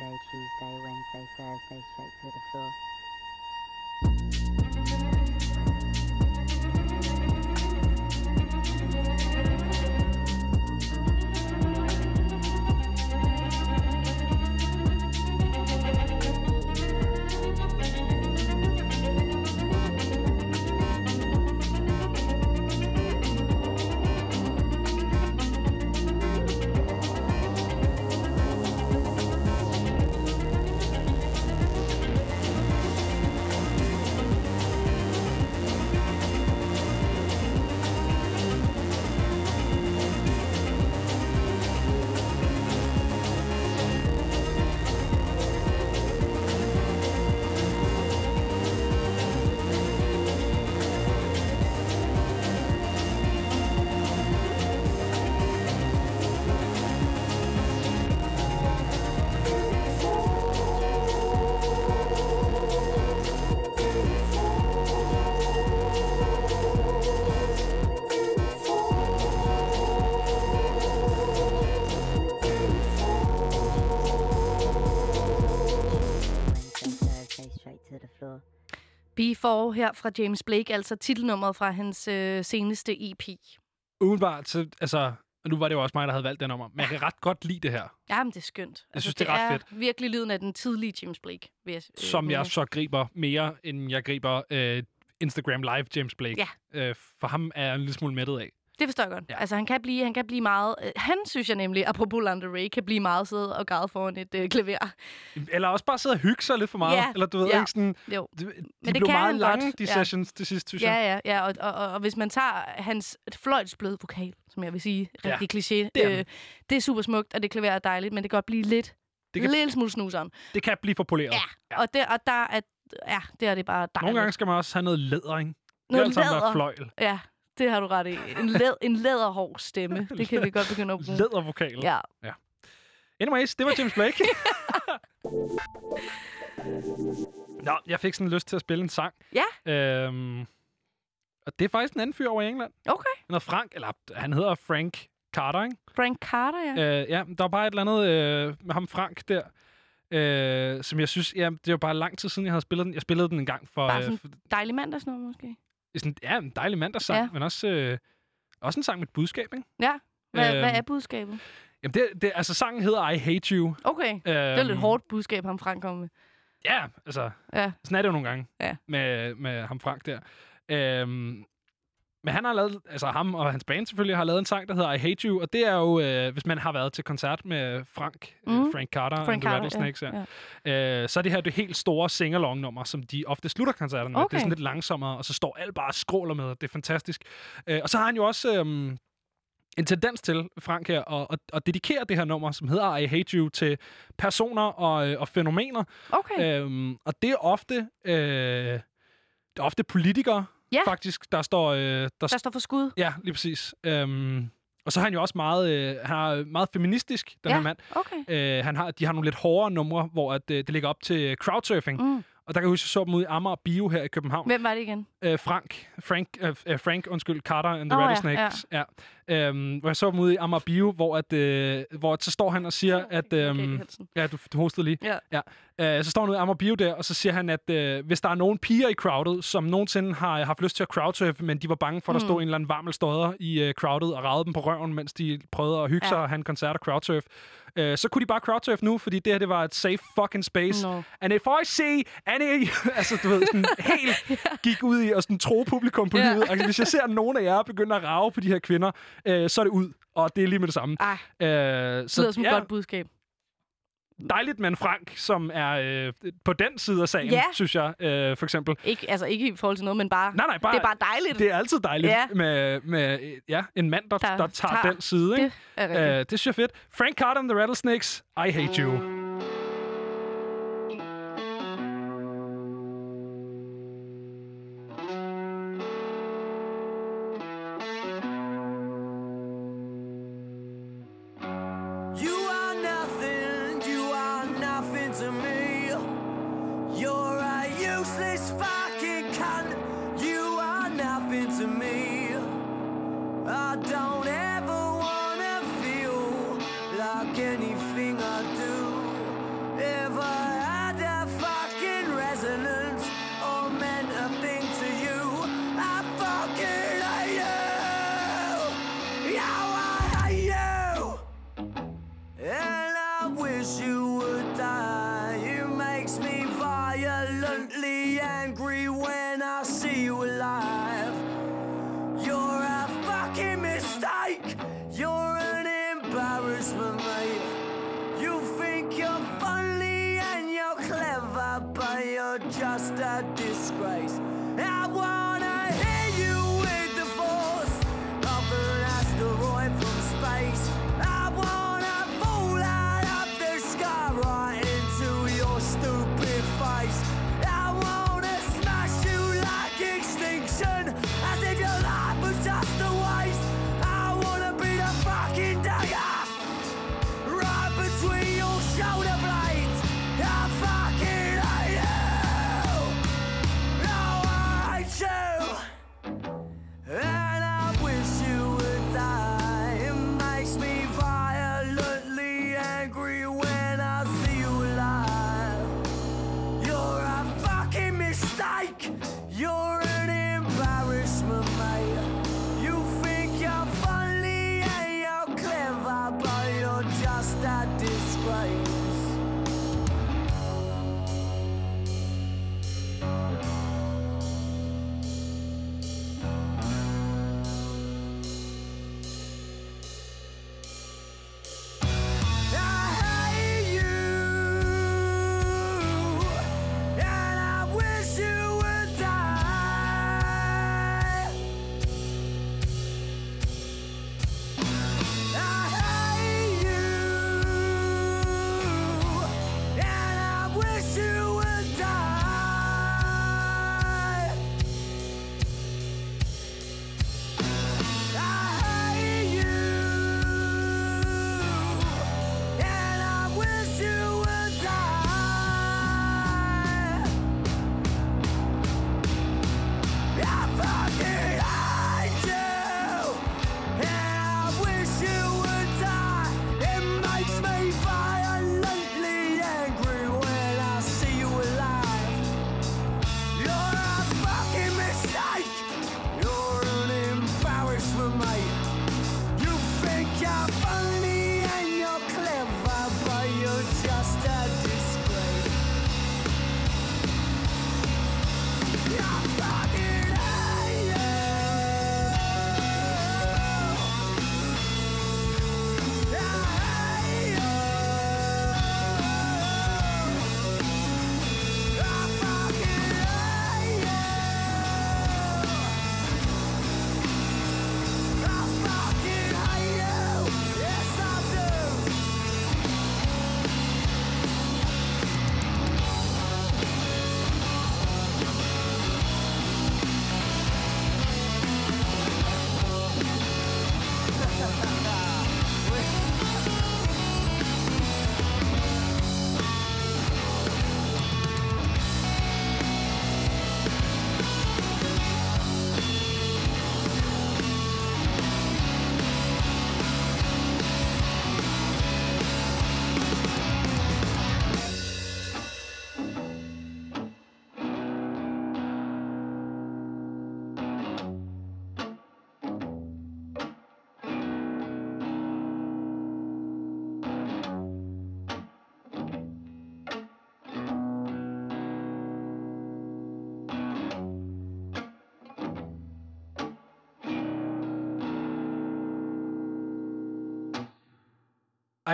[SPEAKER 15] Monday, Tuesday, Wednesday, Thursday, straight to the floor.
[SPEAKER 2] B4 her fra James Blake, altså titelnummeret fra hans øh, seneste EP.
[SPEAKER 3] Umiddelbart, så, altså, og nu var det jo også mig, der havde valgt den nummer, men jeg kan ret godt lide det her,
[SPEAKER 2] Jamen, det er skønt. Jeg
[SPEAKER 3] synes, det er ret fedt.
[SPEAKER 2] virkelig lyden af den tidlige James Blake. Vil jeg, øh,
[SPEAKER 3] som jeg så griber mere, end jeg griber øh, Instagram Live James Blake.
[SPEAKER 2] Ja.
[SPEAKER 3] Øh, for ham er jeg en lille smule mættet af.
[SPEAKER 2] Det forstår jeg godt. Ja. Altså, han kan blive, han kan blive meget... Øh, han synes jeg nemlig, apropos Landa Ray, kan blive meget sidde og græde foran et øh, klaver.
[SPEAKER 3] Eller også bare sidde og hygge sig lidt for meget.
[SPEAKER 2] Ja,
[SPEAKER 3] Eller du ved
[SPEAKER 2] ja.
[SPEAKER 3] ikke sådan...
[SPEAKER 2] Jo.
[SPEAKER 3] De, de
[SPEAKER 2] det
[SPEAKER 3] blev
[SPEAKER 2] kan
[SPEAKER 3] meget lange,
[SPEAKER 2] godt,
[SPEAKER 3] de
[SPEAKER 2] ja.
[SPEAKER 3] sessions til sidst, synes
[SPEAKER 2] Ja,
[SPEAKER 3] jeg.
[SPEAKER 2] ja, ja. Og, og, og, og hvis man tager hans fløjtsbløde vokal, som jeg vil sige,
[SPEAKER 3] Ja,
[SPEAKER 2] rigtig kliché,
[SPEAKER 3] det er
[SPEAKER 2] øh, det er super smukt, og det klaver er dejligt, men det kan godt blive lidt,
[SPEAKER 3] Det kan-
[SPEAKER 2] lidt smule snuseren.
[SPEAKER 3] Det kan blive for poleret.
[SPEAKER 2] Ja, ja. Og, der, og der er, ja, det er det bare dejligt.
[SPEAKER 3] Nogle gange skal man også have noget læder, ikke?
[SPEAKER 2] Noget
[SPEAKER 3] det er
[SPEAKER 2] læder.
[SPEAKER 3] fløjl.
[SPEAKER 2] Ja, det har du ret i. En, læd, en læderhård stemme. Det kan vi godt begynde at bruge.
[SPEAKER 3] Lædervokal.
[SPEAKER 2] Ja.
[SPEAKER 3] ja. Anyways, det var James Blake. [laughs] Nå, jeg fik sådan lyst til at spille en sang.
[SPEAKER 2] Ja.
[SPEAKER 3] Øhm, og det er faktisk en anden fyr over i England.
[SPEAKER 2] Okay.
[SPEAKER 3] Han hedder Frank, eller han hedder Frank Carter, ikke?
[SPEAKER 2] Frank Carter, ja.
[SPEAKER 3] Øh, ja, der var bare et eller andet øh, med ham Frank der, øh, som jeg synes, ja, det var bare lang tid siden, jeg havde spillet den. Jeg spillede den en gang for,
[SPEAKER 2] Bare
[SPEAKER 3] øh,
[SPEAKER 2] sådan
[SPEAKER 3] for
[SPEAKER 2] dejlig mandagsnummer, måske.
[SPEAKER 3] Sådan, ja, en dejlig mandagssang,
[SPEAKER 2] Ja.
[SPEAKER 3] men også, øh, også en sang med et budskab, ikke?
[SPEAKER 2] Ja. Hvad,
[SPEAKER 3] Øhm,
[SPEAKER 2] hvad er budskabet?
[SPEAKER 3] Jamen, det, det, altså, sangen hedder I Hate You.
[SPEAKER 2] Okay.
[SPEAKER 3] Øhm,
[SPEAKER 2] Det er lidt hårdt budskab, ham Frank kom med.
[SPEAKER 3] Ja, altså,
[SPEAKER 2] Ja.
[SPEAKER 3] sådan er det jo nogle gange
[SPEAKER 2] Ja.
[SPEAKER 3] med, med ham Frank der. Øhm, men han har lavet, altså ham og hans band selvfølgelig, har lavet en sang, der hedder I Hate You, og det er jo, øh, hvis man har været til koncert med Frank, mm.
[SPEAKER 2] Mm.
[SPEAKER 3] øh, Frank Carter
[SPEAKER 2] Frank
[SPEAKER 3] and the
[SPEAKER 2] Carter,
[SPEAKER 3] Rattlesnakes,
[SPEAKER 2] ja,
[SPEAKER 3] ja. Øh, så er det her det helt store sing-along-nummer, som de ofte slutter koncerterne med. Det er sådan lidt langsommere, og så står alt bare og skråler med. Det er fantastisk. Øh, og så har han jo også... Øh, en tendens til, Frank her, at, at, at dedikere det her nummer, som hedder I Hate You, til personer og, øh, og fænomener.
[SPEAKER 2] Okay.
[SPEAKER 3] Øhm, og det er ofte, øh, det er ofte politikere,
[SPEAKER 2] Ja.
[SPEAKER 3] faktisk, der står... Øh, der,
[SPEAKER 2] Der står for skud.
[SPEAKER 3] Ja, lige præcis. Øhm, og så er han jo også meget, øh, han er meget feministisk, den
[SPEAKER 2] Ja,
[SPEAKER 3] her mand.
[SPEAKER 2] okay.
[SPEAKER 3] Øh, han har, de har nogle lidt hårdere numre, hvor at, øh, det ligger op til crowdsurfing.
[SPEAKER 2] Mm.
[SPEAKER 3] Og der kan jeg huske, jeg så dem ud i Amager Bio her i København.
[SPEAKER 2] Hvem var det igen?
[SPEAKER 3] Øh, Frank, Frank, øh, øh, Frank, undskyld, Carter and the
[SPEAKER 2] ja,
[SPEAKER 3] Rattlesnakes. Ja, ja. Øhm, hvor jeg så dem ude i Amager Bio, hvor, at, øh, hvor at, så står han og siger, at... Øhm, ja, du, du hostede lige.
[SPEAKER 2] Ja.
[SPEAKER 3] ja. Øh, så står han ude i Amager Bio der, og så siger han, at øh, hvis der er nogen piger i crowdet, som nogensinde har haft lyst til at crowdsurfe, men de var bange for, at der
[SPEAKER 2] Mm.
[SPEAKER 3] stod en eller anden varmel stodder i øh, crowdet og ragede dem på røven, mens de prøvede at hygge
[SPEAKER 2] Ja.
[SPEAKER 3] sig og have en koncert og crowdsurf, øh, så kunne de bare crowdsurfe nu, fordi det her, det var et safe fucking space.
[SPEAKER 2] No.
[SPEAKER 3] And if I see any... [laughs] altså, du ved, sådan [laughs] helt gik ud i at sådan tro publikum på
[SPEAKER 2] Ja.
[SPEAKER 3] livet. Altså, hvis jeg ser nogen af jer begynde at rave på de her kvinder, øh, så er det ud. Og det er lige med det samme.
[SPEAKER 2] Ej,
[SPEAKER 3] Øh,
[SPEAKER 2] det lyder som et godt budskab.
[SPEAKER 3] dejligt med en Frank, som er øh, på den side af sagen,
[SPEAKER 2] Ja.
[SPEAKER 3] synes jeg, øh, for eksempel.
[SPEAKER 2] Ikke, altså ikke i forhold til noget, men bare,
[SPEAKER 3] Nej, nej, bare,
[SPEAKER 2] det er bare dejligt.
[SPEAKER 3] Det er altid dejligt
[SPEAKER 2] Ja.
[SPEAKER 3] med, med ja, en mand, der, der, der tager,
[SPEAKER 2] tager-
[SPEAKER 3] den side. Ikke?
[SPEAKER 2] Det er rigtigt.
[SPEAKER 3] Øh, det synes jeg er fedt. Frank Carter and the Rattlesnakes, I Hate. You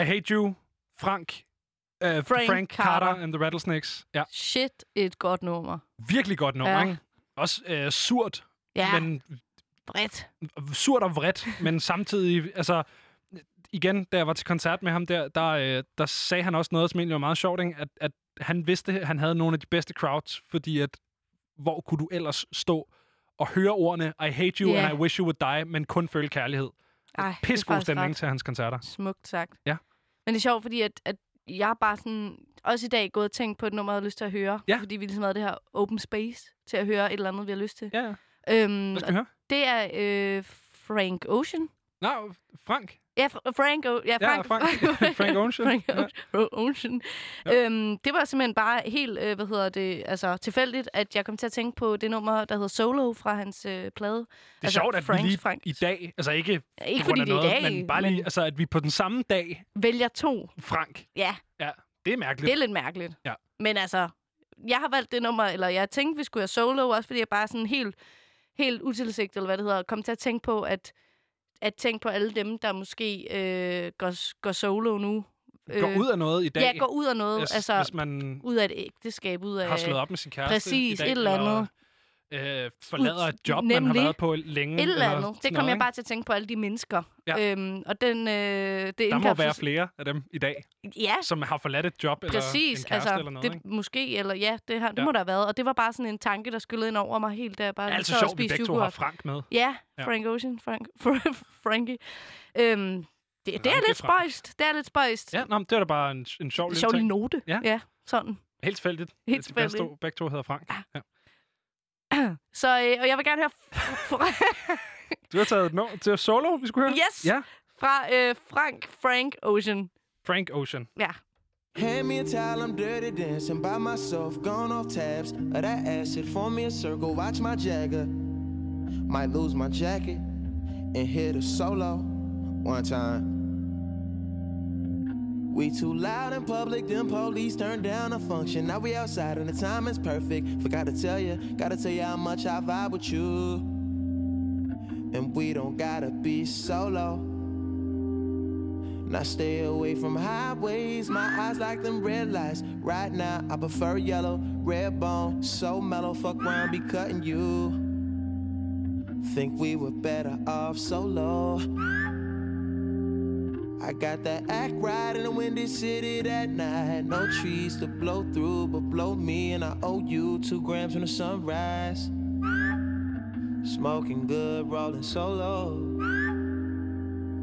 [SPEAKER 4] I Hate You,
[SPEAKER 3] Frank, uh, Frank,
[SPEAKER 2] Frank
[SPEAKER 3] Carter.
[SPEAKER 2] Carter.
[SPEAKER 3] and the Rattlesnakes. Ja,
[SPEAKER 2] Shit, et godt nummer.
[SPEAKER 3] virkelig godt nummer,
[SPEAKER 2] Ja.
[SPEAKER 3] ikke? Også øh, surt,
[SPEAKER 2] Ja,
[SPEAKER 3] men
[SPEAKER 2] bredt.
[SPEAKER 3] surt og vredt, men samtidig, altså, igen, da jeg var til koncert med ham der, der, øh, der sagde han også noget, som egentlig var meget sjovt, ikke? At, at han vidste, at han havde nogle af de bedste crowds, fordi at, hvor kunne du ellers stå og høre ordene, I hate you
[SPEAKER 2] Ja.
[SPEAKER 3] and I wish you would die, men kun føle kærlighed.
[SPEAKER 2] Ej,
[SPEAKER 3] Pissegod stemning
[SPEAKER 2] ret
[SPEAKER 3] til hans koncerter.
[SPEAKER 2] Smukt sagt.
[SPEAKER 3] Ja.
[SPEAKER 2] Men det er sjovt, fordi at, at jeg er bare sådan, også i dag gået og tænkt på et nummer, jeg havde lyst til at høre.
[SPEAKER 3] Ja.
[SPEAKER 2] Fordi vi ligesom havde det her open space til at høre et eller andet, vi har lyst til.
[SPEAKER 3] Ja, ja.
[SPEAKER 2] Øhm,
[SPEAKER 3] Hvad skal vi høre?
[SPEAKER 2] det er øh, Frank Ocean.
[SPEAKER 3] Nå, Frank.
[SPEAKER 2] Ja, Fr- Frank, o- ja,
[SPEAKER 3] Ja,
[SPEAKER 2] Frank,
[SPEAKER 3] Frank- Frank [laughs] Ocean.
[SPEAKER 2] Frank
[SPEAKER 3] Ja.
[SPEAKER 2] O- Ocean. Ja. Øhm, det var simpelthen bare helt, øh, hvad hedder det, altså tilfældigt, at jeg kom til at tænke på det nummer, der hedder Solo fra hans øh, plade.
[SPEAKER 3] Det er altså, sjovt, at
[SPEAKER 2] Frank,
[SPEAKER 3] vi lige
[SPEAKER 2] Frank
[SPEAKER 3] i dag, altså ikke,
[SPEAKER 2] Ja, ikke fordi det er i
[SPEAKER 3] noget,
[SPEAKER 2] dag,
[SPEAKER 3] men bare lige,
[SPEAKER 2] men-
[SPEAKER 3] altså, at vi på den samme dag,
[SPEAKER 2] vælger to.
[SPEAKER 3] Frank.
[SPEAKER 2] Ja,
[SPEAKER 3] Ja, det er mærkeligt.
[SPEAKER 2] det er lidt mærkeligt.
[SPEAKER 3] Ja.
[SPEAKER 2] Men altså, jeg har valgt det nummer, eller jeg tænkte, vi skulle have solo, også fordi jeg bare sådan helt, helt utilsigtet, eller hvad det hedder, kom til at tænke på, at, at tænke på alle dem, der måske øh, går, går solo nu.
[SPEAKER 3] Går ud af noget i dag.
[SPEAKER 2] Ja, går ud af noget.
[SPEAKER 3] Hvis,
[SPEAKER 2] altså,
[SPEAKER 3] hvis man
[SPEAKER 2] ud af et ægteskab, ud af...
[SPEAKER 3] har slået op med sin kæreste
[SPEAKER 2] Præcis,
[SPEAKER 3] i dag,
[SPEAKER 2] et eller andet.
[SPEAKER 3] Øh, forlader et job, man har
[SPEAKER 2] nemlig.
[SPEAKER 3] været på længe.
[SPEAKER 2] Et eller
[SPEAKER 3] eller
[SPEAKER 2] andet. Det kom
[SPEAKER 3] noget,
[SPEAKER 2] jeg bare til at tænke på alle de mennesker.
[SPEAKER 3] Ja.
[SPEAKER 2] Øhm, og den, øh, det
[SPEAKER 3] Der må være flere af dem i dag,
[SPEAKER 2] Ja,
[SPEAKER 3] som har forladt et job eller
[SPEAKER 2] præcis.
[SPEAKER 3] en kæreste
[SPEAKER 2] altså,
[SPEAKER 3] eller noget.
[SPEAKER 2] det,
[SPEAKER 3] ikke?
[SPEAKER 2] måske, eller ja, det, har, det
[SPEAKER 3] Ja.
[SPEAKER 2] må der have været. Og det var bare sådan en tanke, der skyllede ind over mig helt, jeg bare
[SPEAKER 3] Det
[SPEAKER 2] og
[SPEAKER 3] sjovt, at vi begge to har Frank med.
[SPEAKER 2] Ja. Frank Ocean, Frank, [laughs] Frankie. Øhm, det, det er lidt spøjst. Det er lidt spøjst.
[SPEAKER 3] Ja, nå, det var da bare en, en sjov
[SPEAKER 2] En sjov lille
[SPEAKER 3] ting.
[SPEAKER 2] note.
[SPEAKER 3] Ja.
[SPEAKER 2] ja sådan.
[SPEAKER 3] Helt tilfældigt.
[SPEAKER 2] Helt
[SPEAKER 3] de begge
[SPEAKER 2] tilfældigt.
[SPEAKER 3] to, begge to hedder Frank. Ja. [clears throat]
[SPEAKER 2] Så øh, og jeg vil gerne høre fra, [laughs]
[SPEAKER 3] Du har taget et no til solo, vi skulle høre?
[SPEAKER 2] yes,
[SPEAKER 3] Ja.
[SPEAKER 2] fra øh, Frank Frank Ocean.
[SPEAKER 3] Frank Ocean.
[SPEAKER 2] Ja.
[SPEAKER 16] Hand me a towel, I'm dirty dancing by myself, gone off tabs of that acid. Form me a circle, watch my jagger. Might lose my jacket and hit a solo one time. We too loud in public, them police turned down a function. Now we outside and the time is perfect. Forgot to tell you, gotta tell you how much I vibe with you. And we don't gotta be solo. Now stay away from highways. My eyes like them red lights. Right now, I prefer yellow, red bone, so mellow. Fuck around, be cutting you. Think we were better off solo. I got that act right in the windy city that night. No trees to blow through, but blow me, and I owe you two grams when the sunrise. Smoking good, rolling solo.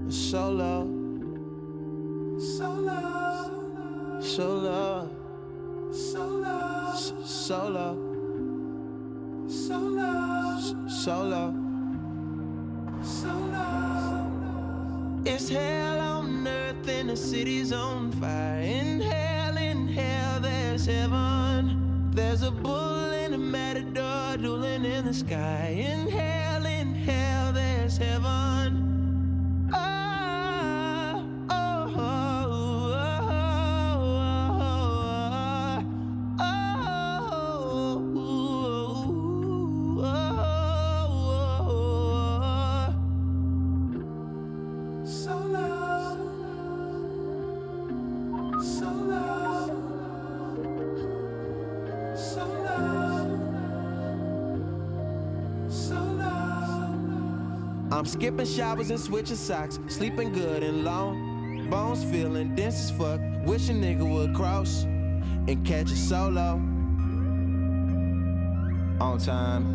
[SPEAKER 16] Solo. Solo. Solo. Solo. Solo. Solo. Solo. Solo. It's hell on earth the city's on fire. In hell, in hell, there's heaven. There's a bull and a matador dueling in the sky. In hell, in hell, there's heaven. I'm skipping showers and switching socks, sleeping good and long. Bones feeling dense as fuck. Wish a nigga would cross and catch a solo on time.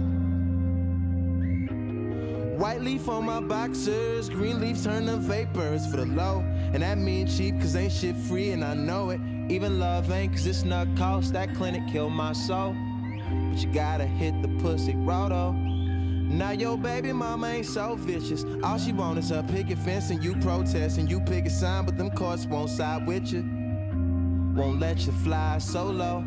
[SPEAKER 16] White leaf on my boxers, green leaf turn to vapors for the low. And that mean cheap, cause ain't shit free, and I know it. Even love ain't, cause it's not cost. That clinic killed my soul. But you gotta hit the pussy roto. Now your baby mama ain't so vicious. All she want is a picket fence and you protest and you pick a sign, but them courts won't side with you. Won't let you fly solo.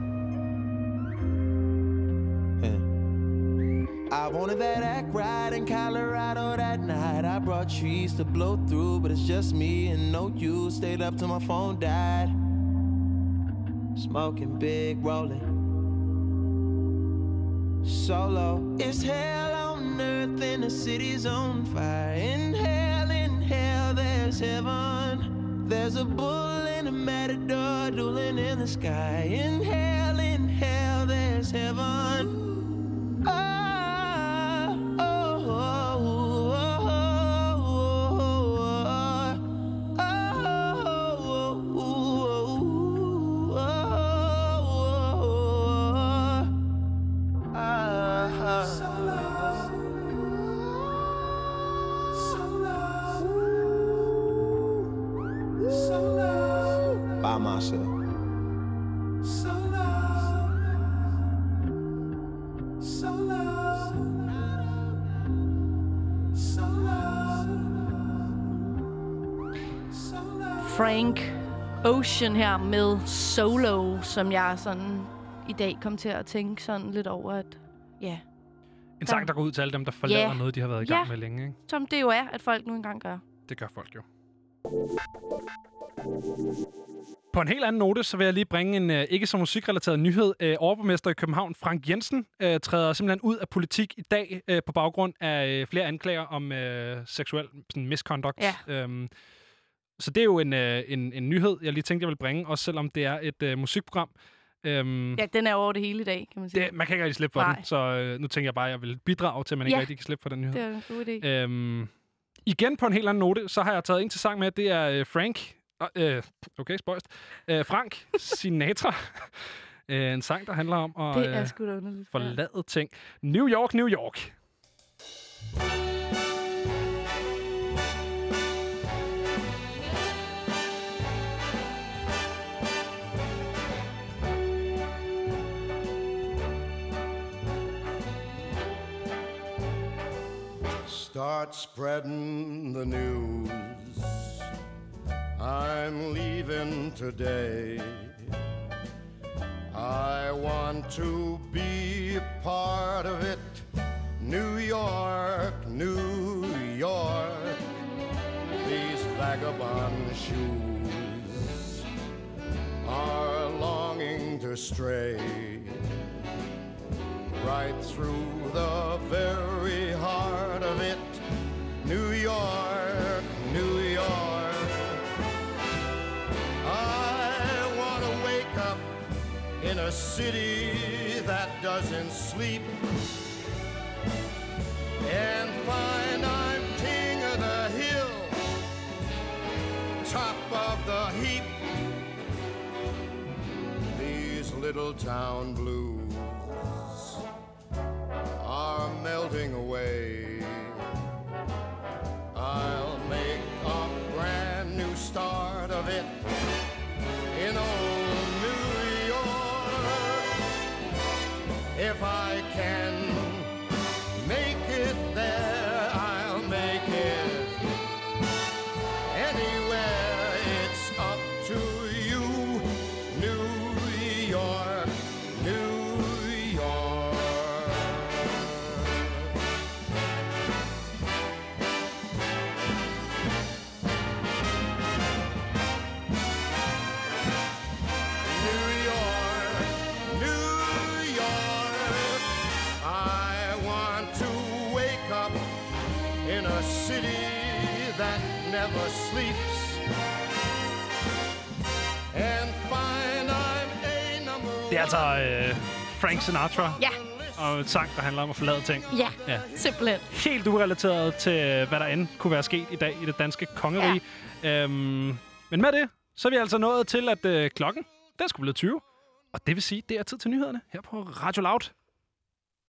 [SPEAKER 16] Yeah. I wanted that act right in Colorado that night. I brought trees to blow through, but it's just me and no you. Stayed up till my phone died. Smoking big, rolling solo. It's hell earth and the city's on fire. In hell, in hell, there's heaven. There's a bull and a matador dueling in the sky. In hell, in hell, there's heaven. Oh, Myself.
[SPEAKER 2] Frank Ocean her med Solo, som jeg sådan i dag kom til at tænke sådan lidt over, at ja,
[SPEAKER 3] En sang, der går ud til alle dem, der forlader
[SPEAKER 2] Ja.
[SPEAKER 3] noget, de har været i gang
[SPEAKER 2] Ja.
[SPEAKER 3] med længe. Ikke?
[SPEAKER 2] som det jo er, at folk nu engang gør.
[SPEAKER 3] Det gør folk jo. På en helt anden note, så vil jeg lige bringe en øh, ikke så musikrelateret nyhed. Øh, overborgmester i København, Frank Jensen, øh, træder simpelthen ud af politik i dag øh, på baggrund af øh, flere anklager om øh, seksuel sådan, misconduct.
[SPEAKER 2] Ja.
[SPEAKER 3] Øhm, så det er jo en, øh, en, en nyhed, jeg lige tænkte, jeg vil bringe, også selvom det er et øh, musikprogram. Øhm,
[SPEAKER 2] Ja, den er over det hele i dag, kan man sige.
[SPEAKER 3] det, man kan ikke rigtig slippe for
[SPEAKER 2] Nej.
[SPEAKER 3] den, så øh, nu tænker jeg bare, at jeg vil bidrage til, at man ikke
[SPEAKER 2] Ja.
[SPEAKER 3] rigtig kan slippe for den nyhed.
[SPEAKER 2] Det er en god idé.
[SPEAKER 3] Øhm, igen på en helt anden note, så har jeg taget en til sang med. Det er øh, Frank. Øh, okay, spøjst. Øh, Frank Sinatra. [laughs] øh, en sang, der handler om at
[SPEAKER 2] Det er
[SPEAKER 3] øh,
[SPEAKER 2] sgu ja.
[SPEAKER 3] forlade ting. New York, New York.
[SPEAKER 12] Start spreading the news. I'm leaving today. I want to be a part of it. New York, New York. These vagabond shoes are longing to stray right through the very heart of it. New York, in a city that doesn't sleep and find I'm king of the hill, top of the heap. These little town blues are melting away. I'll make a brand new start of it If I can
[SPEAKER 3] altså øh, Frank Sinatra.
[SPEAKER 2] Ja.
[SPEAKER 3] Og en sang, der handler om at forlade ting.
[SPEAKER 2] Ja,
[SPEAKER 3] Ja.
[SPEAKER 2] simpelthen.
[SPEAKER 3] Helt urelateret til, øh, hvad der end kunne være sket i dag i det danske kongerige. Ja. Øhm, men med det, så er vi altså nået til, at øh, klokken, den skulle blive 20. Og det vil sige, det er tid til nyhederne her på Radio Loud.